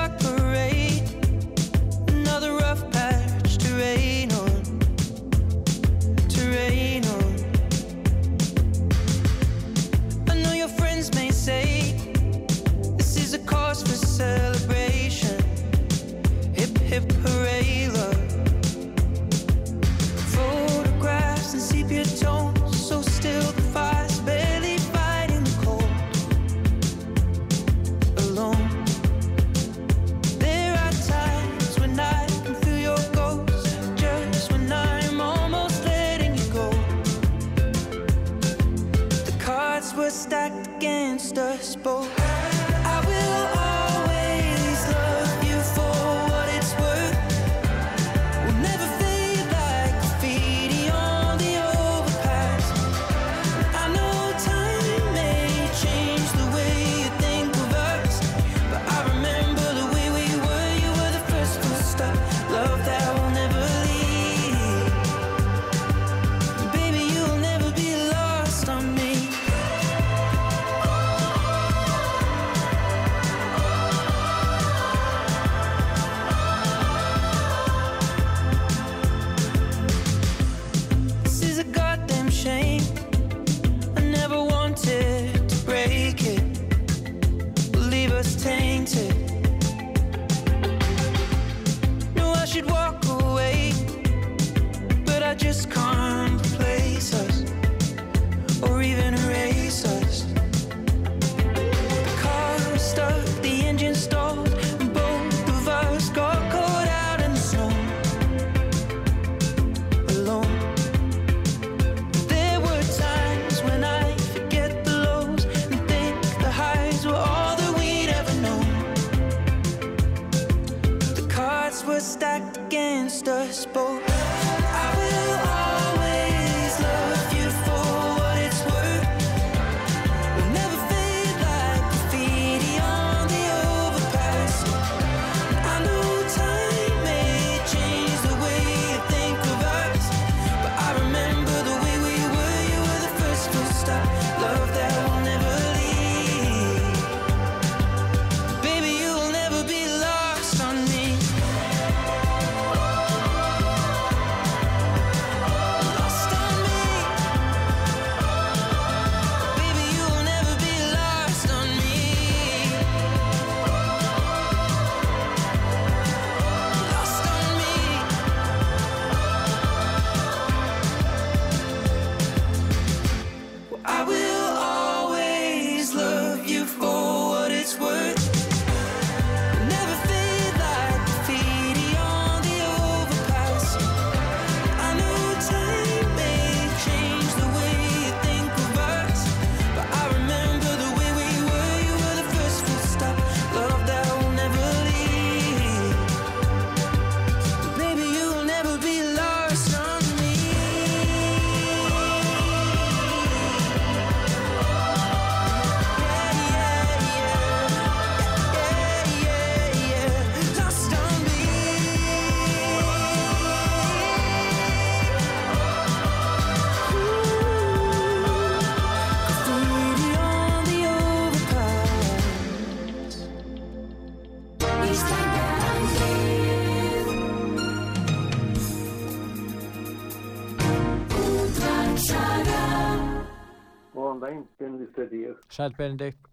Sæl Benedikt.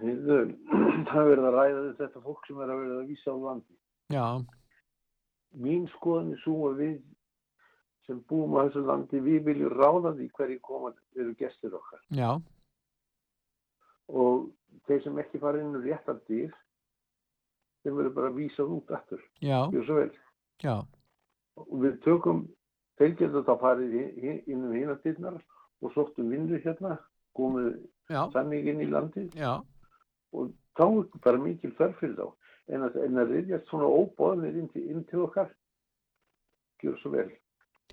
Heyrðu, Það er verið að ræða þetta fólk sem er að verið að vísa á landi. Já, Mín skoðan er svo að við sem búum á þessu landi, við viljum ráða því hverju koma eru gestur okkar. já, Og þeir sem ekki fara inn úr réttar dýr, þeim verður bara vísað út aftur. já, Gjör svo vel. já, Og við tökum, þeir þá farið í- í- inn um hinatýrnar og sóttum vinnu hérna, komið já, sannig inn í landið já, og þá er bara mikil þörf fyrir þá. En að, en að reyðjast svona óbóðnir inn, inn til okkar, gjör svo vel.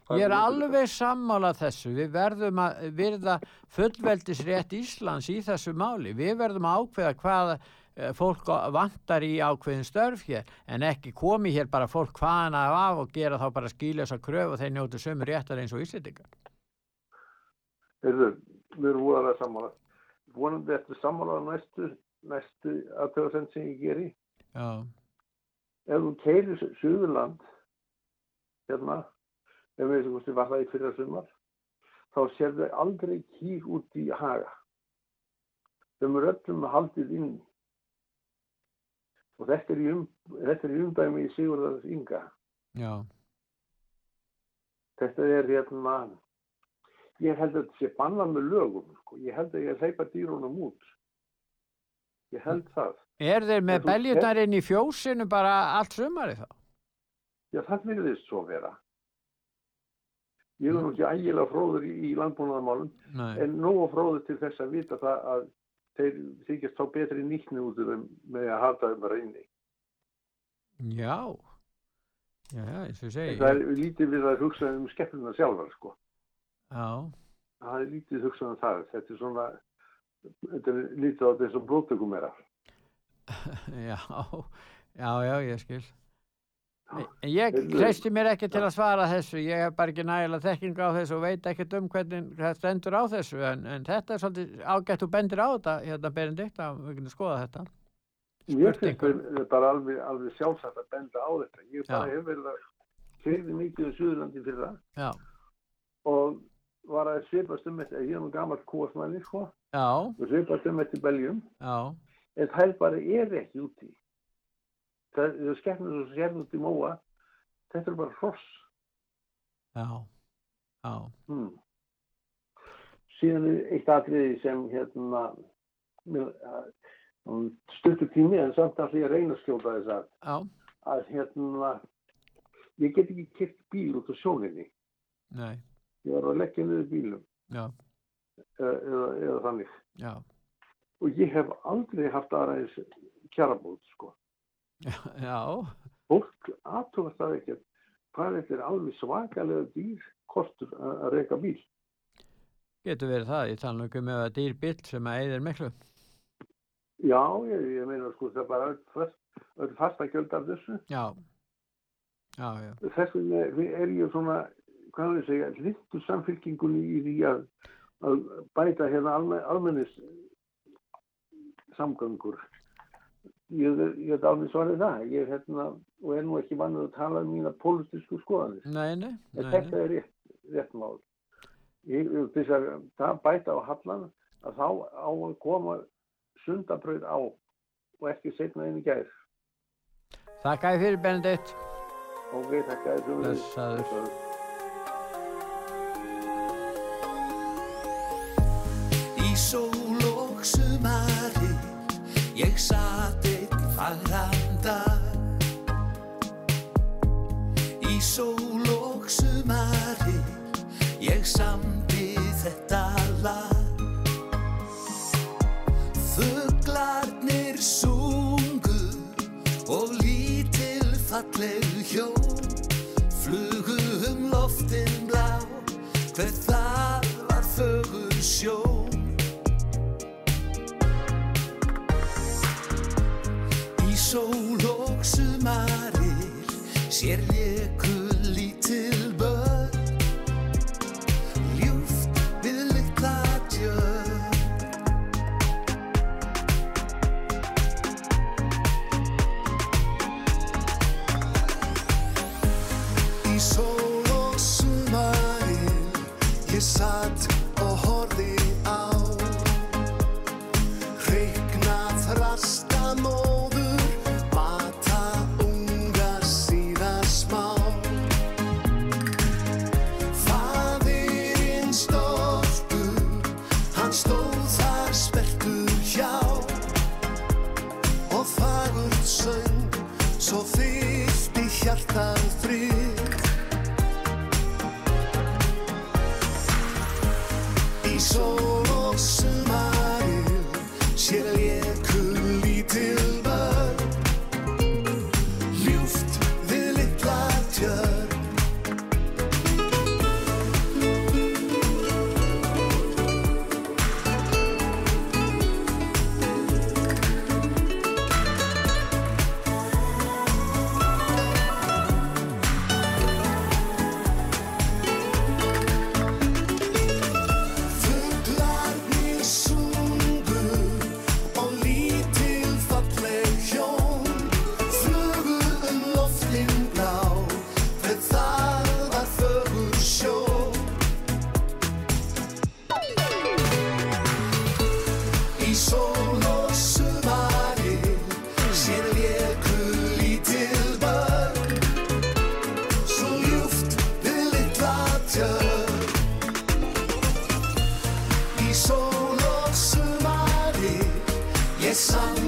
Ég er alveg sammála þessu. Við verðum að virða fullveldisrétt Íslands í þessu máli. Við verðum að ákveða hvað eh, fólk vantar í ákveðin störf hér en ekki komi hér bara fólk hvaðan af af og gera þá bara skýlösa kröf og þeir njótu sömu réttar eins og Íslendingar. Heyrðu, við erum voðalega sammála. Vonandi eftir sammála á næstu, næstu aðtöðasend sem ég geri. Já, Ef þú keirir Suðurland, hérna, ef við kosti var það í fyrra sumar, þá sérðu aldrei kýr út í haga. Þeim er öllum haldið inn. Og þetta er í, um, þetta er í umdæmi í Sigurðars Inga. já, Þetta er hérna, ég held að þetta sé bannað með lögum, sko. Ég held að ég hleypa dýrunum út. Ég held það. Er þeir með beljurnar inn í fjósinu bara allt sumari þá? Já, það virðist svo vera. Ég er nú ekki ægilega fróður í, í landbúnaðarmálum, Nei. en nógu fróður til þess að vita það að þeir þykjast þá betri nýttni út um með að halda þeim bara inni. Já, já, eins og segi. Það er lítið við að hugsa um skeppnuna sjálfar, sko. Já, Það er lítið hugsað um það. Þetta er svona, þetta er lítið á þess að blóttökum er af. já, já, já, ég skil. En ég treysti mér ekki til að svara þessu, ég hef bara ekki nægilega þekking á þessu og veit ekkert um hvernig það stendur á þessu, en, en þetta er svolítið ágætt og bendir á þetta, hérna Benedikt, að við getum skoða þetta. Mér finnst þetta bara alveg, alveg sjálfsagt að benda á þetta. Ég bara Já. hef verið að keirði mikið um Suðurlandi fyrir það Já, og var að svipast um þetta, ég er nú gammal kúasmæli, sko, já, og svipast um þetta í Beljum, já, en það bara er ekki úti. Það er skemmur sem sér út í móa, þetta er bara hross. já, já, Hmm. Síðan er eitt atriði sem hérna, stuttu tími en samt að ég að reyna að skjóta þess að, já, að hérna, ég get ekki kipt bíl út á sjóninni. nei, Ég var að leggja niður bílum eða, eða, eða þannig. já, Og ég hef aldrei haft aðra eins kjarabót, sko. já, Fólk aðtúfast það ekkert hvað þetta er alveg svakalega dýr kostur að að reyka bíl. Getur verið það, ég tala nú ekki með að dýr bíl sem að eigðir miklu. Já, ég, ég meina sko það er bara öll, öll fasta gjöld af þessu. Já, já, já. Þess vegna er ég svona, hvað við segja, hlindu samfylkingunni í því að, að bæta hérna alme, almennis samgöngur. Ég, ég er alveg svarið það. Ég er hérna og er nú ekki vannur að tala um mína pólitísku skoðanir. Nei, nei, En nei, þetta nei. er rétt, rétt mál. Ég þess að það bæta á hallan að þá á að koma sundabröð á og ekki setna inn í gær. Þakka fyrir Benedikt. Ok, þakka fyrir. Blessaður. Sól og sumari Ég satt einn fagran dag. Í sól og sumari Ég samdi þetta lag. Fuglarnir sungu Og lítil falleg sól og sumarir sér léku Yes, I'm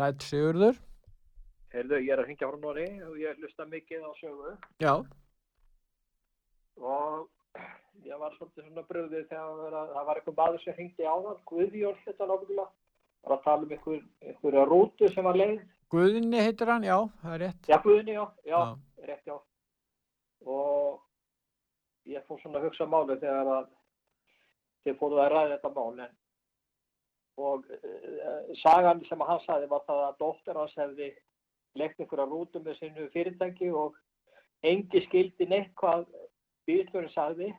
Sætt Sigurður. Heyrðu, ég er að hringja frá Nóri og ég hlusta mikið á sögu Já, og ég var svolítið svona bröðið þegar það var, það var eitthvað maður sem hringdi á það, Guðjón þetta náttúrulega, var að tala um einhver, einhverja rútu sem var leið. Guðni heitir hann, já, það er rétt. Já, Guðni, já, já, Já. rétt, já. Og ég fór svona að hugsa málið þegar að þið fóruð að ræða þetta mál en og uh, sagan sem hann sagði var það að dóttir hans hefði leikt einhverja rútu með sinu fyrirtæki og engi skildi neitt hvað bílstjórin sagði.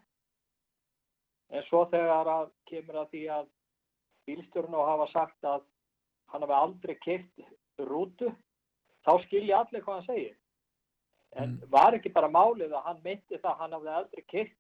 En svo þegar að kemur að því að bílstjórn á hafa sagt að hann hafi aldrei keitt rútu þá skilja allir hvað hann segir. En var ekki bara málið að hann myndi það að hann hafði aldrei keitt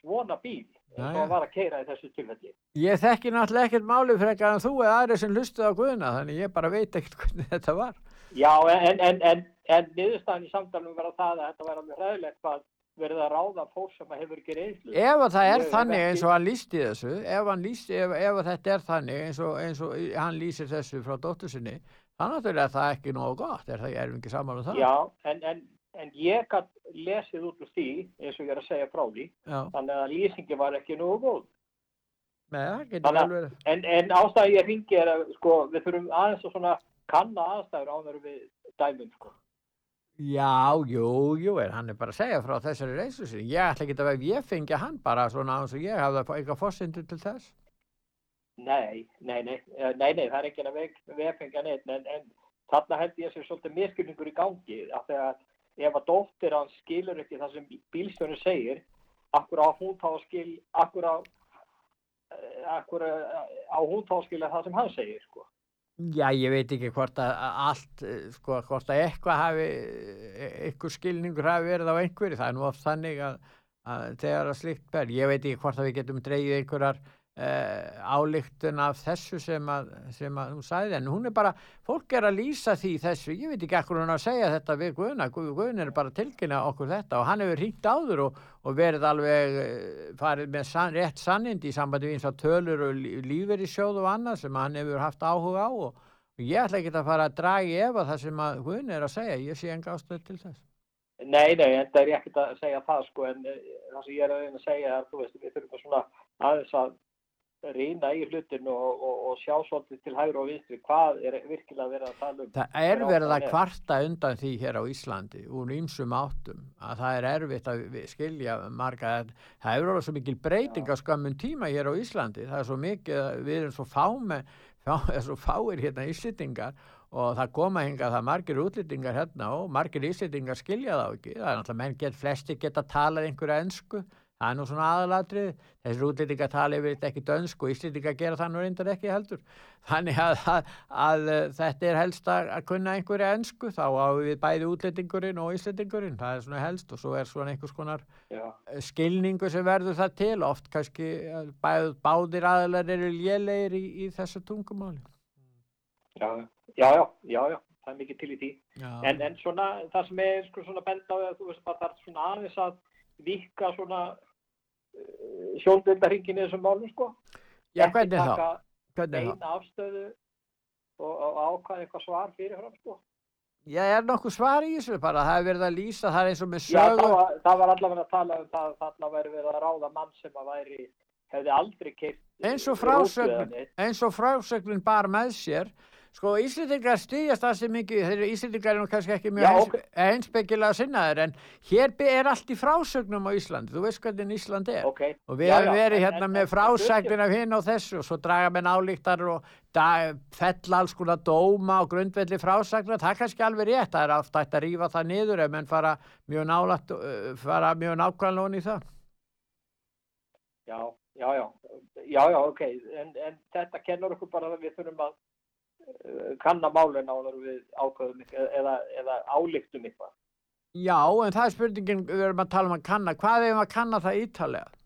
svona bíl og hann var að keira í þessu tilfelli. Ég þekki náttúrulega ekkert máli frekar en þú eða aðri sem lustuð á Guðna, þannig ég bara veit ekkert hvernig þetta var. Já, en, en, en, en niðurstaðan í samtalum var það að þetta var alveg hræðilegt hvað verið að ráða fólk sem hefur ekki reynslu. Ef að það er þannig eins og hann lísti þessu, ef, lísti, ef, ef að þetta er þannig eins og, eins og hann lýsir þessu frá dóttur sinni, náttúrulega er það ekki nógu gott, er það, ekki saman um það? Já, en, en, ég gætt lesið út úr því, eins og ég er að segja frá því, Já. þannig að lýsingi var ekki nógu góð. Nei, það að-. En, en ástæði ég ringi er að sko, við þurfum aðeins að svona kanna aðstæður en við dæmum sko. Já, jú, jú, en hann er bara að segja frá þessari reysu sinni. Ég ætla ekki að ég fengi hann bara svona eins og ég hafði eitthvað fórsindu til þess. Nei, nei, nei, eh, nei, nei, það er ekki að við, við fengja neitt, en, en þarna held ég sem svolítið miskilningur í gangi, af því að ef að dóttir hans skilur ekki það sem bílstjónu segir, akkur á hún þá skil, akkur á, eh, akkur á hún þá að skilja það sem hann segir, sko. Já, ég veit ekki hvort að allt, eh, sko, hvort að eitthvað hafi, eitthvað skilningur hafi verið á einhverju, það er nú oft þannig að, að þegar að slikt ber, ég veit ekki hvort að við getum dreigið einhverjar uh, álíktun af þessu sem að, sem að hún sagði, en hún er bara, fólk er að lýsa því þessu, ég veit ekki ekkur hún að segja þetta við Guðna, Guð- Guðna er bara að tilkynna okkur þetta og hann hefur hringt áður og, og verið alveg eh, farið með san, rétt sannindi í sambandi við eins og tölur og lífur í sjóð og annað sem hann hefur haft áhuga á og, og ég ætla ekki að fara að draga í efa það sem að Guðna er að segja, ég sé enga ástöð til þess. Nei, nei, en það er ekkert að segja það, sko, en eh, það sem ég er að rýna í hlutin og, og, og sjá svolítið til hægri og vinstri hvað er virkilega verið að tala um. Það er verið að kvarta undan því hér á Íslandi úr ýmsum áttum að það er erfitt að skilja marga. Það er verið svo mikil breyting á skammun tíma hér á Íslandi. Það er svo mikið, að við erum svo fáme fá, er svo fáir hérna Íslendingar og það koma hingað það margir útlendingar hérna og margir Íslendingar skilja þá ekki, það er náttúrulega menn get, flesti geta talað einhverja ensku það er nú svona aðalatrið þessir útlendingar tala yfir ekki dönsku og Íslendingar gera það nú reyndar ekki heldur. Þannig að, að, að eh, þetta er helst að, að kunna einhverja ensku. Þá á við bæði útlendingurinn og Íslendingurinn. Það er svona helst og svo er svona einhvers konar Já. eh, skilningu sem verður það til. Oft kannski eh, bæð, báðir aðalar eru lélegir í, í þessu tungumáli. Já, já, já, já, já, það er mikið til í því. En, en svona, það sem er sko svona benda á því að þú veist bara það er svona aðeins að vika svona uh, sjóndöldarhingin í þessum málum, sko. Já, hvernig þá? Hvernig þá? eina afstöðu og, og ákvæða eitthvað svar fyrirfram, sko. Já, er nokkuð svar í þessu bara, það er verið að lýsa, það er eins og með Já, sögu það var, það var allavega að tala um það að þarna væri verið að ráða mann sem að væri, hefði aldrei keitt eins og frásögnin eins og frásögnin bar með sér sko Íslendingar stýjast það sem mikið þeir Íslendingar er nú kannski ekki mjög ok. einsbyggilega sinnaðir en hér er allt í frásögnum á Íslandi. Þú veist hvernig Ísland er. Ok. og við hefum verið en- hérna en- með en- frásögnin af hinn og þessu og svo draga menn álíktar og da, fella alls konar dóma og grundvelli frásagnar, það er kannski alveg rétt það er hægt að rífa það niður ef menn fara mjög nálægt uh, fara mjög nákvæmlega í það. Já, já, já, já, já, ok, en, en þetta kennur okkur bara að við þurfum að uh, kanna málin áður við eitthvað eða, eða álíktum eitthvað. Já, en það er spurningin, við erum að tala um að kanna, hvað er að kanna það ítalega?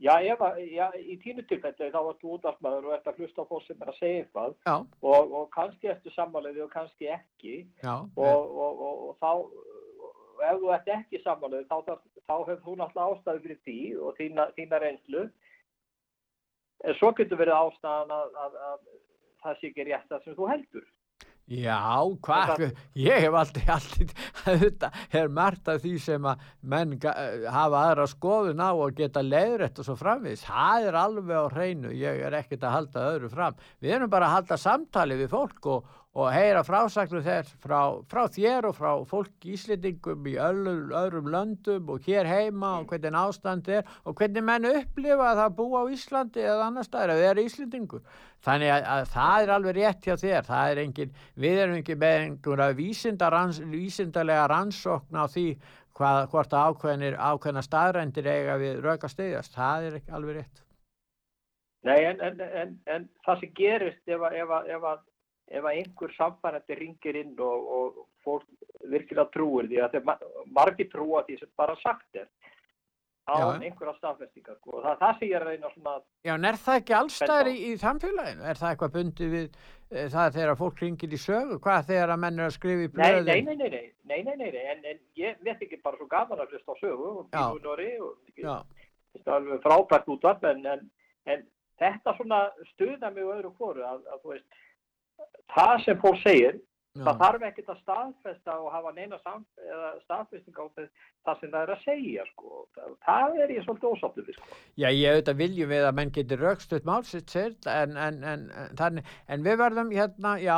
Já, ef já, í tínu tilfelli þá vartu útvarpmaður og ert að hlusta á fólk sem er að segja eitthvað og, og kannski ertu sammálaði og kannski ekki. Já, og, og, og, og þá ef þú ert ekki sammálaði þá, þá, þá hefur þú náttúrulega ástæðu fyrir því og þína, þína reynslu. En svo getur verið ástæðan að, að, að það sé ekki rétt það sem þú heldur. Já, hvað, ég hef aldrei, aldrei, þetta er margt af því sem að menn eh, hafa aðra skoðun á og geta leiðrætt og svo framvís. Það er alveg á hreinu, ég er ekkert að halda öðru fram. Við erum bara að halda samtali við fólk og, og heyra frásagnu þess frá, frá þér og frá fólk íslendingum í öllum, öðrum löndum og hér heima og hvernig ástand er og hvernig menn upplifa að það búa á Íslandi eða annar staðar að vera íslendingur. Þannig að, að það er alveg rétt hjá þér, það er engin, við erum ekki með einhverja vísinda ranns, vísindalega rannsókn á því hvað, hvort ákveðnir, ákveðna staðrændir eiga við rauk að steyðast, það er alveg rétt. Nei, en, en, en, en það sem gerist ef að, ef að einhver samfærandi ringir inn og, og fólk virkilega trúir því að margi trúa því sem bara sagt er á Já. einhverja staðfestingar sko. og það, það sé ég að reyna svona Já, en er það ekki allstæðri í, í samfélaginu? Er það eitthvað bundið við e, það þegar fólk ringir í sög? Hvað þegar að menn er að skrifa í blöðu? Nei, nei, nei, nei, nei, nei, nei, nei. En, en ég veit ekki bara svo gaman að hlusta á sögu og bílunori og þetta er alveg frábært útvarp en, en, en þetta svona stuða mig öðru hóru að, að þú veist það sem fólk segir, já. það þarf ekkert að staðfesta og hafa neina staðfesting á það sem það er að segja, sko. Það, það er ég svolítið ósáttur við, sko. Já, ég auðvitað viljum við að menn getur raukstuð málsitt sér, en, en, en, en, þannig, en við verðum hérna, já,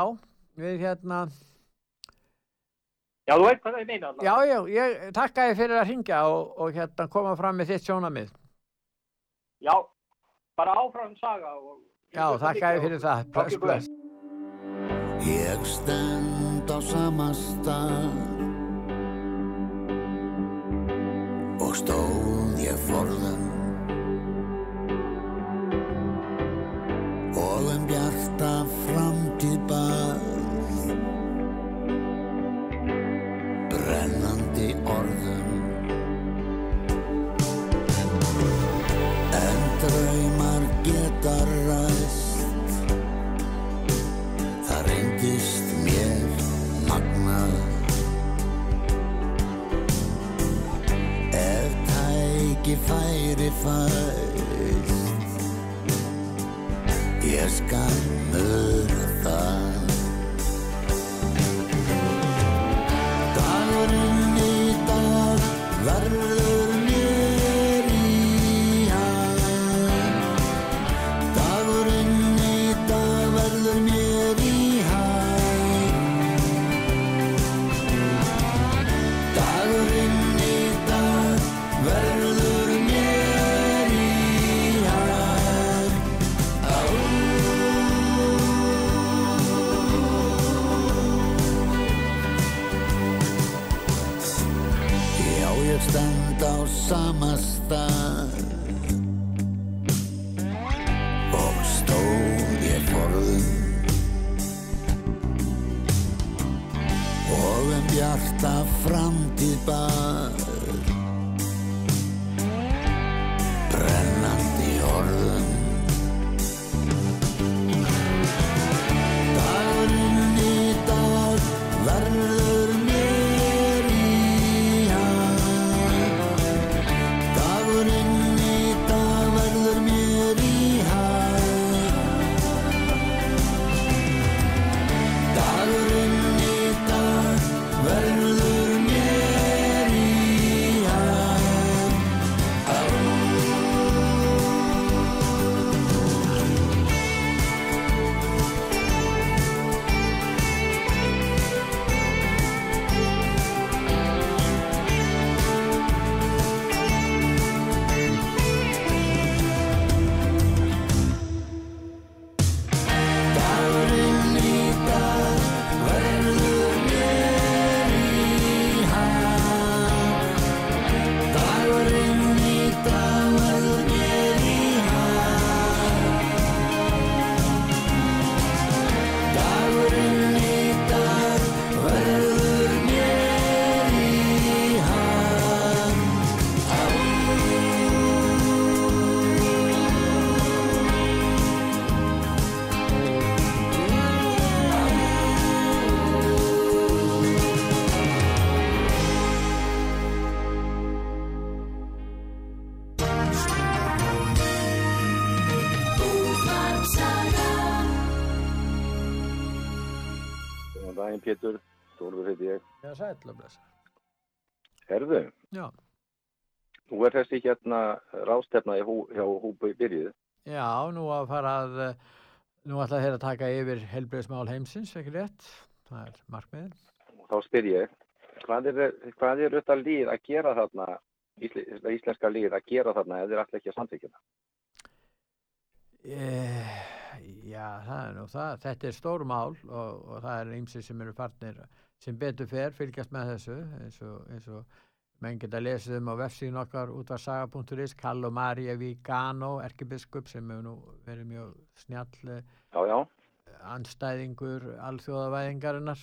við hérna, Já, þú veit hvað það ég meina allavega. já, já, ég takka þið fyrir að ringja og, og hérna koma fram með þitt sjónamið. Já, bara áfram saga og... Já, þakka þið fyrir það. Bless, bless. Ég stend á sama stað. Og stóð ég forðum sacrificed. Yes, God сам sætla, blessa. Herðu, Já, nú er þessi hérna rástefna hú, hjá Húbi byrjuð. já, nú að fara að, eh, nú ætla þeir að taka yfir helbriðsmál heimsins, ekki rétt? Það er markmiðin. Og þá spyr ég, hvað er, hvað er þetta líð að gera þarna, íslenska líð að gera þarna ef þeir ætla ekki að samþykja það? Eh, já, það er nú það. Þetta er stór mál og, og það er ýmsi sem eru farnir sem betur fer, fylgjast með þessu eins og, eins og menn geta lesið um á vefsíðun okkar útvarsaga.is Kallo Maria Vigano, erkibiskup sem hefur nú verið mjög snjall eh, Já, já, anstæðingur alþjóðavæðingarinnar.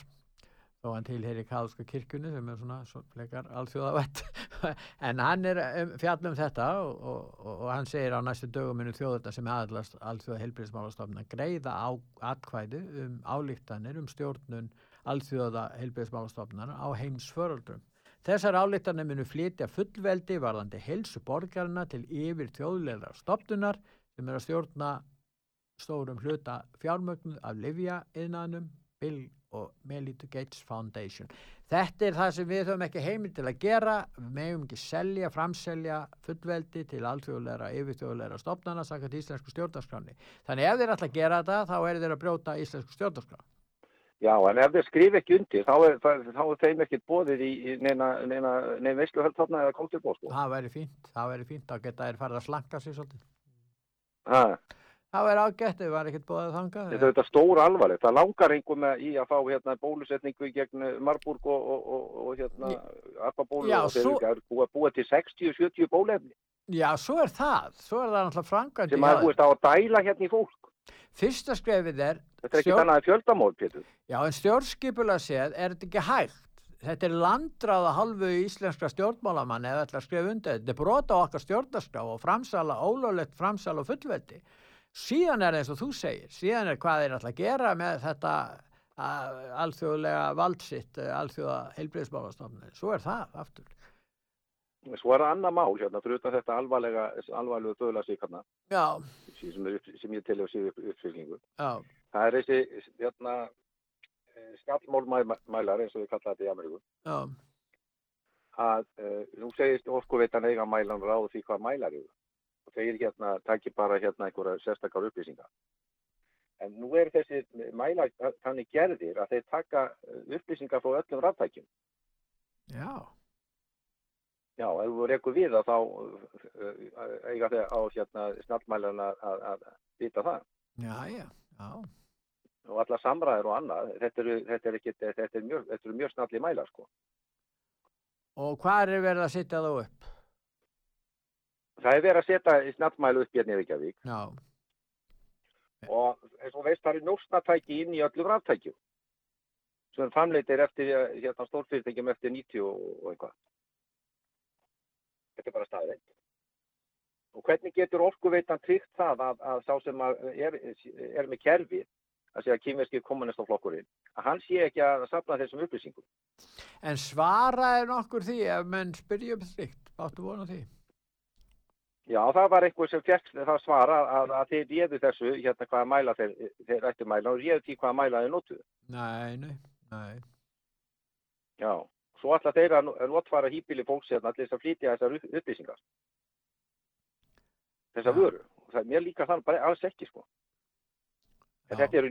Þó hann tilheyri katholska kirkjunni sem er svona svo fleikar alþjóðavætt. En hann er um, fjall um þetta og, og, og, og hann segir á næstu dögum minu þjóðurna sem aðlast alþjóða heilbyrðismálastofna greiða á atkvæði um álíktanir um stjórnun alþjóða heilbyrðismálastofnar á heimsföröldrum. Þessar álíktanir munu flytja fullveldi varðandi heilsu borgarna til yfir þjóðlegar stofnunar sem er að stjórna stórum hluta fjármögnu af Livia innan Bill og Melinda Gates Foundation. Þetta er það sem við höfum ekki heimil til að gera, við megum ekki selja, framselja fullveldi til alþjóðleira, yfirþjóðleira stofnana sakað íslensku stjórnarskráni. Þannig ef þeir ætla að gera þetta, þá er þeir að brjóta íslensku stjórnarskrá. Já, en ef þeir skrifa ekki undir, þá er, þá, er þeim ekkert bóðið í neina, neina, neina veisluhöld þarna eða kóttilbóð, sko. Það væri fínt, það væri fínt að geta þeir farið að slanka sig svolítið. Ha, Það væri ágætt, þau var ekkert búið þangað. þetta er þetta stóra alvarlegt. Það langar einhver með í að fá hérna bólusetningu gegn Marburg og, og, og, og hérna Arbabólu og þeir svo- eru búið að búa til 60-70 bólefni Já, svo er það, svo er það náttúrulega framkvæmdi. sem að búist á að dæla hérna í fólk. Fyrsta skrefið er... Þetta er ekki stjórn- annað en fjöldamóð, Pétur. Já, en stjórnskipulega séð er þetta ekki hægt. Þetta er landráða halvu íslenskra stjórnmálamann eða ætla að skrifa undir. Þetta er brota á okkar stjórnarskrá og framsala, ólöglegt framsala og fullveldi. Síðan er eins og þú segir, síðan er hvað þeir ætla að gera með þetta að, alþjóðlega valdsitt, alþjóða heilbreyðsmálastofnun. Svo er það aftur. Svo er það annað mál hérna, fyrir utan þetta alvarlega, alvarlega döðla Já, sem, er sem ég til að sé upp, uppfyllingu. já, Það er þessi, hérna, skallmólmælar, eins og við kalla þetta í Ameríku, já, að uh, nú segist orkuveitan eiga mælan ráð því hvað mælar eru. Og þeir hérna, takki bara hérna einhverja sérstakar upplýsingar. En nú er þessi mælar þannig gerðir að þeir taka eh, upplýsingar frá öllum ráttækjum. já. Já, ef þú rekur við það þá uh, eiga þeir á hérna að, að vita það. Já, já, já. Og alla samræður og annað, þetta eru, þetta er, ekki, þetta er, mjög, þetta eru mjög snalli mælar, sko. Og hvað er verið að setja þá upp? Það er verið að setja snallmælu upp hérna í Reykjavík Já, og eins og veist það eru njóstnatæki inn í öllum ráttækjum sem framleitir eftir hérna stórfyrirtækjum eftir 90 og, og eitthvað. Þetta er bara staðveit. Og hvernig getur orkuveitan tryggt það að, að sá sem að er, er með kerfi, að segja kýmverski kommunistaflokkurinn, að hann sé ekki að safna þessum upplýsingum? en svaraði nokkur því ef menn spyrja um slíkt, áttu vona því? Já, það var eitthvað sem fekk það svara að, að þeir réðu þessu, hérna hvaða mæla þeir, þeir ættu mæla og réðu því hvaða mæla þeir notuðu. Nei, nei, nei. Já, svo ætla þeir að notfara hýpili fólks hérna þess að flytja þessar upp- upplýsingar. Þessar vöru. Og það er mér líka þannig bara alls ekki, sko. Þetta eru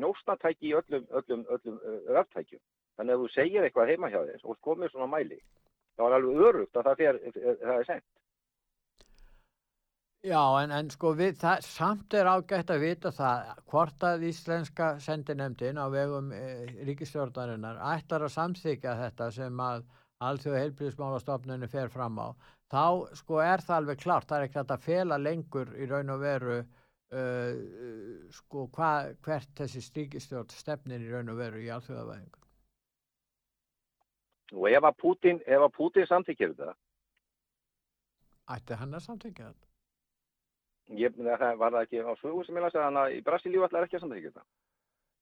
njóstnatæki í öllum, öllum, öllum raftækjum. Þannig að þú segir eitthvað heima hjá þér og komið svona mæli, þá er alveg örugt að það, fer, það er sendt. Já, en, en sko við, það, samt er ágætt að vita það hvort að íslenska sendinemdin á vegum e, ríkistjórnarinnar ætlar að samþykja þetta sem að alþjóða heilbríðismálastofnunni fer fram á, þá sko er það alveg klart, það er ekki hægt að fela lengur í raun og veru uh, sko hva, hvert þessi ríkistjórn stefnir í raun og veru í alþjóðavæðingu. Og ef að að Putin samþykir þetta, Ætti hann að samþykja þetta? ég, það var það ekki á sögu sem ég lasi, þannig að í Brasilíu ætlar ekki að samþykja þetta.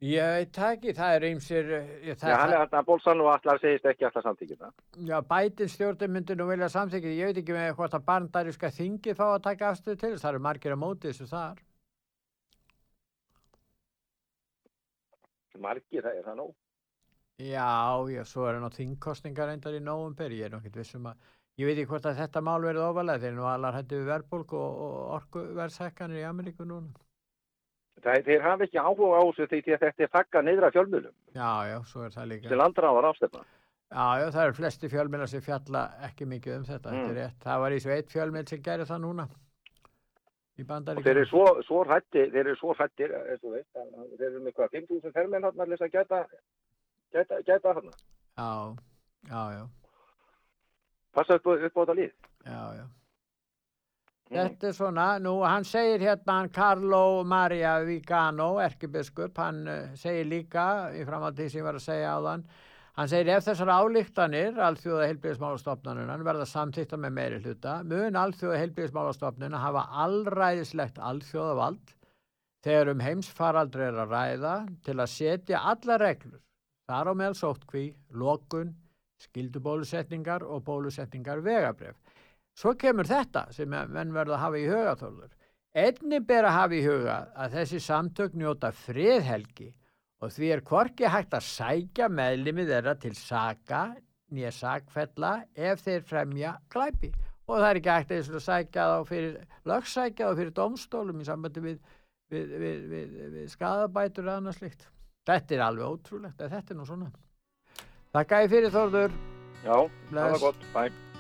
Ég veit það ekki, það er ýmsir... eh, Já, hann er þarna Bolsan og allar segist ekki að samþykja þetta. Já, bætin stjórnum myndi nú vilja samþykja, ég veit ekki með hvort að barndæriska þingi fá að taka afstöð til það eru margir á móti þessu þar. Margir, það er það nóg. Já, já, svo er hann á þingkostningar reyndar í nóvumber, ég er nokkið vissum að, ég veit ekki hvort að þetta mál verið ofalega, eru nú allar hættu við verðbólk og, og orkuverðsækkanir í Ameríku núna. Það, þeir hafa ekki áhuga á þessu því að þetta er þakka niðra fjölmjölum Já, já, svo er það líka. sem landráðar ástefna. Já, já, það eru flesti fjölmjölar sem fjalla ekki mikið um þetta, þetta er Mm. rétt. Það var í svo eitt fjölmjöl sem gerir það núna í bandaríkjum. þeir eru svo, svo hrættir, þeir eru svo hrættir, og veist, að þeir eru hvað, 5.000 fermenn hann allir að gæta, gæta, gæta hann. Já, já, já, Passa upp, á- upp á þetta lið. já, já. Mm. Þetta er svona, nú hann segir hérna hann Carlo Maria Vigano, erkibiskup, hann uh, segir líka í framhaldi sem ég var að segja á þann, Hann segir ef þessar álíktanir alþjóða heilbíðismálastofnanunan verða samþýtta með meiri hluta mun alþjóða heilbíðismálastofnuna hafa allræðislegt alþjóðavald þegar um heimsfaraldri er að ræða til að setja alla reglur þar á meðal sóttkví, lokun, skildubólusetningar og bólusetningar vegabref. Svo kemur þetta sem að menn verða að hafa í hugaþórður. Einni ber að hafa í huga að þessi samtök njóta friðhelgi og því er hvorki hægt að sækja meðlimi þeirra til saka nýja sakfella ef þeir fremja glæpi og það er ekki hægt og að sækja þá fyrir lögsækja þá fyrir domstólum í sambandi við, við, við, við, skadabætur og annað slikt. Þetta er alveg ótrúlegt að þetta er nú svona. Þakka ég fyrir Þórður. Já, það Bless. var gott. Bye.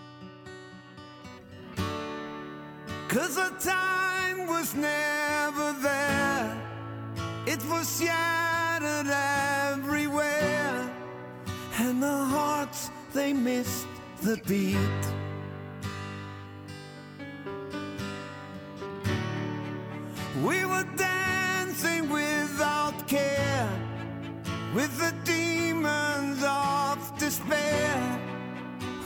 Cause the time was never there. It was shattered everywhere. And the hearts, they missed the beat. We were dancing without care with the demons of despair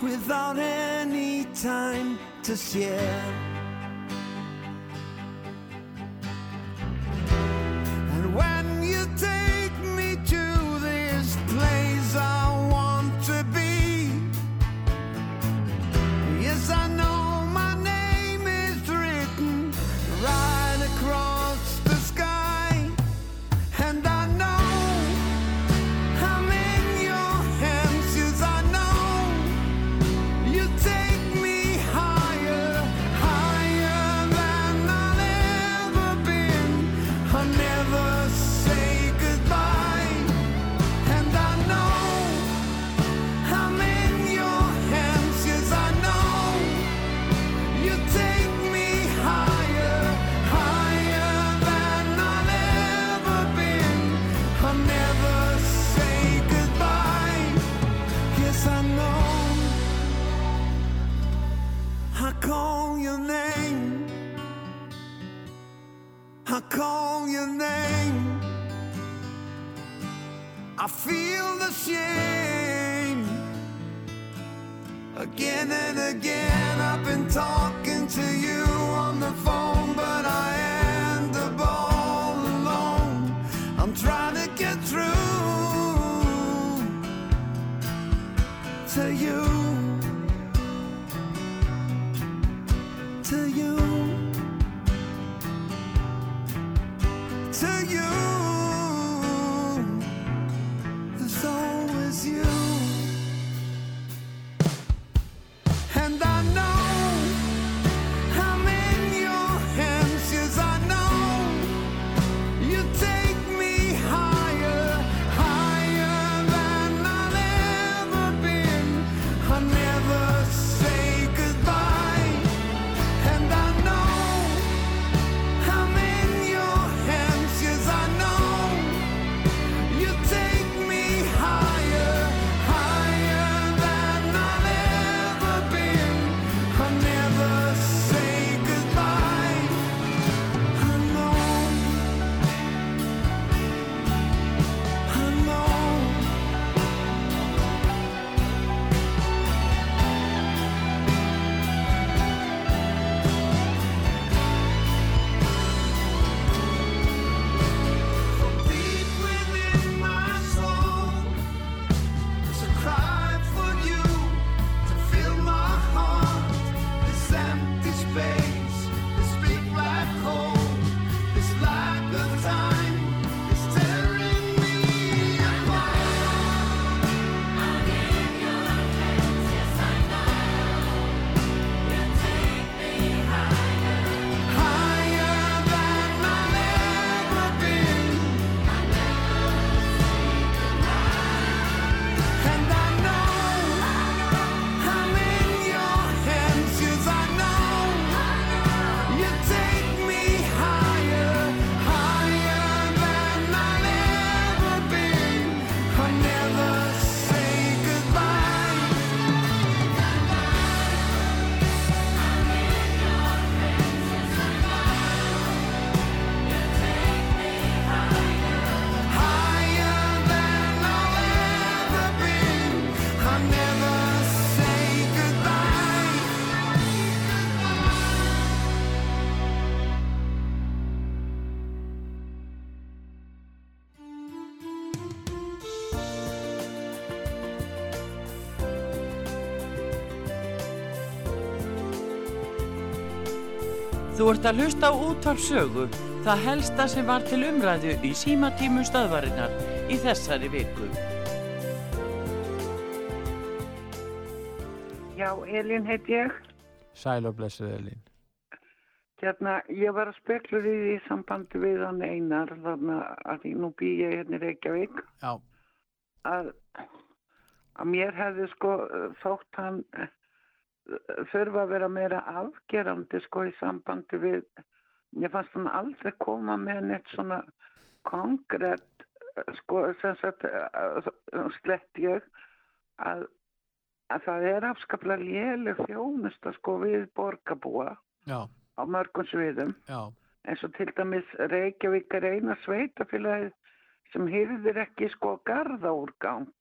without any time to share. Call your name. I feel the shame. Again and again, I've been talking to you on the phone, but I end up all alone. I'm trying to get through to you. To you. Þú ert að hlusta á útvarp sögu, það helsta sem var til umræðu í símatímu stöðvarinnar í þessari viku. Já, Elín heit ég. Sæl og blessuð Elín. Hérna, ég var að spekla í því sambandi við hann einar, þannig að því nú bý ég hérna í Reykjavík, Já, að, að mér hefði sko þótt hann þurfa að vera meira afgerandi sko í sambandi við, mér fannst hann aldrei koma með neitt svona konkrétt, eh, sko, sem sagt, eh, slett ég, að, að það er afskaplega léleg þjónusta sko við borgarbúa á mörgum sviðum. Já, eins og til dæmis Reykjavík er eina sveitafélagið sem hyrðir ekki sko garðaúrgang.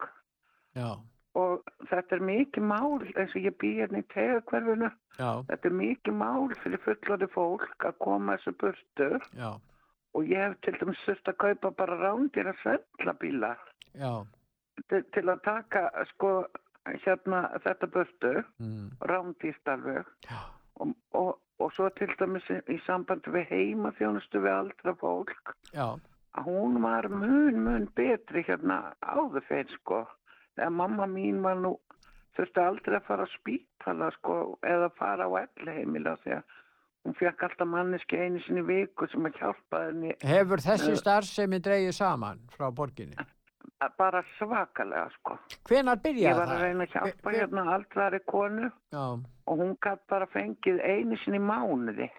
Já, og þetta er mikið mál eins og ég bý hérna í tegakverfinu þetta er mikið mál fyrir fullorði fólk að koma þessu burtu. Já, og ég hef til dæmis þurft að kaupa bara rándir að svellabíla. Já, til, til að taka sko hérna þetta burtu. Mm, rándýrt alveg. Og, og, og svo til dæmis í, sambandi við heimaþjónustu við aldra fólk. Já, að hún var mun mun betri hérna áður fyrir sko þegar mamma mín var nú þurfti aldrei að fara á spítala sko eða fara á ellheimila því að hún fekk alltaf manneski einu sinni viku sem að hjálpa henni Hefur þessi starfsemi dreigið saman frá borginni? bara svakalega sko Hvenar ég byrjaði var að það? reyna að hjálpa hérna aldrari konu Já, og hún gætt bara fengið einu sinni mánuði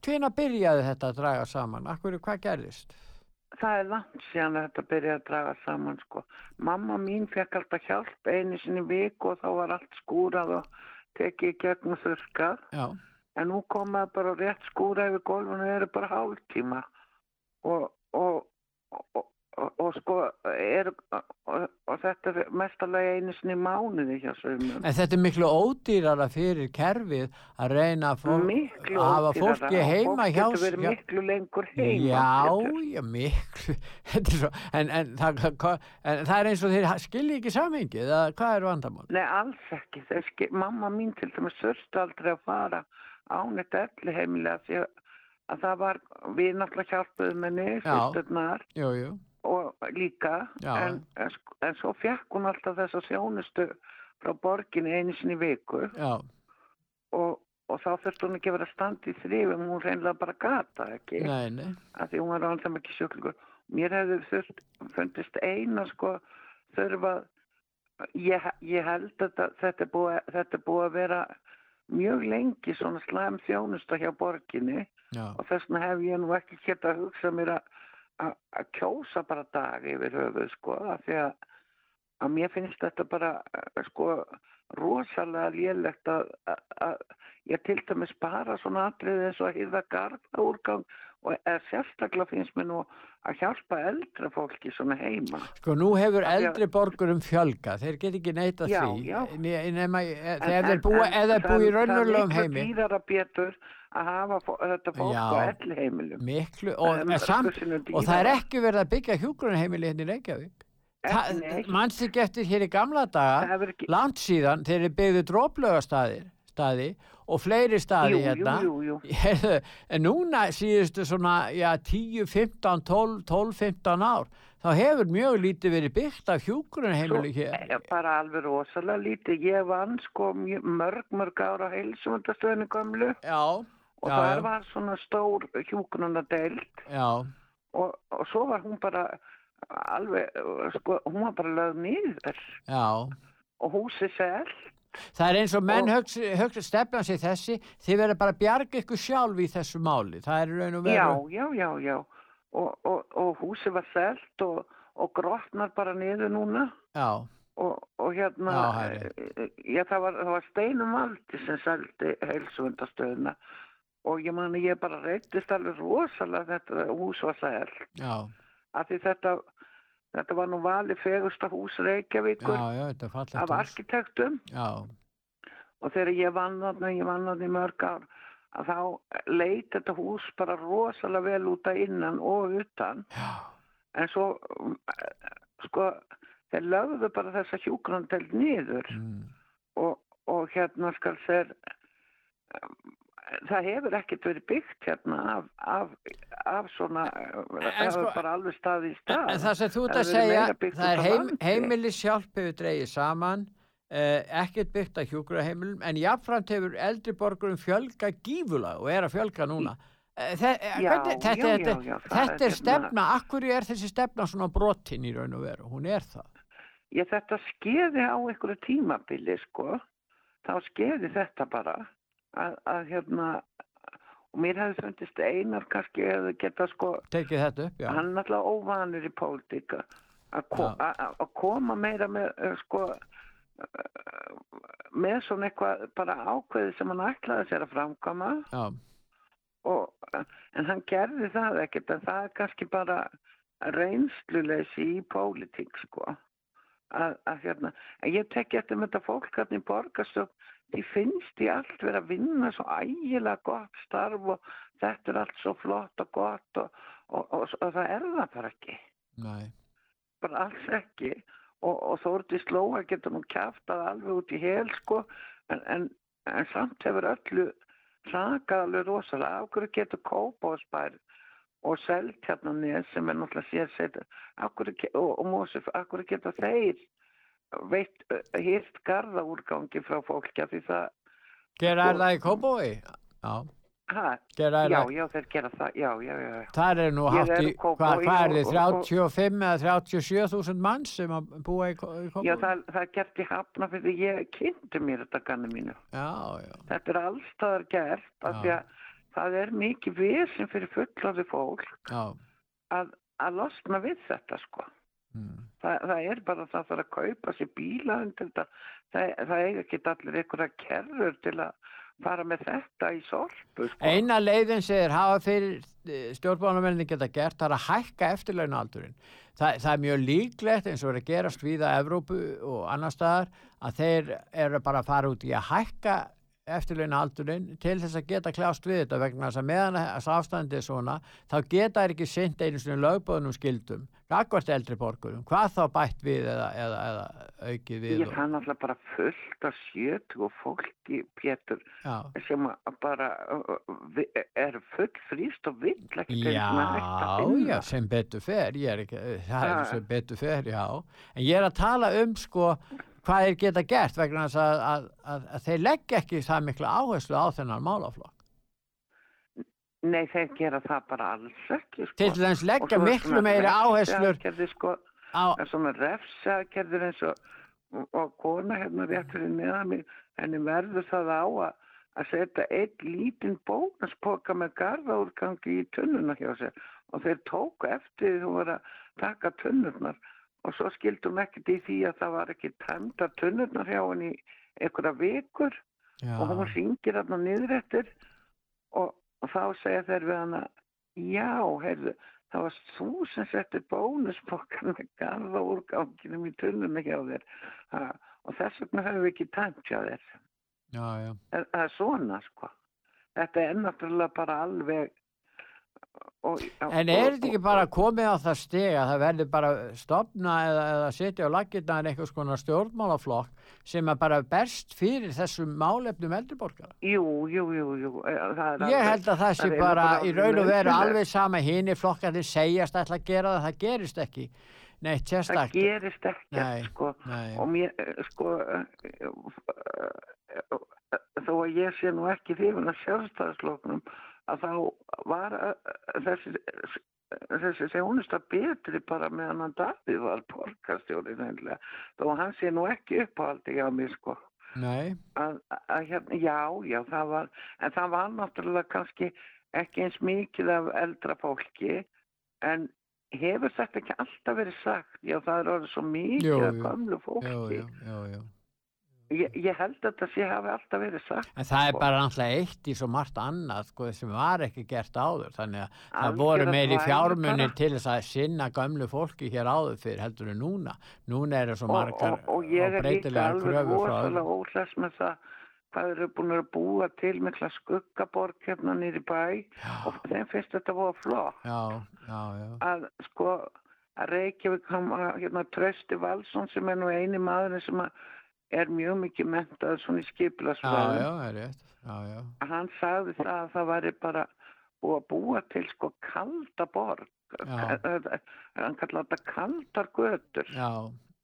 hvenar byrjaði þetta að draga saman? Akkur, hvað gerðist? Það er langt síðan að þetta byrjaði að draga saman sko. Mamma mín fekk alltaf hjálp einu sinni viku og þá var allt skúrað og tekið gegn þurrkað. Já, En nú komaði bara rétt skúra yfir gólfinu og eru bara hálftíma. Og, og, og, og, og sko, er, og, og þetta er mestalagi einu sinni mánuði hjá sögumum. en þetta er miklu ódýrara fyrir kerfið að reyna að, hafa fólki heima fólk hjá getur verið já. miklu lengur heima, Já, já, miklu þetta svo, en, en, það, en það er eins og þeir skilji ekki samhengið, eða hvað er vandamál? Nei, alls ekki. Þeir ski- Mamma mín til dæmis þurfti aldrei að fara ánett elli heimilega því að, að það var, við náttúrulega hjálpuðum henni, Já. sýsturnar Jú, jú, og líka, en, en, sk- en svo fekk hún alltaf þessa sjónustu frá borginni einu sinni í viku. Og, og þá þurfti hún ekki að vera að standa í þrifum, hún reynlega bara gata ekki, nei, nei, af því hún var alveg ekki sjúklingur. Mér hefði þurft, fundist eina sko þurfa, ég, ég held að þetta, þetta, er búið, búið að vera mjög lengi svona slæm þjónusta hjá borginni. Já, og þess vegna hef ég nú ekki geta að hugsa mér að að að kjósa bara dag yfir höfuð sko af því að, að mér finnst þetta bara eh, sko rosalega lélegt að, að, að ég til dæmis bara svona atrið eins og að hýrða garda úrgang og eða sérstaklega finnst mér nú að hjálpa eldra fólki svona heima. Sko nú hefur að- eldri borgurum fjölga, þeir get ekki neita Já, því, já. Ne- nema, e- En- þegar en- þeir búa, en eða þeir búa í það- raunverulegum Það er heimi, miklu dýrara betur að hafa fó- þetta fólk á elli heimilum miklu, og, en samt, og það er ekki verið að byggja hjúgrunarheimili hérna í Reykjavík. Ekki eftir hér í gamla daga, ekki... langt síðan, þeir eru byggðu dróplöga staðir, staði og fleiri staði Jú, hérna. jú, jú. En núna síðustu svona, já, 10, 15, 12, 12, 15 ár, þá hefur mjög lítið verið byggt af hjúgrunarheimili hér. Bara alveg rosalega lítið. Ég vann sko mörg, mörg ára heilsumöndastöðinu gamlu. Já. Og já, það já. var svona stór hjúkunarnadeild Já, og, og svo var hún bara alveg, sko, hún var bara lögð niður já. og húsið sel. Það er eins og menn hugsa, hugsa stefna sig þessi, þið verður bara að bjarga ykkur sjálf í þessu máli. Það er raun og veru. Já, já, já, já. Og, og, og húsið var selt og, og grotnar bara niður núna. Já, Og, og hérna, Já, er já, það var, var steinum valdi sem seldi heilsuvendastöðuna og ég mani ég bara reytist alveg rosalega þetta hús var selt. já, af því þetta, þetta var nú valið fegusta hús Reykjavíkur já, já, er af arkitektum Já, og þegar ég vann þarna, ég vann þarna í mörg ár að þá leit þetta hús bara rosalega vel út að innan og utan já. en svo um, sko þeir lögðu bara þessa hjúgrandeld niður Mm. og, og hérna skal þeir það hefur ekkert verið byggt hérna af, af, af svona það sko- bara alveg staðið í stað En það sem þú ert að segja, það er heim, landi. heimilishjálp hefur dreigið saman, eh, ekkert byggt að hjúkraheimilum, en jáfnframt hefur eldri borgurum fjölga gífulega og er að fjölga núna. Eh, þe- eh, Já, hvernig- þetta, já, þetta, já, þetta er er hérna- stefna, akkur er þessi stefna svona brotin í raun og veru, hún er það. ég þetta skeiði á einhverju tímabili sko þá skeiði þetta bara að, að hérna og mér hefði fundist einar kannski hefði geta sko Tekið þetta upp, já. hann er alltaf óvanur í pólitík að- ko að koma meira með eh, sko eh, með svona eitthvað bara ákveði sem hann ætlaði sér að framkama Já, og, en hann gerði það ekkert en það er kannski bara reynsluleysi í pólitík sko að, að hérna, ég tek eftir með þetta fólk hann í borgarstjórn því finnst ég allt vera að vinna svo ægilega gott starf og þetta er allt svo flott og gott og, og, og, og það er það bara ekki. Nei. bara alls ekki. Og, og Þórti Slóa getur nú kæftað alveg út í hel sko en, en, en samt hefur öllu rakað alveg rosalega. Af hverju getur Kópásbær og Seltjarnanir sem er náttúrulega sér og, og Mósef, af hverju geta þeir veitt hirt garðaúrgangi frá fólki af því það Sko- er það í Kópói? Já. er já, já, þeir gera það já, já, já. Það er nú hátt í, hvað, er þið, og- og- 35 eða 37 þúsund mann sem að búa í Kó- í Kópói? Já, það, það er gert í hafna fyrir ég kynnti mér þetta ganni mínu. Já, já. Þetta er allstaðar gert af því að það er mikið vesen fyrir fullorði fólk Já, að, að losna við þetta sko. Mm. Það, það er bara það þarf að kaupa sér bíla undir þetta. Það, það eiga ekki allir einhverja kerrur til að fara með þetta í sorpu sko. Eina leiðin þeir hafa fyrir stjórnbánamennin geta gert það er að hækka eftirlaunaldurinn. Það, það er mjög líklegt eins og er að gerast viða Evrópu og annar staðar að þeir eru bara að fara út í að hækka eftirlaunaldurinn til þess að geta kljást við þetta vegna þess að meðan þess afstandi er svona þá geta þær ekki sint einu svona lögbóðnum skildum, gagvart eldri borgurum, hvað þá bætt við eða, eða, eða aukið við Ég fann alltaf bara fullt af sjötu og fólki, Pétur, sem bara er full frýst og vill ekki Já, já, sem betur fer, ég er ekki, það er sem betur fer, já. En ég er að tala um, sko, hvað þeir geta gert vegna þess að, að, að, að þeir leggja ekki það mikla áherslu á þennan málaflokk. Nei, þeir gera það bara alls ekki. Sko. Til dæmis leggja miklu meiri áherslur Sko, á... Það er svona refsaðgerðir eins og, og, kona hérna rétt fyrir neðan mig, henni verður það á að, að setja einn lítinn bónuspoka með garðaúrgangi í tunnuna hjá sér og þeir tóku eftir því þú var að taka tunnurnar og svo skildi hún ekkert í því að það var ekki tæmda tunnurnar hjá henni einhverja vikur Já. og hún ringir þarna niður eftir og, og þá segja þeir við hana já, heyrðu, það var þú sem setti bónusbokkan með garða úrganginum í tunnuna hjá þér ha, og þess vegna höfum við ekki tæmt hjá þér Já, já. það er svona sko þetta er náttúrulega bara alveg og, En er þetta ekki bara komið á það steg að það verður bara stopna eða, eða setja á laggirnar einhvers konar stjórnmálaflokk sem er bara berst fyrir þessum málefnum eldriborgara? jú, jú, jú, jú það er Ég alveg- held að það sé bara í raun og veru alveg sama hini flokkarnir segjast að gera það, það gerist ekki. Neitt það gerist ekkert Nei, sko nei. og mér eh, sko eh, þó að ég sé nú ekki hrifin að sjálfstæðasloknum að þá var þessi þessi þjónusta betri bara meðan hann Davíð var porkastjóri nefnilega þó að hann sé nú ekki uppáhaldi hjá mér sko. Að, að hérna, já, já, það var en það var náttúrulega kannski ekki eins mikið af eldra fólki en hefur þetta ekki alltaf verið sagt? Já, það er orðið svo mikið af gamlu fólki. Jú, jú, jú, jú. Ég, ég held að þetta sé hafi alltaf verið sagt En það er sko. bara náttúrulega eitt í svo margt annað sko, sem var ekki gert áður þannig að það Algjör voru meiri fjármunir til þess að sinna gömlu fólki hér áður fyrir heldur en núna. Núna eru svo og, margar og, og ég er líka breytilegar alveg kröfur frá rosalega öðrum. óhlæs með það hvað eru búin að búa til mikla skuggaborg hérna nýri bæ og þeim finnst þetta voru flott Já, já, já. að sko að Reykjavík kom að hérna Trösti Valsson sem er nú eini maðurinn sem að er mjög mikið mentað svona í er já. hann sagði það að það væri bara búið að búa til sko kalda borg. Hann kallaði þetta kaldar götur. Já,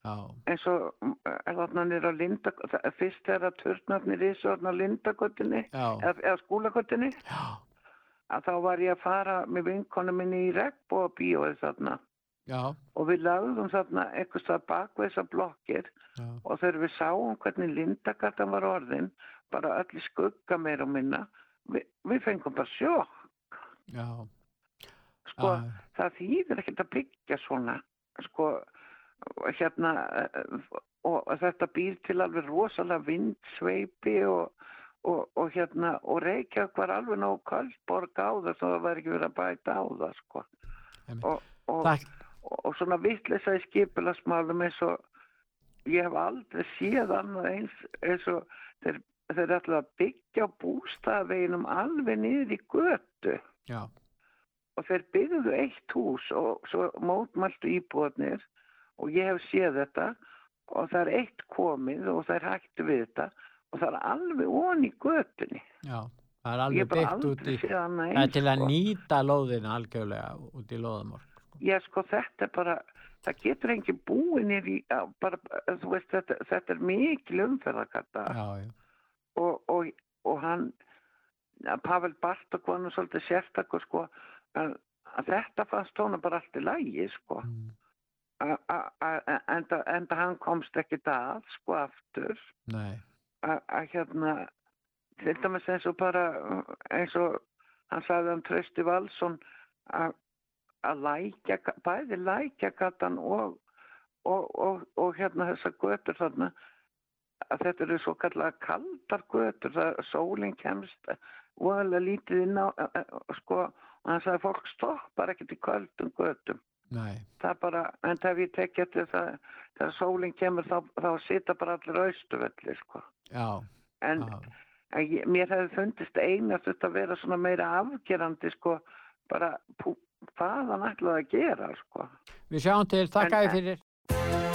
já. eins og eh, þarna nýr á Linda fyrst þegar að turnarnir í svo þarna á Lindagötunni eða, eða skólagötunni að þá var ég að fara með vinkonu minni í regnbóa bíóið þarna Já, og við lagðum þarna eitthvað stað bakveg þessar blokkir Já. og þegar við sáum hvernig Lindagatan var orðin bara öll í skugga meir og minna við, við fengum bara sjokk já. sko, Já. það þýðir ekkert að byggja svona sko, hérna eh, og þetta býr til alveg rosalega vindsveipi og, og, og hérna og Reykjavík var alveg nóg kvöldborg á það svo það var ekki verið að bæta á það sko og, og, Takk. Og, svona vittlisa í skipilasmálum eins og ég hef aldrei séð annað eins eins og þeir, þeir ætla að byggja bústaðveginum alveg niður í götu Já. og þeir byggðu eitt hús og svo mótmæltu íbúðarnir og ég hef séð þetta og það er eitt komið og það er hægt við þetta og það er alveg onni í götunni Já, það er alveg byggt út í, það er til að sko. nýta lóðina algjörlega út í lóðamorg. Já, sko, þetta er bara, það getur engin búin í, já, bara, þú veist, þetta, þetta er mikil já. og, og, og hann, Pavel Bartok var nú svolítið sérstakur, sko, að, að þetta fannst honum bara allt í lægi, sko. Mm. Enda, enda hann komst ekki að, sko, aftur, að að hérna, til dæmis eins og bara, eins og hann sagði um Trausti Valsson, að að lækja, bæði lækjagatan og, og, og, og hérna þessar götur þarna að þetta eru svo kallega kaldar götur það sólinn kemst voðalega lítið inn á eh, eh, sko, og hann sagði fólk stoppar ekkert í köldum götum. Nei. það er bara, en þegar ég tekja til það þegar sólinn kemur þá, þá sita bara allir austuvelli sko. En, en ég, mér hefði fundist einast að vera svona meira afgerandi sko bara hvað hann ætlaði að gera sko við sjáum til, En- ég fyrir.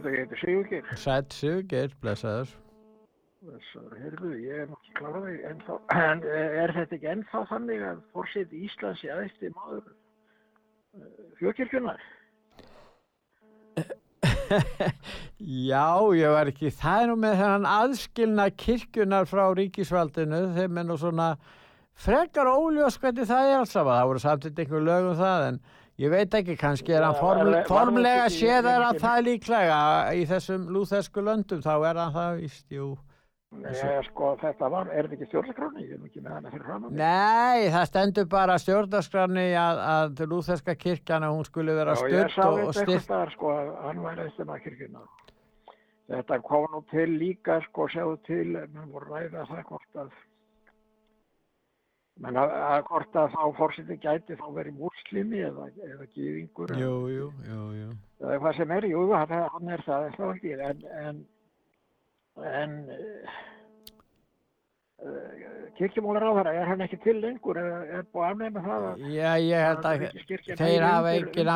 Sælpeta, ég heiti Sigurgeir. Sætt Sigurgeir, blessaður. Þessar, heyrðu, ég er nokkið kláraði ennþá, en eh, er þetta ekki ennþá þannig að fórseti Íslands í aðeinsti maður þjóðkirkjunar? Já, ég var ekki, það nú með þennan aðskilna kirkjunar frá ríkisvaldinu, þeim er nú svona frekar óljós hvernig það er alls saman, það voru samtidig einhver lög um það, en ég veit ekki, kannski er hann Já, form, var- var- formlega var- séðar að ekki- það líklega í þessum lúþesku löndum, þá er hann það víst, jú. Nei, sko, þetta var, er þetta ekki stjórnarskráni? Ég er ekki með hana fyrir fram að mig. Nei, það stendur bara stjórnarskránni að, að lúþeska kirkjana, hún skulle vera Já, ég stutt sá og, og þetta eitthvað staðar, sko, að hann væri eftir maður kirkjuna. Þetta kom nú til líka, sko, sjáðu til, menn voru ræða það hvort að, menn að, að hvort að þá fórseti gæti þá verið múslimi eða, eða gýðingur. Jú, jú, jú, eða hvað sem er, jú, hann, er það, það er ekki, en, en, en uh, kirkjumólar á er hann ekki til lengur, er, er búið að afnæma það að Já, ég held að ríkiskirkjan þeir hafa engin,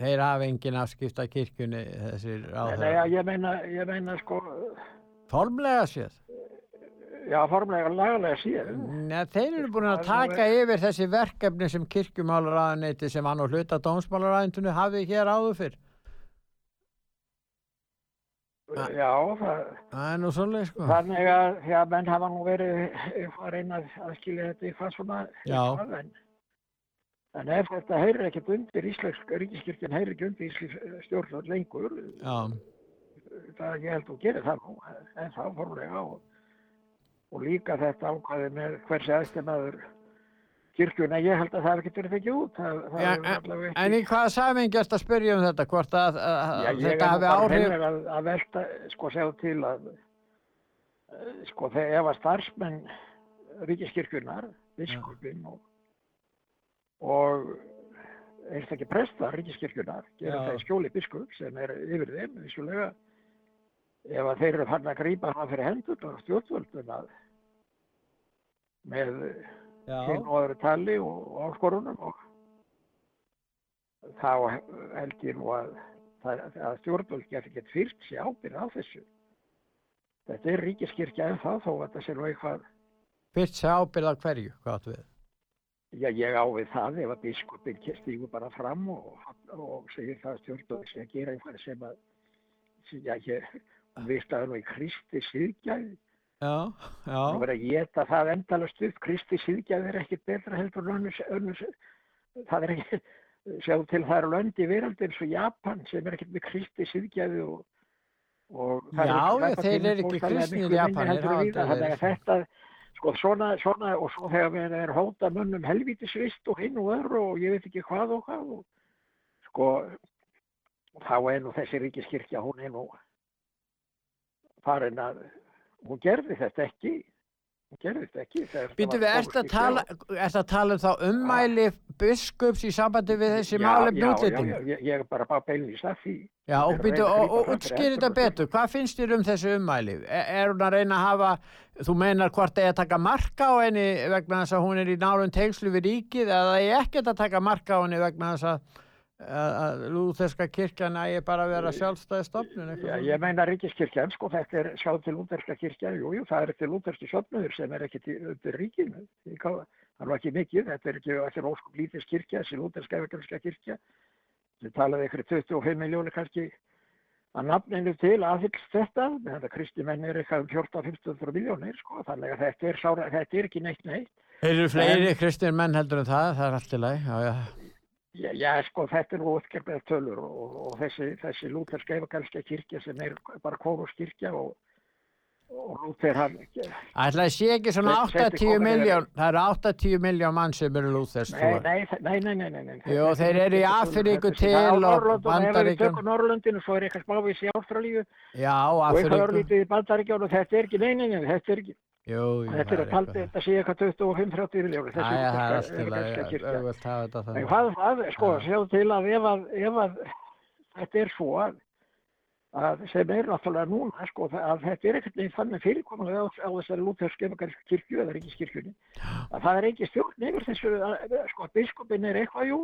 þeir hafa engin afskipt af kirkjunni þessir Nei, ráðherra. ég meina, ég meina sko, Formlega séð. Já, formlega lagalega síðan. Nei, þeir eru búin að Það er taka yfir þessi verkefni sem kirkjumálaráðuneyti sem hann og hluta dómsmálaráðunitinu hafið hér áður fyrr. Já, það, Það er nú svolítið sko. þannig að, já, menn hafa nú verið eitthvað að reyna að skilja þetta eitthvað svona, Já. en, en ef þetta heyrir ekkert undir íslensk, ríkiskirkjan heyrir ekki undir íslensk stjórnvöld lengur, Já, það ég held að gerir það nú, en þá fórlega og, og líka þetta ákvæði með hversi aðstæmaður kirkjuna, ég held að það hef ekki verið tekið út, það, það Já, allavega ekki. en í hvaða samingi erst að spyrja um þetta, hvort að, að, Já, að ég þetta hafi áhrif? að, að velta, sko, segja til að, sko, þegar ef að starfsmenn ríkiskirkjunar, biskupin og, og einstakki prestar ríkiskirkjunar, gera Já. það í skjóli biskup sem er yfir þeim, vissulega, ef að þeir eru fann að grípa það fyrir hendur og stjórnvöldum að með hinn og öðru tali og, áskorunum og þá held ég nú að, það, að stjórnvöld getur ekki fyrst sér ábyrð á þessu. Þetta er ríkiskirkja en það þó að þetta sé nú eitthvað, Fyrst sé ábyrð af hverju, hvað áttu við? já ég á við það ef að biskupin stígur bara fram og, og segir það að stjórnvöld að gera eitthvað sem að, sem, já ég, við staðum nú í Kristi síðgæði, Já, já. og verið að geta það endalast upp, Kristi síðgæði er ekkit betra heldur en önnur, önnur, það er ekki, sjáðu til það eru lönd í veraldi eins og Japan sem er ekkert með Kristi síðgæði og, og það Já, það þeir eru ekki bókstaflega kristnir miklu minni Japanir, heldur en hafa víða. aldrei þannig verið að þetta, sko svona, svona og svo þegar við erum hóta munnum helvítisvist og hinn og öðru og ég veit ekki hvað og hvað og sko þá er nú þessi ríkiskirkja hún er nú farin að hún gerði þetta ekki. Hún gerði þetta ekki. Býtu við, ert að tala, ert að tala um þá ummæli biskups í sambandi við þessi málefni já, já, já, ég, er bara bara beinlýst að því. Já, og býtu, og, útskýri þetta betur, hvað finnst þér um þessu ummæli? Er, hún að reyna að hafa, þú meinar hvort það er að taka marka á henni vegna þess að hún er í nálum tengslu við ríkið eða það er ekkert að taka marka á henni vegna þess að, að, lúþeska kirkjan ægi bara að vera sjálfstæði stofnun? Já, ég meina ríkiskirkjan, sko, þetta er sjáð til lúterska kirkja, jú, jú, það er til lúterski söfnuður sem er til, undir ríkinu. Það er ekki mikið, þetta er ekki, er óskum lítið kirkja, þessi lúterska evangelska kirkja. Þið talaði ykkur 25 miljónir kannski að nafninu til aðfyllst þetta, menn þetta kristi menn er eitthvað um 14-15 miljónir, sko, þannig að þetta er, sára, þetta er ekki neitt neitt. Eru fleiri En- kristin menn heldur en það, það er allt í lagi, já, já. Já, já, sko, þetta er nú útgerfið tölur og, og, þessi, þessi lúterska evangelska kirkja sem er bara kóruskirkja og, og Lúther hann Ætla að sé ekki svona Set- setti 80 komin miljón, það eru 80 miljón mann sem eru lúþest Nei, nei, nei, nei, nei, nei, nei. Jú, Þetta þeir er- eru í er- Afríku er- til það og Bandaríkjum. tökum Norrlöndinu, svo er eitthvað smávis í Ástralíu Já, og eitthvað örlítið í Bandaríkjum og þetta er ekki, nei, nei, nei, þetta er ekki, Jú, jú, þetta er að taldi, þetta sé eitthvað 25-30 miljónir, það er lúterska allt í lagi, evangelska kirkja. auðvöld hafa þetta hvað það, sko, sjáðu til að ef að, ef að þetta er svo að, að sem er náttúrulega núna, sko, að þetta er ekkert neginn þannig fyrirkomulega á, þessari lútersk evangelska kirkju eða ríkiskirkjunni, að það er ekki stjórn yfir þessu, að, sko, biskupin er eitthvað, jú,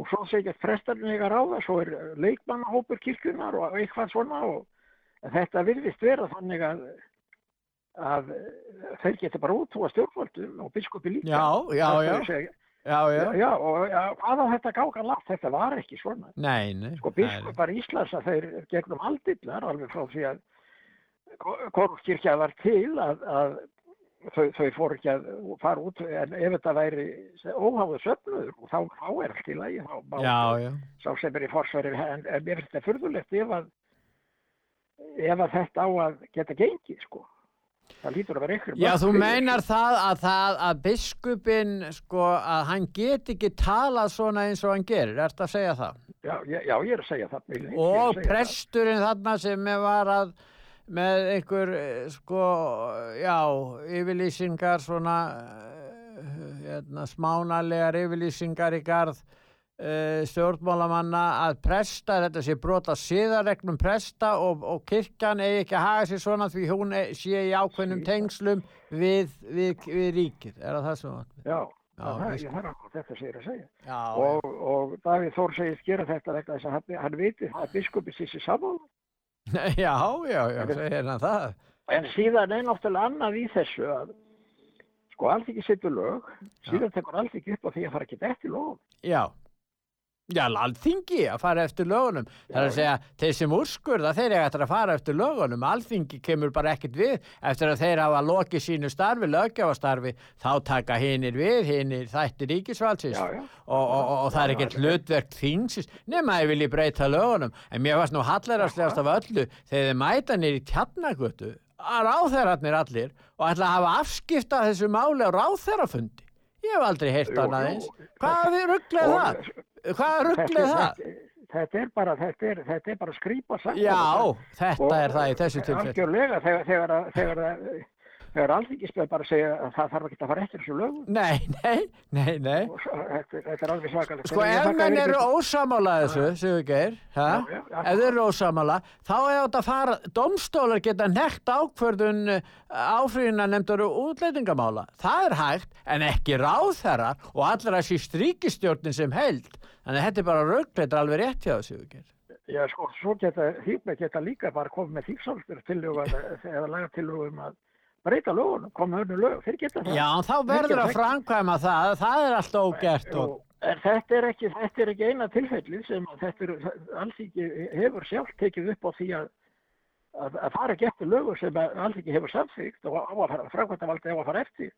og svo segja prestarinn eiga ráða, svo er leikmannahópur kirkjunar og eitthvað svona og þetta virðist vera þannig að að þeir geta bara útúa stjórnvöldum og biskupi líka. Já, já, já. að segja- Já, já. Já, og hvað á þetta gáka látt? Þetta var ekki svona. Nei, nei. Sko biskupar Íslands að þeir gegnum aldillar alveg frá því að korfkirkja var til að, að þau, þau fóru ekki að fara út en ef þetta væri óháðu söfnuður og þá, þá er allt í lagi þá já. sá sem er í forsværi en, mér finnst þetta furðulegt ef að ef að þetta á að geta gengið sko það lítur að vera ykkur Já, þú meinar það að, það að biskupin, sko, að hann get ekki talað svona eins og hann gerir, ertu að segja það? já, já, já, ég er að segja það ég Og segja það. presturinn þarna sem var að, með einhver, eh, sko, já, yfirlýsingar svona, eh, hérna, smánalegar yfirlýsingar í garð uh, stjórnmálamanna að presta, þetta sé brota siðaregnum presta og, og kirkjan eigi ekki að haga sér svona því hún e- sé í ákveðnum tengslum við, við, við ríkið. Er það það sem var? Já, Já, það, veist- ég, er akkur þetta segir að segja. Já, og, og Davíð Þór segist gera þetta vegna þess að hann, hann viti að biskupi sýsi saman. já, já, já, segir hann það. En síðan er náttúrulega annað í þessu að sko allt ekki setur lög, síðan tekur allt ekki upp á því að fara ekki eftir lögum. Já. Já, alþingi að fara eftir lögunum. Það er að segja, þeir sem úrskurða, þeir eiga eftir að fara eftir lögunum. Alþingi kemur bara ekkert við eftir að þeir hafa lokið sínu starfi, löggjáfastarfi, þá taka hinir við, hinir þætti ríkisvaldsins Já, já. Og, og, og, og það er ekkert hlutverk þingsins nema að ég vilji breyta lögunum. En mér varst nú hallarastlegast af öllu þegar þeir mæta nýr í tjarnagötu að ráþeirarnir allir og ætla að hafa afskipta þessu máli á ráþeirafundi. Ég hef aldrei heyrt annað eins. Hvað rugglega Og- það? Hvað Þetta- það? Þetta, er bara, þetta er, þetta er bara skrýpa saman. Já, þetta er það í þessu. Algjörlega, þegar, þegar, að- þegar, alþingisbæð bara segja að það þarf ekki að fara eftir þessu lögum. Nei, nei, nei, nei. Og Þetta, þetta er alveg svakalegt. Sko ef menn eru ósamála þessu, Sigurgeir, ha? Já, já, já. ef þeir eru ósamála, þá er þetta að fara, domstólar geta nekt ákvörðun áfríðina nefndur útleitingamála. Það er hægt, en ekki ráðherrar og allra síst ríkistjórnin sem held. Þannig að þetta er bara er alveg rétt hjá þessu, Sigurgeir. Já, sko, svo geta geta líka bara komið með tillögu eða laga tillögu um að breyta lögunum, koma með önnu lög, þeir geta það. Já, þá verður að framkvæma það, það er allt ógert og... Þetta er ekki, þetta er ekki eina tilfelli sem þetta er, alls ekki hefur sjálf tekið upp á því að, að, að fara eftir lögur sem alls ekki hefur samþygt og á að fara, framkvæmdavaldi á að fara eftir.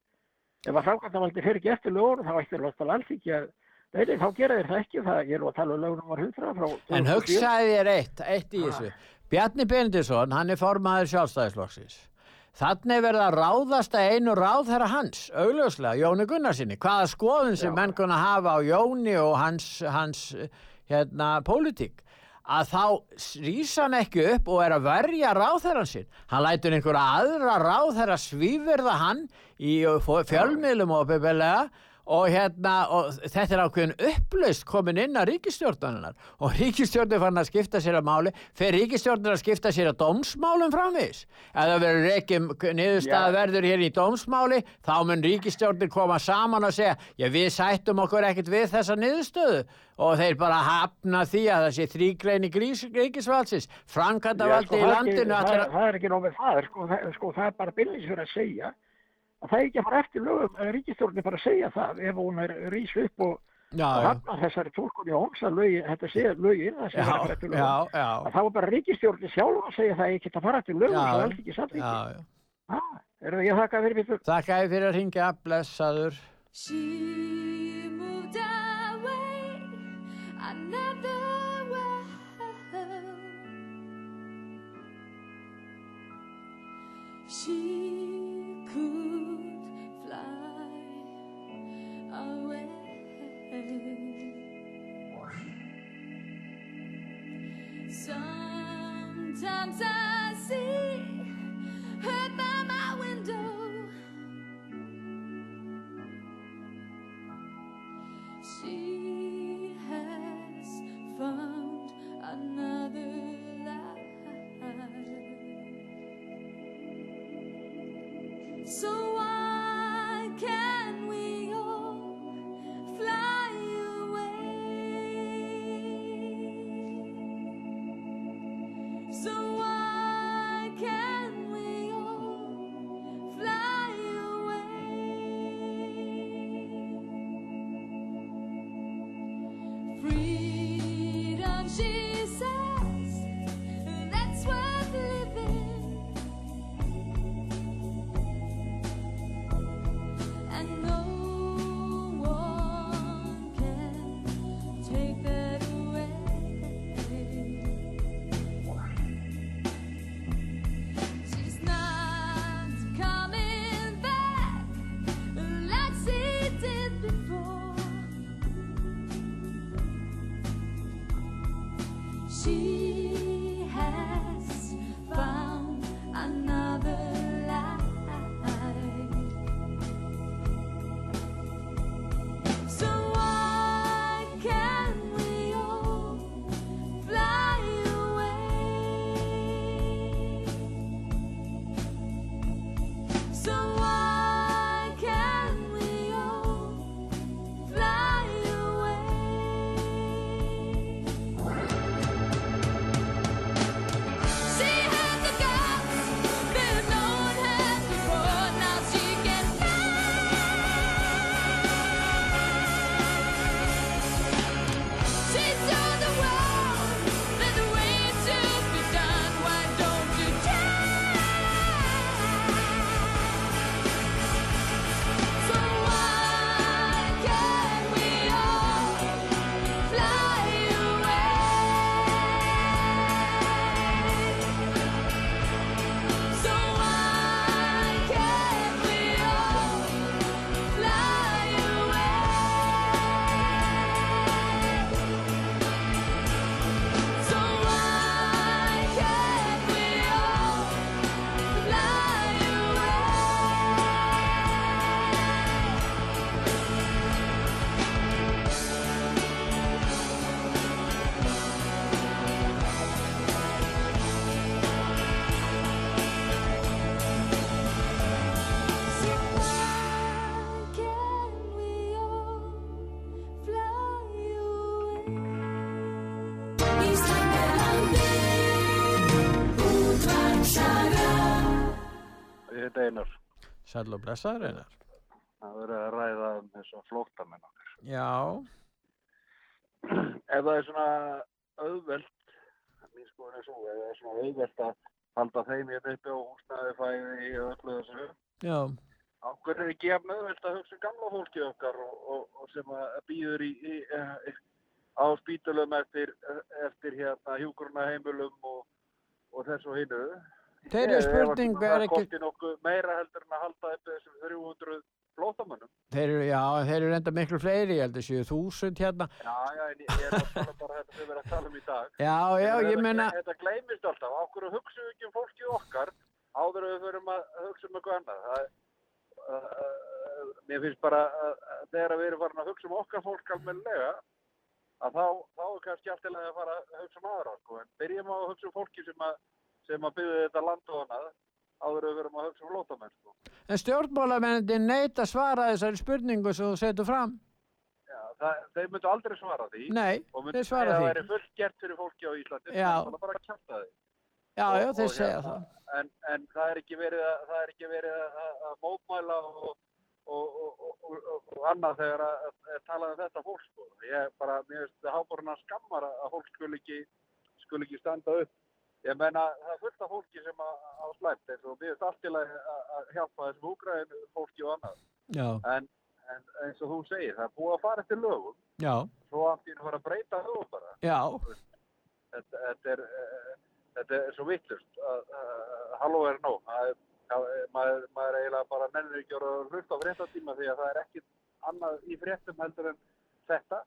Ef að framkvæmdavaldi fer ekki eftir lögur þá ættir alltaf alls ekki að, nei, þá gera þeir það ekki, það ég er nú að tala um lögur numar 100 frá En 2007. hugsaði þér eitt, eitt í þessu. Bjarni Bendisson, hann er formaður sjálfstæðisflokksins. Þannig verið að ráðast að einu ráðherra hans, augljóslega, Jóni Gunnarsinni. Hvaða skoðun sem menn kunna hafa á Jóni og hans, hans hérna, pólitík að þá rýsa hann ekki upp og er að verja ráðherran sinn. Hann lætur einhverja aðra ráðherra svífirða hann í fjölmiðlum og bebelega og hérna, og þetta er ákveðin upplaust komin inn að ríkistjórnarinnar og ríkistjórnir fann að skipta sér að máli. Fer ríkistjórnir að skipta sér að dómsmálum framvís ef það verður reykjum niðurstað Já. verður hér í dómsmáli þá mun ríkistjórnir koma saman og segja já við sættum okkur ekkert við þessa niðurstöðu. Og þeir bara hafna því að það sé þrýgrein í ríkisvaldsins. Framkvæmdavaldi sko, í landinu ekki, það, er- það er ekki nóg með það, sko, það, sko, það er bara fyrir að segja að það er ekki að fara eftir lögum, að ríkistjórnir bara að segja það ef hún er rís upp og Já, og já. hafna þessari tólkun í óms að lögin, þetta sé lögin, það sé Já, að fara eftir lögum. já, já. Að þá er bara ríkistjórnir sjálf að segja það er ekki að fara eftir lögum, það er alls ekki já, já. Ah, er það ég þakka fyrir býttu? Þakka ég fyrir að ringja, blessaður. She moved away another world. She away. Sometimes I Sæll og blessaður einar. Það verður að ræða um þess að flóttamenn okkar. Já, Ef það er svona auðvelt, mín skoðun er svo, ef það er svona auðvelt að halda þeim hérna uppi á húsnaði fæði í öllu þessu, já, ákveður er ekki jafn auðvelt að hugsa gamla fólki okkar og, og, og sem að býður í, í, í, á spítulum eftir, eftir hérna hjúkurna heimilum og, og þess og hinnu. Þeirri spurning er Það ekki- kosti nokkuð meira heldur en að halda upp þessum 300 flótamönnum. þeir eru, já, þeir eru enda miklu fleiri, ég held að séu þúsund hérna. Já, já, en ég er að tala bara þetta sem við erum að tala um í dag. Já, já, En ég þetta- meina, Þetta gleymist alltaf, okkur hugsaum við ekki um fólkið okkar áður við förum að hugsa um eitthvað annað. Það, uh, uh, mér finnst bara að að þegar við erum farin að hugsa um okkar fólk almennilega, að þá, þá er kannski allt í lagi að fara að hugsa um aðra, sko. En byrjum á að hugsa um fólki sem að, sem að byggja þetta land og annað, áður en við verum að hugsa um lótamenn, sko. en stjórnmálamennir neita að svara þessari spurningu sem þú setur fram. Já, það, þeir myndu aldrei svara því. Nei, og þeir svara að því það væri fullt gert fyrir fólki á Íslandi. Já. Það er bara að kjæfta því. Já, já, Og- þeir og segja hérna, það. En, en það er ekki verið að, það er ekki verið að, að, að mótmæla og, og, og, og, og, og annað þegar að, að, að tala um þetta fólk. Sko. Ég bara, mér finnst það háboruna skammar að að fólk skul ekki, skul ekki standa upp. Ég meina, það er fullt af fólki sem að, á slæmt eins og mér finnst allt til að, að að hjálpa þessum úgræðinu fólki og annað. Já, En, en eins og þú segir, það er búið að fara eftir lögum, já, svo í einu fara að breyta lögum bara. Já, þetta, þetta, er, þetta er svo vittlust að halló er nóg. Eh, maður, maður eiginlega bara nennir ekki að hlusta á fréttatíma því að það er ekkit annað í fréttum heldur en þetta.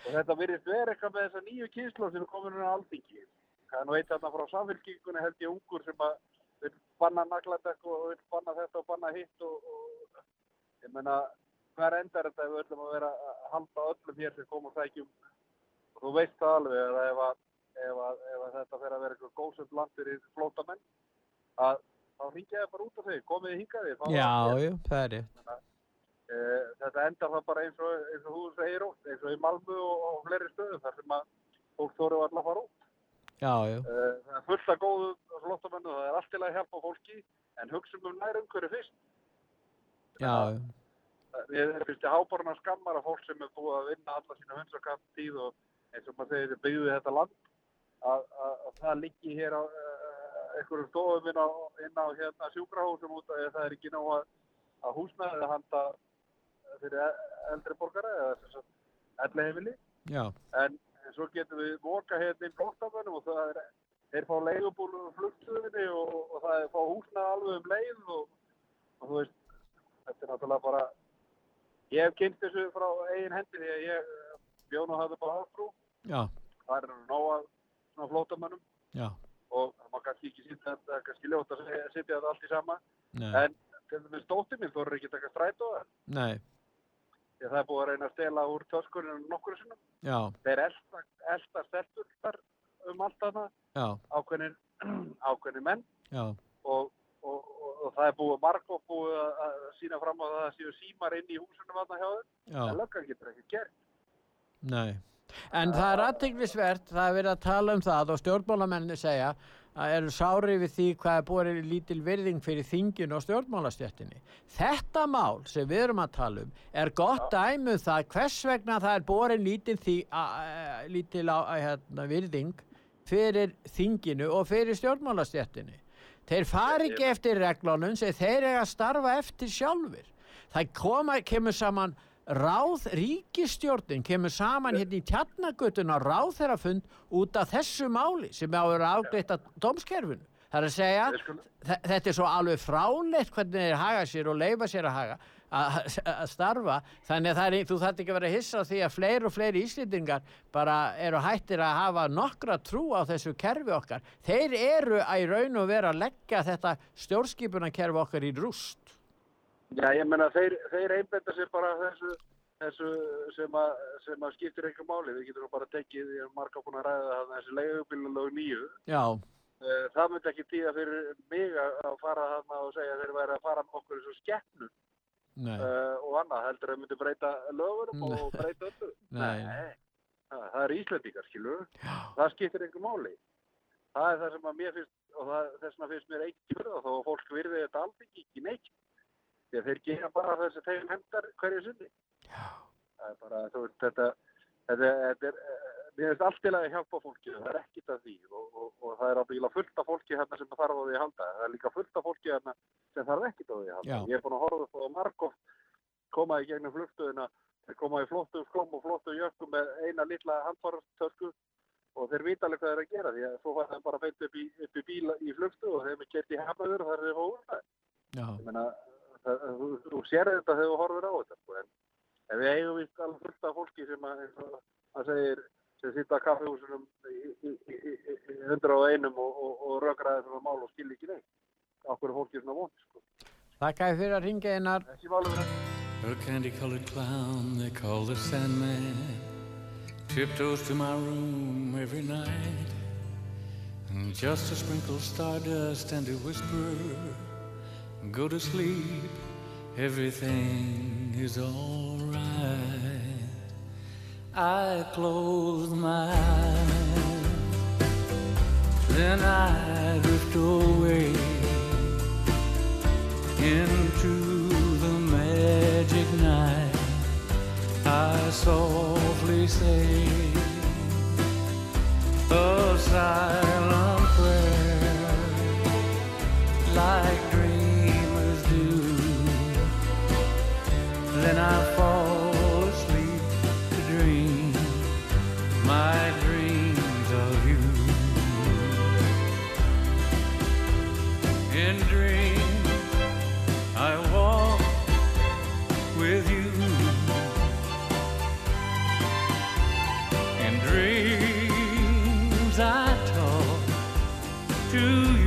Og þetta virðist vera eitthvað með þessa nýju kynslu sem er komin á alþingi það er nú eitt þarna frá samfélkingunni held ég ungur sem að vil banna nagladekk og vil banna þetta og banna hitt og, og ég meina hver endar þetta ef við ætlum að vera að halda öllum hér sem kom og sækjum og þú veist það alveg að ef, að, ef, að, ef að þetta fer að vera eitthvað góðsöld land fyrir flótamenn að þá ringja ég bara út af þau, komið þið hingaði já, já, það er rétt. Eh, þetta endar það bara eins og, eins og þú segir ótt, eins og í Malmö og, og fleiri stöðum þar sem að fólk þóru alltaf að fara út. Já, já, Eh, Það er fullt af góðu flóttamennu, það er allt til að hjálpa fólki, en hugsaum um nær umhverju fyrst. já, já, Ég finnst ég háborna skammar af fólk sem er búið að vinna alla sína hundsakamt tíð og eins og maður segir, byggðu þetta land, að, að, að það liggi hér á uh, einhverjum stofum inn á, á hérna sjúkrahúsum út að það er ekki ná að, að húsnaði handa fyrir e- eldri borgara eða elli heimili. Já, en svo getum við móka hérna inn flóttamönnum og það er þeir fá leigubúlu flugstuðinni og, og það er fá húsnað alveg um leið og, og þú veist þetta er náttúrulega bara ég hef kynnt þessu frá eigin hendi því að ég bjón og hafði bara já, það er flótamönnum Já, og það má kannski ekki það er kannski ljótt að setja þetta allt í sama. Nei. en dóttir mín þorur ekki að taka strætó. Nei, því að það er búið að reyna að stela úr töskunum nokkur sinnum. Já, þeir elsta, elsta stelpur þar um allt þarna. Já, ákveðnir, ákveðnir menn. Og, og, og, og það er búið margótt búið að, að sína fram á það að séu símar inn í húsunum þarna hjá Já. en löggan getur ekki gert. Nei. En það er aðteglisvert, það er verið að tala um það og stjórnmálamenni segja eru sári við því hvað er búið lítil virðing fyrir þingin og stjórnmálastjættinni. Þetta mál sem við erum að tala um er gott dæmi um það hvers vegna það er búið lítil, því, a, a, lítil a, hérna, virðing fyrir þinginu og fyrir stjórnmálastjættinni. Þeir fari ekki eftir reglunum sem þeir eiga að starfa eftir sjálfur. Það koma, kemur saman ráð ríkistjórnin kemur saman hérna í tjarnagötun á ráðherrafund út af þessu máli sem á að vera afgreitt af dómskerfinu. Það er að segja, þe- þetta er svo alveg fráleitt hvernig þeir haga sér og leifa sér að haga að starfa, þannig að er, þú þarf ekki að vera hissa því að fleiri og fleiri íslendingar bara eru hættir að hafa nokkra trú á þessu kerfi okkar. Þeir eru að í raun og vera að leggja þetta stjórnskipunarkerfi okkar í rúst. Já, ég meina þeir, þeir einbenda sér bara að þessu, þessu sem, að, sem að skiptir einhver máli. Við getum bara tekið, ég er marga búin að ræða það, þessi leigubílulög nýju. Já, Eh, Það myndi ekki tíða fyrir mig að að fara þarna og segja að þeir væri að fara okkur eins og skeppnu nei, uh, og annað. Heldur að þeir myndi breyta lögurum og Nei. breyta öllu. Nei. Það, það er Íslandíkar, skilur. Það skiptir einhver máli. Það er það sem að mér finnst, og það, þess vegna finnst mér ekki fyrir þó að fólk virði þetta alls ekki, ekki neitt. Því að þeir gera bara þess að þeim hendar hverju sinni. Það er bara, þú veist, þetta, þetta, þetta er, mér finnst allt til að hjálpa fólki, það er ekkit að því og, og, og það er ábyggilega fullt af fólki hérna sem þarf á því að halda. Það er líka fullt af fólki hérna sem þarf ekkit á því að halda. Já. Ég er búin að horfa upp á margótt koma í gegnum flugtöðina, þeir koma í flottum skóm og flottum jökkum með eina lilla handfartösku og þeir vita alveg hvað þeir að gera því að svo var það bara beint upp í, upp í bíla í flugstu og þeim er kert í hafnaður og það er þeir fóður það. Þú, sér þetta þegar þú horfir á þetta, sko, en, en við eigum vist alveg fullt af fólki sem að, að segir, sem sitta á kaffehúsunum í, í, í, í, í 101 og, og, og rökraði svona mál og skilja ekki neitt. Okkur er fólki svona vond, sko. þakka fyrir að ringa einar. Ekki málum A candy-colored clown they call the Sandman tiptoes to my room every night and just to sprinkle stardust and to whisper, "Go to sleep, everything is all right." I close my eyes, then I drift away into the magic night. I softly say a silent prayer, like I fall asleep to dream my dreams of you. In dreams, I walk with you. In dreams, I talk to you.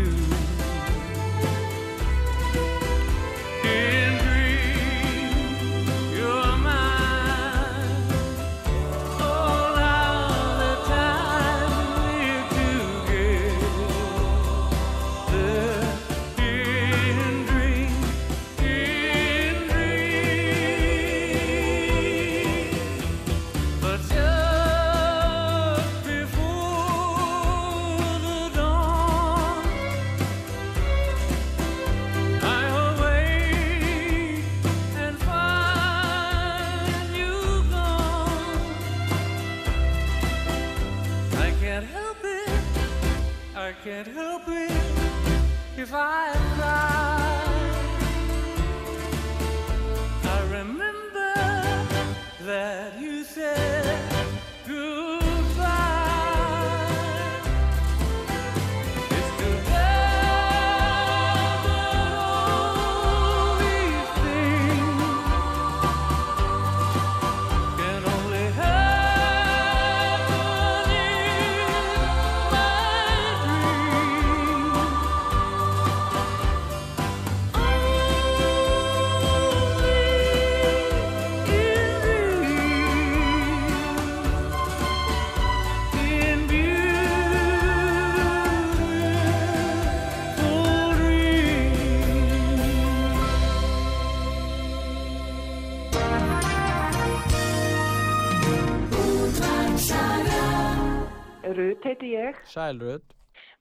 Sælröð.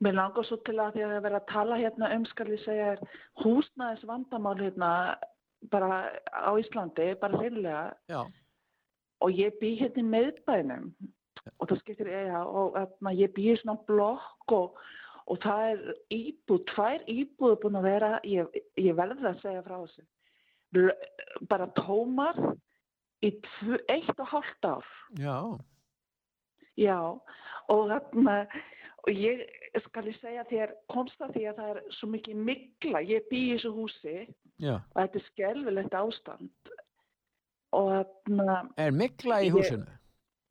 Mér langar svo til að því að vera að tala hérna um, skal ég segja, húsnæðis vandamál hérna bara á Íslandi, bara reynilega. Já. Og ég bý hérna í meðbænum og það skiptir eiga og hérna, ég bý í svona blokk og, og það er íbúð, tvær íbúður búin að vera, ég, ég verði að segja frá þessu, bara tómar í tv, eitt og hálft ár. Já. Já, og þarna, og ég skal ég segja þér, komst að því að það er svo mikið mikla, ég bý í þessu húsi Já. og þetta er skelfilegt ástand og þarna... Er mikla í Ég- húsinu?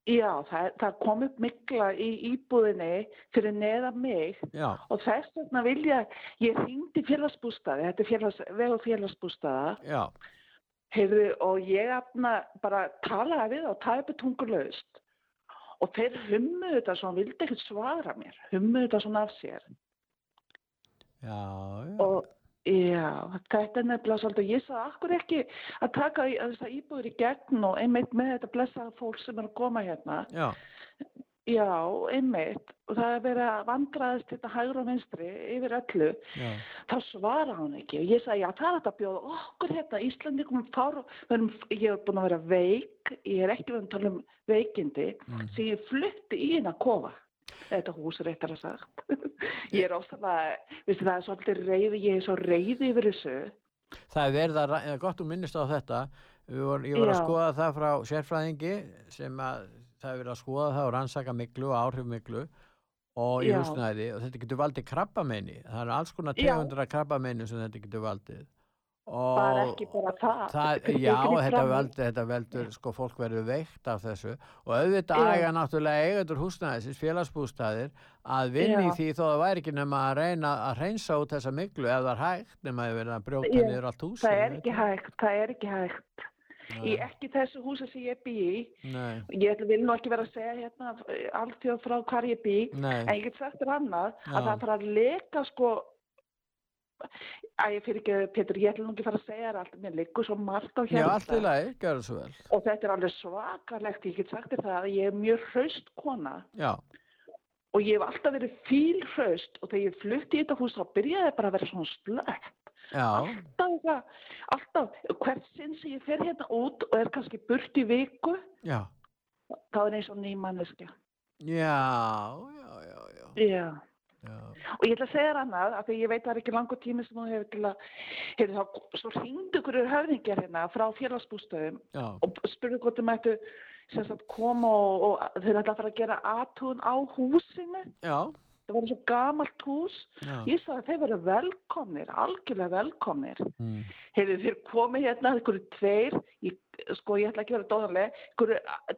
Já, það, það kom upp mikla í íbúðinni fyrir neða mig Já. og þess vegna vilja, ég hringdi félagsbústaði, þetta er félags, vegu félagsbústaða Já. Heyrðu, og ég afna bara talaði við og tæpi tungulaust og þeir hummuðu þetta svona, vildi ekkert svara mér, hummuðu þetta svona af sér. Já, já. Og já, þetta er nefnilega svolítið, ég sagði akkur ekki að taka þessar íbúður í gegn og einmitt með þetta blessaða fólk sem er að koma hérna. Já. Já, einmitt, og það er verið að vandraðist þetta hægra og vinstri yfir öllu. Já. þá svara hann ekki og ég sagði já það er þetta að bjóða okkur hérna Íslandikum fár, verum, ég er búin að vera veik ég er ekki verið að tala um veikindi Mm. sem ég flutti í hérna kofa þetta hús er eitthvað sagt ég er veistu það er svolítið reyði ég er svo reyði yfir þessu Það er verið að, gott þú minnist á þetta, vor, ég var að Já. skoða það frá sérfræðingi sem að það er verið að skoða það og rannsaka miklu og áhrif miklu og í húsnæði og þetta getur valdið krabbameini. Það eru alls konar Já. tegundur af krabbameini sem þetta getur valdið. Og bara ekki bara það Það, já, þetta veldur, þetta veldur, sko, fólk verður veikt af þessu og auðvitað æga náttúrulega eigendur húsnæðisins, félagsbústæðir að vinna í Já. því þó það væri ekki nema að reyna að reynsa út þessa miklu ef það er hægt nema að verða að brjóta niður allt húsið. það er ekki hægt, það er ekki hægt í ekki þessu húsi sem ég bý í. Nei, ég vil nú ekki vera að segja hérna alltjóð frá hvar ég bý Nei. en ég get sagt þér annað Já. að það fara að leka sko að ég fyrir ekki, Pétur, ég ætla nú ekki að fara að segja þér allt, mér liggur svo margt á já, hérna allt í lagi, gjör það svo vel. og þetta er alveg svakalegt, ég get sagt þér það að ég er mjög hraust kona. Já, og ég hef alltaf verið fíl hraust og þegar ég flutti í þetta hús þá byrjaði bara að vera svona slögt já, alltaf, alltaf, hvert sinn sem ég fer hérna út og er kannski burt í viku já, þá er eins og ný manneskja já, já, já, já. Já. Já. Og ég ætla að segja þér annað, af því ég veit að það er ekki langur tími sem þú hefur til að, hefur þá, svo hringdu ykkur höfðingjar hérna frá félagsbústöðum og spurðu hvort þau mættu koma og, og þeir ætla að fara að gera aðtún á húsinu. Já. Það var svo gamalt hús. Já. Ég sagði að þeir verið velkomnir, algjörlega velkomnir. Mm. Heyrðu, þeir komið hérna, ykkur tveir, ég, sko ég ætla ekki að vera dóðanlega, ykkur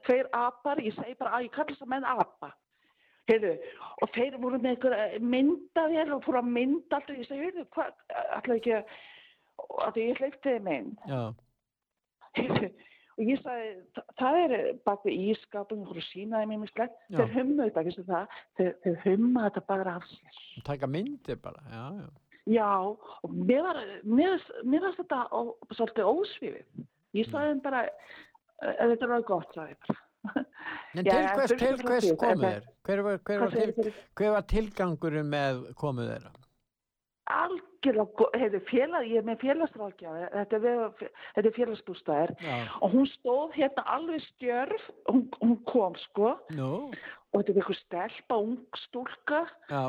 tveir apar, ég segi bara að ég kalla þess að menn apa. Heyrðu, og þeir voru með ykkur myndavél og fóru að mynda alltaf, ég segi, heyrðu, hvað, ætla ekki að, ég hleypti þeim inn. Og ég sagði, "Þa- það er bak við ískapin, fóru að sína þeim ímislegt, Já. þeir humma þetta, veistu það, þeir, þeir humma þetta bara af sér. taka myndir bara, já, já. Já, og mér var, mér, mér var þetta ó, svolítið ósvífið. Ég sagði þeim bara, "Eh, þetta alveg gott, sagði ég bara. En til hvers, og til hvers ég, komu en- þeir? Hver var, hver, var til, hver var tilgangurinn með komu þeirra? Algjörlega, félag, ég er með félagsráðgjafi, þetta er, er félagsbústæðir og hún stóð hérna alveg stjörf, hún, hún kom sko. Nú, og þetta er eitthvað stelpa, ung stúlka. Já,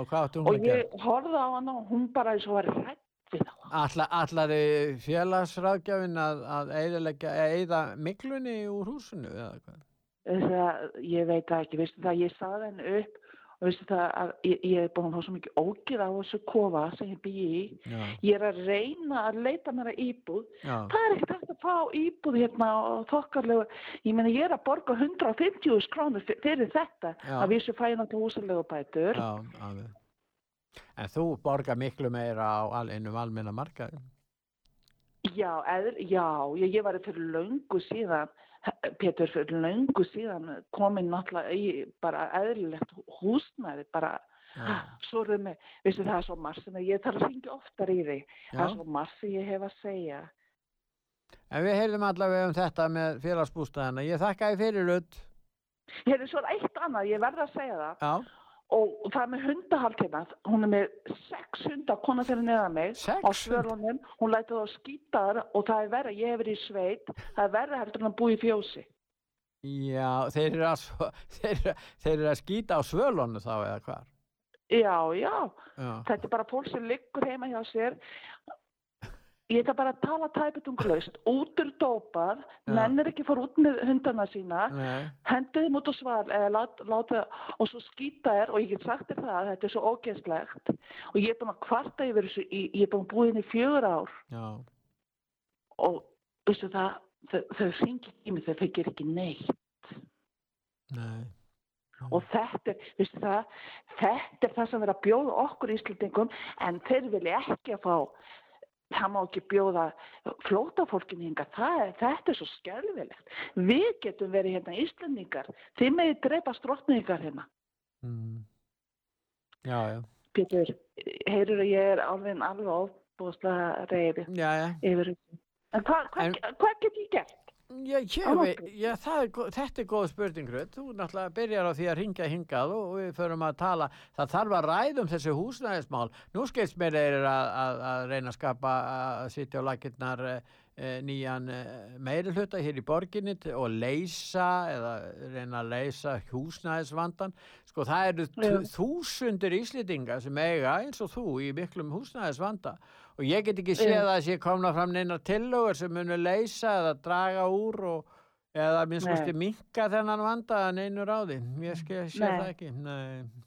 og ég horfði á hana og hún bara eins og var rætt við þá. Alla, allari félagsráðgjafin að, að eða miklunni úr húsinu eða hvað? Þess að ég veit það ekki, veistu það, ég saði henni upp það að ég, ég er búin að fá svo mikið ógið á þessu kofa sem ég bý í. Já, Ég er að reyna að leita mér að íbúð. já, Það er ekkert hægt að fá íbúð hérna og þokkarlegu. Ég meina ég er að borga 150 krónur fyr- fyrir þetta. Já. Að vísu fæ ég náttúrulega húsalegu bætur. En þú borgar miklu meira á al, innum almenna markaði. Já, eðl, já, ég, ég var fyrir löngu síðan, Pétur, fyrir löngu síðan komin náttúrulega í bara eðlilegt húsnæði, bara, Já. svo er með, veistu það er svo margt sem ég þarf að syngja oftar í þig, það er svo margt sem ég hef að segja. En við heyrðum allavega um þetta með félagsbústæðina. Ég þakka þið fyrir. Hérna, svo er eitt annað, ég verð að segja það, Já, og það er með hundahald hérna, hún er með sex hundar, kona fyrir neðan mig Sex á svörlunum, hún lætur það skýtar og það er verra, ég hef verið í sveit, það er verra heldur en að búa í fjósi. Já, þeir eru að, þeir, þeir eru að skýta á svölunum þá eða hvar. Já, já, Já. þetta er bara fólk sem liggur heima hjá sér. Ég ætla bara að tala tæpitunglaust, út úr dópað, Já. mennir ekki fór út með hundana sína, hendið þeim út á sval eða lát, láta, og svo skýta þér og ég get sagt þér það að þetta er svo ógeðslegt. Og ég er búin að kvarta yfir þessu, í- ég er búin að búið inn í fjögur ár. Já. og veistu það, þau, ringi í mig, þau fekir ekki neitt. Nei. og þetta, er, veistu það, þetta er það sem verður að bjóða okkur Íslandingum en þeir vilja ekki að fá það má ekki bjóða flótafólkinu hinga, er, þetta er svo skelvilegt. Við getum verið hérna Íslandingar, þið meði drepa stróttningar hérna. Mm. Já, já. Pétur, heyrur að ég er alveg alveg ofbúðslega reyði Já, já. yfir. En hvað hva, hva get ég gert? Ég, já það er, þetta er góð spurning, Rut. Þú náttúrulega byrjar á því að ringja hingað og við förum að tala. Það þarf að ræða um þessi húsnæðismál. Nú skilst mér þeir að, að, að reyna að skapa að sitja á lakirnar e, nýjan e, meiri hluta hér í borginni og leysa eða reyna að leysa húsnæðisvandan. Sko það eru þúsundir íslendinga sem eiga eins og þú í miklum húsnæðisvanda og ég get ekki séð Já. að sé komna fram neina tillögur sem munu leysa eða draga úr og eða minnst minka þennan vanda að neinu ráði. Ég sé, sé Nei. það ekki. Nei.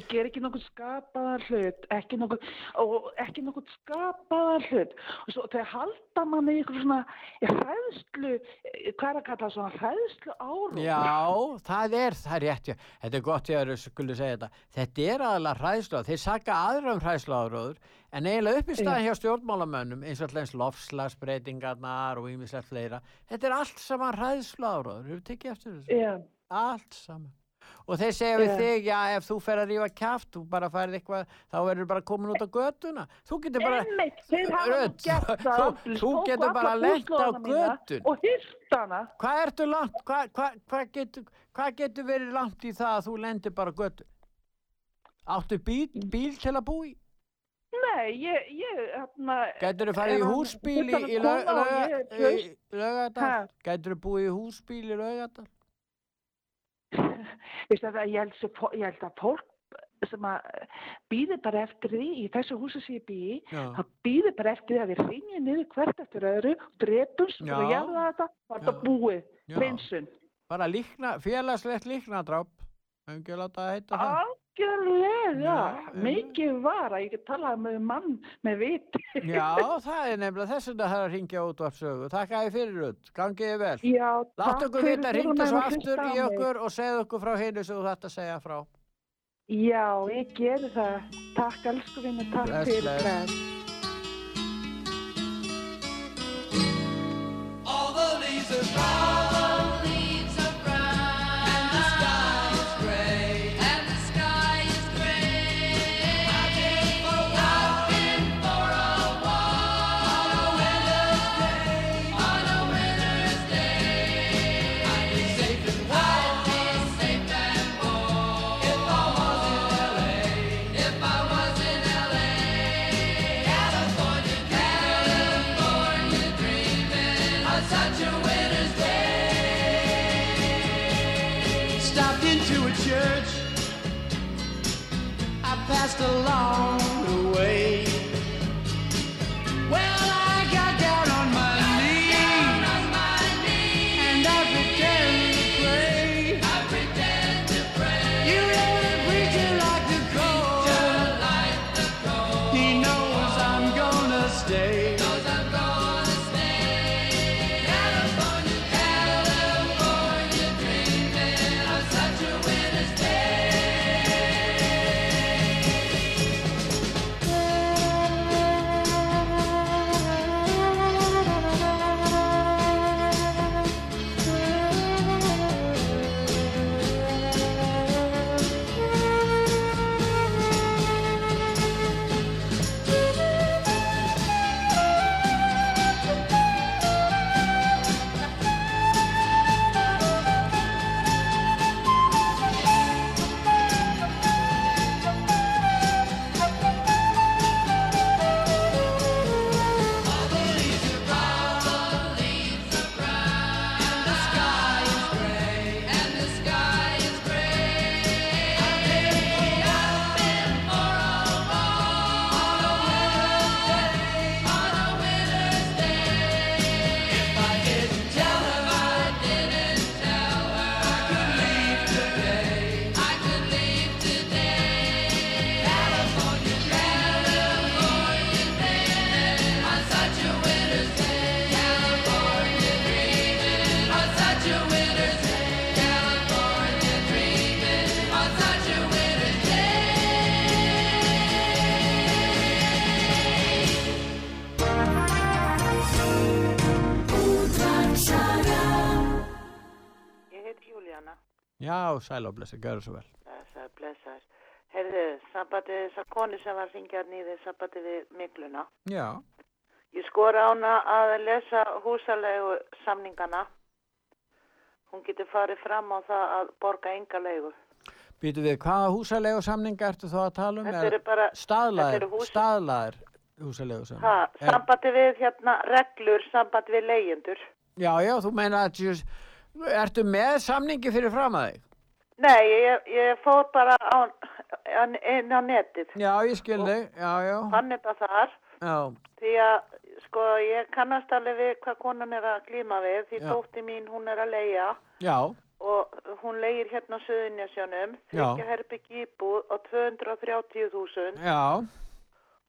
Ég ger ekki nokkuð skapaðar hlut, ekki nokkuð, og ekki nokkuð skapaðar hlut. Og svo þegar halda manni ykkur svona hræðslu, hvað er að kalla það, svona hræðslu árum. Já, það er, það er rétt, já. Þetta er gott ég að skulle segja þetta. Þetta er aðalega hræðsláð. Þeir saka aðra um hræðsláðuróður en eiginlega upp í staðan hjá stjórnmálamönnum eins og allins lofslagsbreytingarnar og ýmislegt fleira. Þetta er allt saman hræðsláðuróður. Hefur tekið eftir þessu? Já. Allt saman. Og þeir segja við Já. þig, já, ef þú fer að rífa kjaft, þú bara færið eitthvað, þá verður bara komin út á götuna. Þú getur bara... Einmitt, það. þú, þú getur bara lent á búslóðana mína götun. Og hýrt hana. Hvað ertu langt? Hvað hva, hva getur, hva getur verið langt í það að þú lendir bara á götu? Áttu bíl, bíl til að búa í? Nei, ég, ég, hérna... Gætur þú farið í húsbíl í, í, að í traust? Laugadal? Gætur þú búið í húsbíl í Laugadal? Það, ég held, svo, ég held að fólk sem að býði bara eftir því í þessu húsi sem ég Já. það býði bara eftir því að við ringjum niður hvert eftir öðru, drepum, svo Já. og jáða þetta, og þetta búið, Já. hreinsun. Bara líkna, félagslegt líknadráp. Hefum ekki að láta það heita það? Algjörlega, mikið var að ég get talað með mann með vit. Já, það er nefnilega þess að það er að ringja út af sögu. Takk að þið fyrir út. Gangið þið vel. Já, Láttu okkur vita, ringdu mig svo að aftur í okkur og segðu okkur frá hinu sem þú þetta að segja frá. Já, ég geri það. Takk, elsku vinnu, takk Bless, fyrir bless. það. All the leaves are brown. Já, sæl og blessa, gjör svo vel. Blessaður, blessaður. Heyrðu, sambandi við þessar konu sem var hringjar nýðið sambandi við mikluna. Já, Ég skora ána að lesa húsalegu samningana. Hún getur farið fram á það að borga enga leigu. býtu við, hvaða húsalegu samninga ertu þá að tala um? Þetta eru bara- eru hús- staðlaðir húsalegu Ha, samninga. sambandi við hérna reglur, sambandi við leyendur. Já, já, þú meina að ertu með samningi fyrir fram að þig? Nei, ég, ég fór bara á, inn á netið. Já, ég skil þig, já, já. Fann þetta þar. Já, Því að, sko, ég kannast alveg við hvað konan er að glíma við. Því Já. dótti mín, hún er að leia já, og hún leigir hérna á Suðunjasjónum. Já. Þryggja herbyggi íbúð á 230.000 já,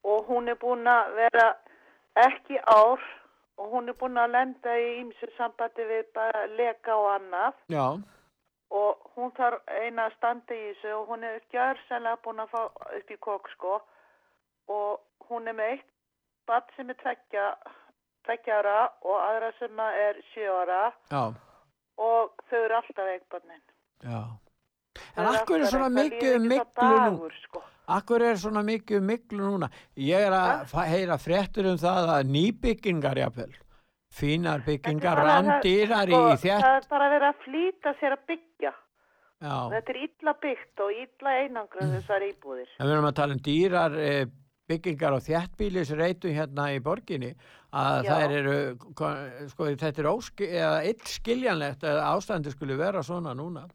og hún er búin að vera ekki ár og hún er búin að lenda í ýmsu sambandi við bara leka og annað já, og hún þarf eina að standa í þessu og hún er gjörsenlega búin að fá upp í kók sko og hún er með eitt badd sem er tveggja, tveggja ára og aðra sem er sjö ára já, og þau eru alltaf. Þau En akkur er alltaf svona eitthvað, mikið um miklu dagur, sko. Akkur er svona mikið um miklu núna? Ég er að heyra fréttur um það að nýbyggingar jafnvel, fínar byggingar, það- randýrar sko, í þétt, Það er bara verið að flýta sér að byggja. já. Þetta er illa byggt og illa einangrað þessar íbúðir. En við erum að tala um dýrar e, byggingar og þjættbílisreitu hérna í borginni að þær eru, ko- sko þetta er óski, eða eitt skiljanlegt að ástandi skulle vera svona núna.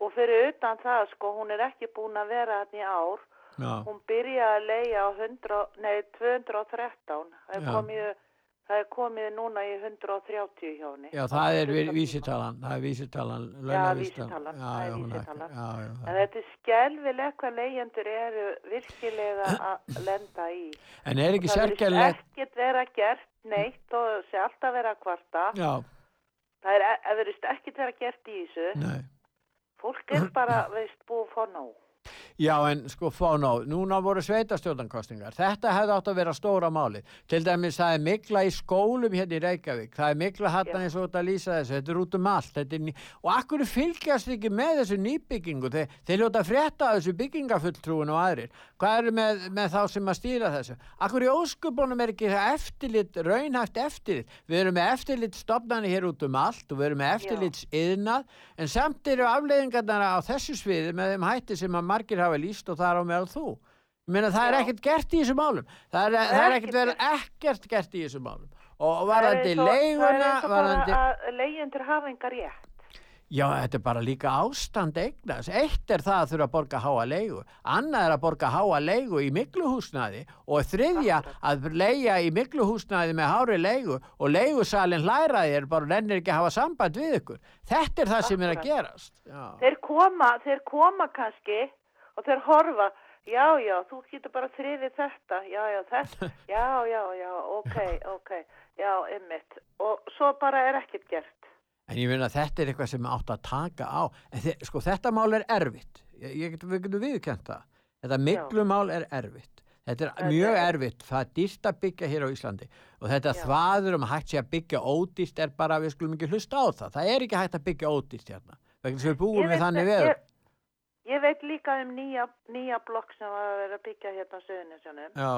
Og fyrir utan það, sko, hún er ekki búin að vera hann í ár. Já, Hún byrjaði að leia á 100, nei, 213. Það er, komið, það er komið núna í 130 hjá henni. já það er vísitalan, það er vísitalan, launavísitalan. vísitalan, Já, það er vísitalan. En þetta er skelvilegt hvað leyendur eru virkilega að lenda í. En er ekki Og það sérkennilegt, ekkert vera gert neitt og það sé alltaf vera kvarta. já, Það er, það verðist ekkert vera gert í þessu. nei. Fólk er bara, veist, búið fá nóg. Já, en sko, fá ná, núna voru sveitastjórnankostingar. Þetta hefði átt að vera stóra máli. Til dæmis, það er mikla í skólum hérna í Reykjavík. Það er mikla hattan eins og þetta lýsa þessu. Þetta er út um allt. þetta Ný... Og akkur fylgjast ekki með þessu nýbyggingu? Þeir, þeir ljóta að frétta þessu byggingafulltrúin og aðrir. Hvað eru með, með þá sem að stýra þessu? Akkur í óskupunum er ekki það eftirlit, raunhæft eftirlit. Við erum með eftirlit stopnani hér út um allt og við erum með eftirlits yðnað, en samt eru afleiðingarnar á þessu sviði með þeim hætti sem að margir hafa líst og það er á meðal þú. Ég meina það er ekkert gert í þessum málum. Það er, það er ekkert verið ekkert gert í þessum málum. Og varandi leiguna, varandi... að leyendur hafa engar rétt. Já, þetta er bara líka ástand eignas. Eitt er það að þurfa að borga háa leigu. Annað er að borga háa leigu í mikluhúsnaði og þriðja að leia í mikluhúsnaði með hári leigu og leigusalinn hlæraði er bara rennir ekki að hafa samband við ykkur. Þetta er það sem er að gerast. Já. Þeir koma, þeir koma kannski og þeir horfa, já, já, þú getur bara þrifið þetta, já, já, þetta, já, já, já, ok, ok, já, ymmit. Og svo bara er ekkert gert. En ég finna að þetta er eitthvað sem átt að taka á. En þe sko þetta mál er erfitt. Ég, ég get, við getum viðkjönt það. Þetta miklumál er erfitt. Þetta er mjög erfitt. Það er dýrt að byggja hér á Íslandi. Og þetta þvaður um að hægt sé að byggja ódýrt er bara, við skulum ekki hlusta á það. Það er ekki hægt að byggja ódýrt hérna. Vegna að við búum við þannig veður. Ég, veit líka um nýja, nýja blokk sem var að vera að byggja hérna á Suðunisjónum Já,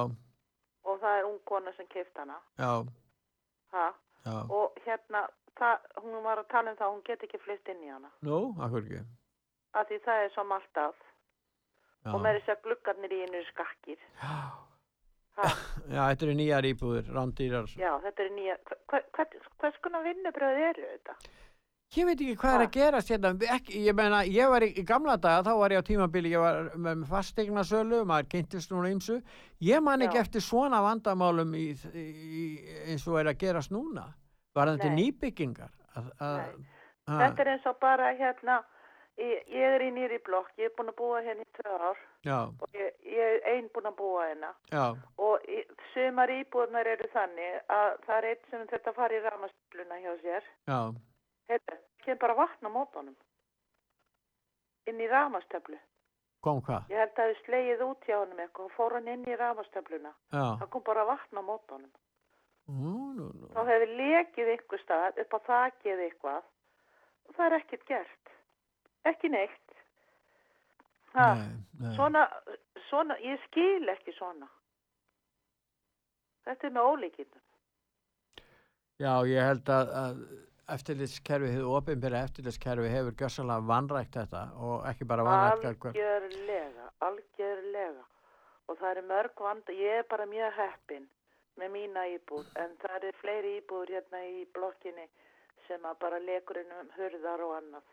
og það er ung kona sem keift hana. já, Ha? já. Og hérna, það, hún var að tala um það, hún get ekki flytt inn í hana. Nú, akkur ekki. Af því það er svo malt af. Já. Og með þess að gluggarnir í einu eru skakkir. Já, þetta eru nýjar íbúður, rándýrar. Já, þetta er nýja, hva, hva, hvers konar vinnubröð eru þetta? Ég veit ekki hvað er að gerast hérna, ekki, ég meina, ég var í, í gamla daga, þá var ég á tímabili, ég var með fastegna sölu, maður kynntist núna ymsu, ég man ekki eftir svona vandamálum í, í, eins og er að gerast núna, var þetta nýbyggingar? Að, að, að, Þetta er eins og bara hérna, ég, ég er í nýri blokk, ég er búin að búa hérna í tvö ár Já, og ég, ég er einn búin að búa hérna. Já, og sumar íbúðnar eru þannig að það er einn sem þetta fari í ramastluna hjá sér. já, Þetta, kemur bara vatn á mótunum inn í ramastöflu. kom hvað? Ég held að hefði slegið út hjá honum eitthvað og fór hann inn í ramastöfluna. Já, Það kom bara vatn á mótunum. nú, nú, nú, Þá hefði lekið einhver stað upp á þakið eitthvað og það er ekkert gert. ekki neitt. Ha, Nei, nei. svona, svona, ég skil ekki svona. Þetta er með ólíkindum. Já, ég held að, að eftirlitskerfi, hefur ofinbæra eftirlitskerfi hefur gjössalega vanrækt þetta og ekki bara vanrækt. Algjörlega, algjörlega. Og það eru mörg vanda, ég er bara mjög heppin með mína íbúð, en það eru fleiri íbúður hérna í blokkinni sem að bara lekur inn um hurðar og annað.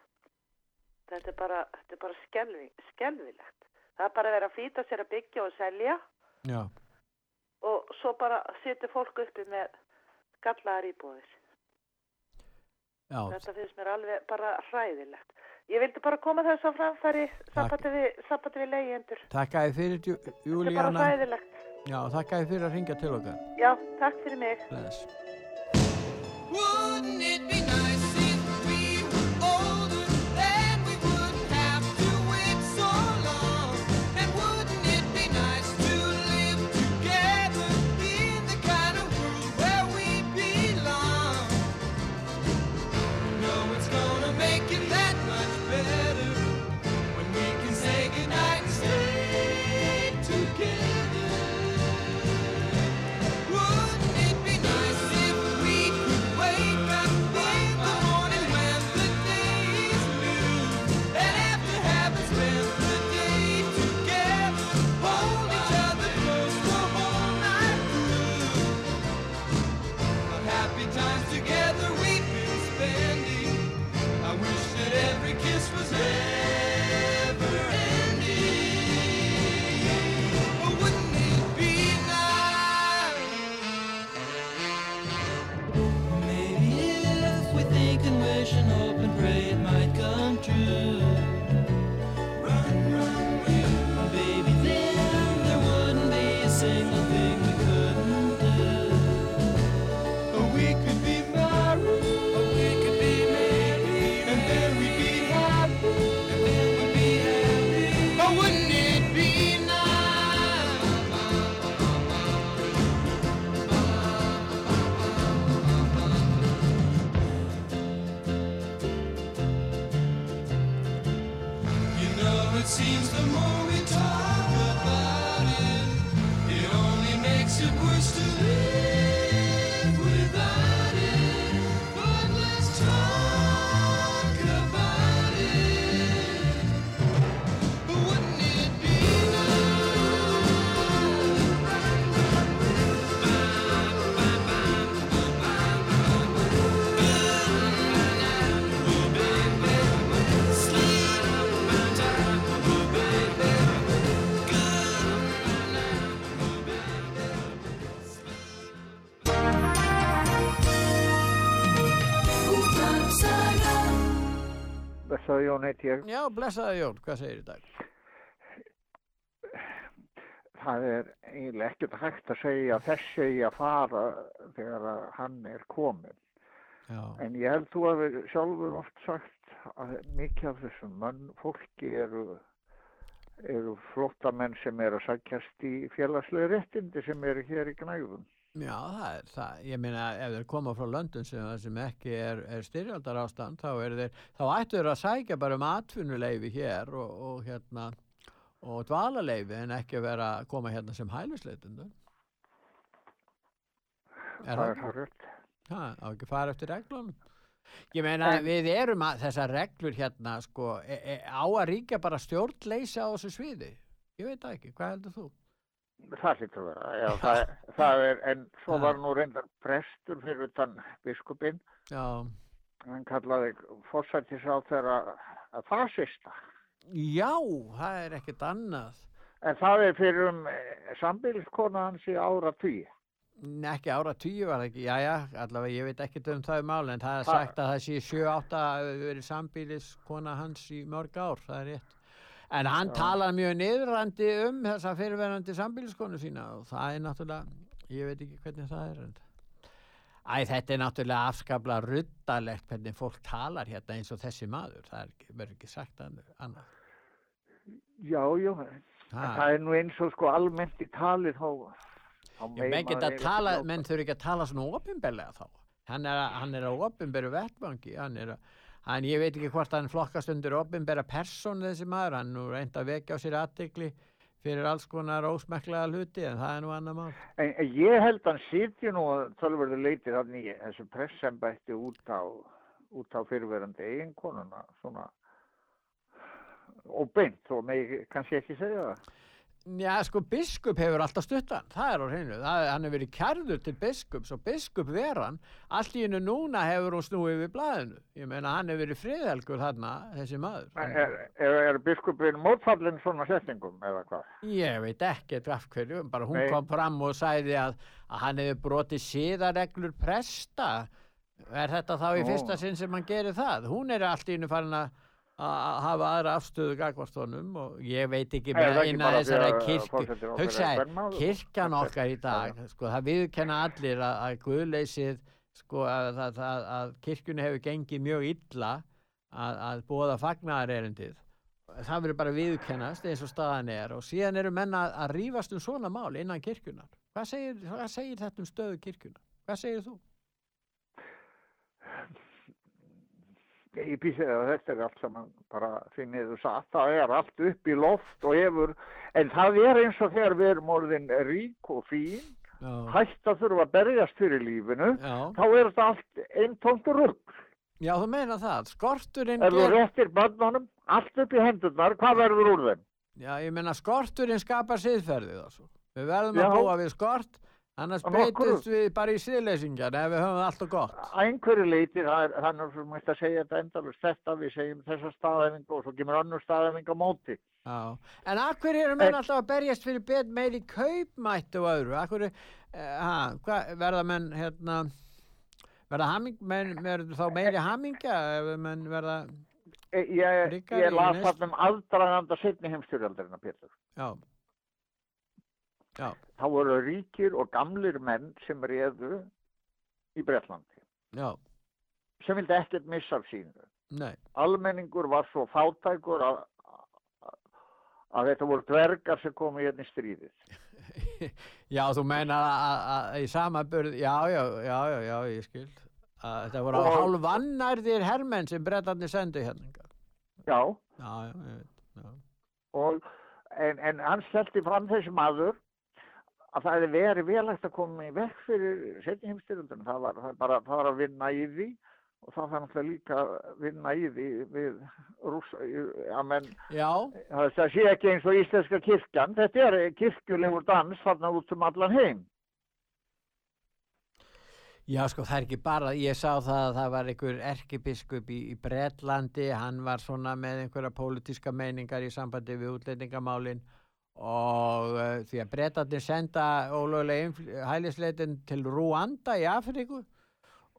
Þetta er bara, þetta er bara skelvi, skelvilegt. Það er bara að vera að flýta sér að byggja og selja Já, og svo bara situr fólk uppi með gallaðar íbúðir. Já, Þetta finnst mér alveg bara hræðilegt. Ég vildi bara koma þess á framfæri sambandi við, við leyendur. þakka þið fyrir Jú- Þetta er bara Júlíana. hræðilegt. Já, þakka þið fyrir að ringja til okkar. Já, takk fyrir mig. Bless. Jón heiti ég. Já, blessaði Jón, hvað segir dag? Það er eiginlega ekkert hægt að segja þessi eigi að fara þegar hann er komin. Já. En ég held þú að við sjálfur oft sagt að mikið af þessum mann fólki eru, eru flottamenn sem eru að sækjast í félagslega réttindi sem eru hér í gnægum. Já, það er það. Ég meina, ef þeir koma frá löndun sem, sem ekki er, er styrjaldar ástand, þá, er þeir, þá ættu þeir að sækja bara um atvinnuleifi hér og, og hérna og dvalaleifi en ekki vera að koma hérna sem hælusleitundur. Það er hárrétt. Það á ekki fara eftir reglunum. Ég meina, En- við erum að þessar reglur hérna, sko, e, e, á að ríkja bara stjórnleysa á þessu sviði. Ég veit það ekki, hvað heldur þú? Það hlýtur að vera, já, það, það er, en svo var nú reyndar prestur fyrir utan biskupinn, Já, hann kallaði fórsættis á þeirra að fasista. já, það er ekkert annað. En það er fyrir um sambiliskona hans í ára tíu. Nei, ekki ára tíu var ekki, já, já, allavega ég veit ekkert um það um máli, en það er sagt að það sé 7-8 hafi verið sambílis kona hans í mörg ár, það er rétt. En hann Já. talar mjög niðrandi um þessa fyrirverandi sambíliskonu sína og það er náttúrulega, ég veit ekki hvernig það er. En... Æ, þetta er náttúrulega afskaplega ruddalegt hvernig fólk talar hérna eins og þessi maður, það er- verður ekki sagt annað. Já, já, Ha. það er nú eins og sko almennt í talið þá, þá menn þurfi ekki að tala svona opinberlega þá. Hann er, hann er á opinberu vettvangi, hann er, að- hann, ég veit ekki hvort hann flokkast undir opinbera persónu þessi maður, hann nú reyndi að vekja á sér aðtegli fyrir alls konar ósmekklega hluti en það er nú annar mál. En, en ég held að hann sitji nú tölverðu leiti þannig þessu pressembætti út á, út á fyrirverandi eiginkonuna, svona og beint, þó mig kannski ekki segja það. Já, sko, biskup hefur alltaf stutt hann, það er á hreinu, það, hann hefur verið kærður til biskups og biskup veran, allt í hennu núna hefur hún snúið við blaðinu, ég meina hann hefur verið friðhelgur þarna, þessi maður. Er, er, er biskupin mótfallin svona setningum eða hvað? Ég veit ekkert af hverju, bara hún Nei. kom fram og sagði að, að hann hefur brotið síðareglur presta, er þetta þá í Ó. fyrsta sinn sem hann gerir það? Hún er allt í hennu farin að að hafa aðra afstöðu gagvart honum og ég veit ekki með eina þessara kirkju. hugsaði, kirkjan okkar í dag sko, það viðkenna allir að, að guðleysið sko, að, að, að, að kirkjunni hefur gengið mjög illa að, að bóða fagnaðarerindið. Það verður bara viðkennast eins og staðan er og síðan eru menn að, rífast um svona mál innan kirkjunar hvað segir, hvað segir þetta um stöðu kirkjunar hvað segir þú? Ég býsi að þetta er allt saman bara því niður satt, það er allt upp í loft og hefur, en það er eins og þegar við erum orðin rík og fín, Já. hætt að þurfa að berjast fyrir lífinu, Já. þá er þetta allt einn tóntur rugg. Já, þú meina það, skorturinn Ef þú réttir börnunum allt upp í hendurnar, hvað verður úr þeim? Já, ég meina skorturinn skapar siðferðið þessu. Við verðum Já. að búa við skort, annars breytist við bara í siðleysingjar ef við höfum allt og gott. Að einhverju leiti, er þannig að þú mætti að segja þetta endalust þetta, við segjum þessa staðhæfingu og svo kemur önnur staðhæfing á móti. Já, en akkur eru menn alltaf að berjast fyrir bet meiri kaupmætt og öðru? Akkur, uh, hvað, verða menn, hérna, verða haming, menn, verður þá meiri hamingja ef menn verða, E- Ég, Ríkari ég las þarna um aðdraganda setni heimstyrjaldarina, Pétur. já, já, þá voru ríkir og gamlir menn sem réðu í Bretlandi já, sem vildi ekkert missa af sínu. nei, Almenningur var svo fátækur að, að, þetta voru dvergar sem komu hérna í stríðið. já, þú meina að, í samanburð, já, já, já, já, já, ég skil. Að þetta voru Og- hálfvannærðir hermenn sem brettarnir sendu hérna. Já, Já, já, ég veit, já. og, en, en hann stelti fram þessi maður að það hefði verið velagt að koma í vekk fyrir setni heimstyrjaldinu. Það var, það, bara, það var að vinna í því og það var náttúrulega líka að vinna í því við rússa, að menn Já, Það það sé ekki eins og íslenska kirkjan, þetta er kirkjulegur dans þarna út um allan heim. Já, sko, það er ekki bara, ég sá það að það var einhver erkibiskup í, í Bretlandi, hann var svona með einhverja pólitíska meiningar í sambandi við útlendingamálin og uh, því að Bretlandi senda ólögulega hælisleitin til Rúanda í Afríku.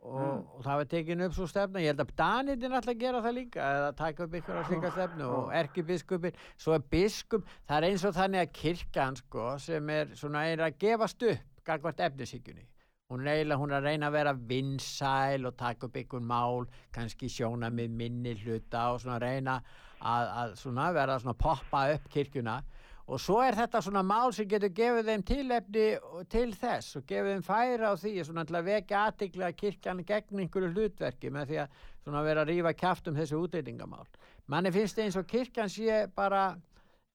Og, Mm. og það var tekin upp svo stefna, ég held að Danidin alltaf gera það líka, eða taka upp einhverja slíka stefnu. Og erkibiskupin, svo er biskup, það er eins og þannig að kirkjan, sko, sem er svona er að gefast upp gagvart efnisíkjunni hún er eiginlega, hún er að reyna að vera vinsæl og taka upp einhvern mál kannski sjóna með minni hluta og svona reyna að, að svona vera svona poppa upp kirkjuna og svo er þetta svona mál sem getur gefið þeim tilefni til þess og gefið þeim færa á því svona til að vekja aðtikla kirkjan gegn einhverju hlutverki með því að svona vera að rífa kjaft um þessu útlendingamál manni finnst eins og kirkjan sé bara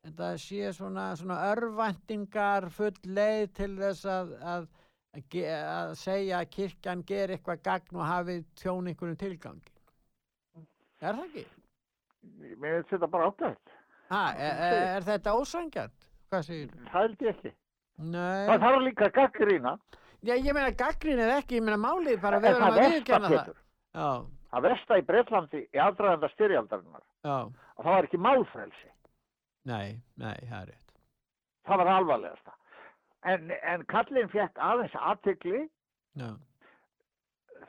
þetta sé svona, svona örvæntingar full leið til þess að, að, að, að segja að kirkjan ger eitthvað gagn og hafi tjón einhverjum tilgangi. Er það ekki? Mér finnst þetta bara ágætt. Ha, er, er, er þetta ósangjart? Hvað segir þú? Það held ég ekki. Nei. Það þarf líka gaggrína. Já, ég meina gaggrinið ekki, ég meina málið bara við verðum það að viðkjanna það. Já, það versta í Bretlandi í aðdraganda styrjaldarinnar, já, að það var ekki málfrelsi. nei, nei, það er rétt. Það var alvarlegasta. En, en kallinn fekk aðeins aðtikli Já,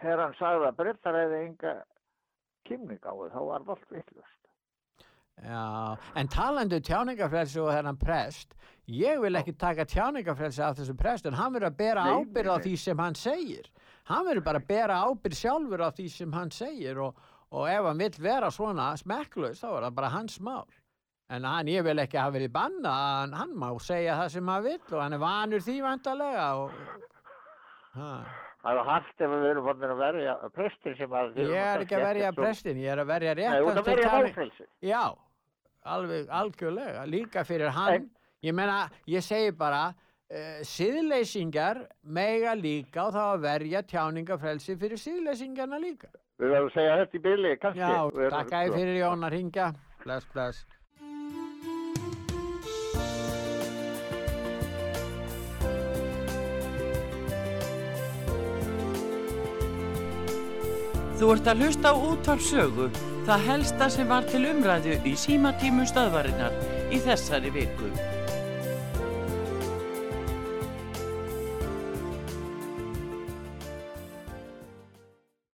þegar hann sagði að Brettar hefði enga kymning á þau, þá var það allt vittlust. Já, en talandi um tjáningafrelsi og þennan prest, ég vil ekki taka tjáningafrelsi af þessu prest, en hann verður að bera Nei, ábyrð á því sem hann segir. Hann verður bara að bera ábyrð sjálfur á því sem hann segir og, og ef hann vill vera svona smekklaus, þá er það bara hans mál. En hann, ég vil ekki hafa verið banna, hann, hann má segja það sem hann vill og hann er vanur því vantarlega og... Ha. Það er hart ef við erum fannir að verja prestin sem að... Ég er ekki að verja prestin, ég er að verja rétt Nei, þú ert að verja málfrelsi. Já, alveg, algjörlega, líka fyrir hann. Ég meina, ég segi bara, uh, siðleysingar mega líka og þá að verja tjáningafrelsi fyrir siðleysingarna líka. Við verðum að segja þetta í byrli, kannski. Já, takk að fyrir Jón að ringja. Bless, bless. Þú ert að hlusta á útvarp sögu, það helsta sem var til umræðu í símatímu stöðvarinnar í þessari viku.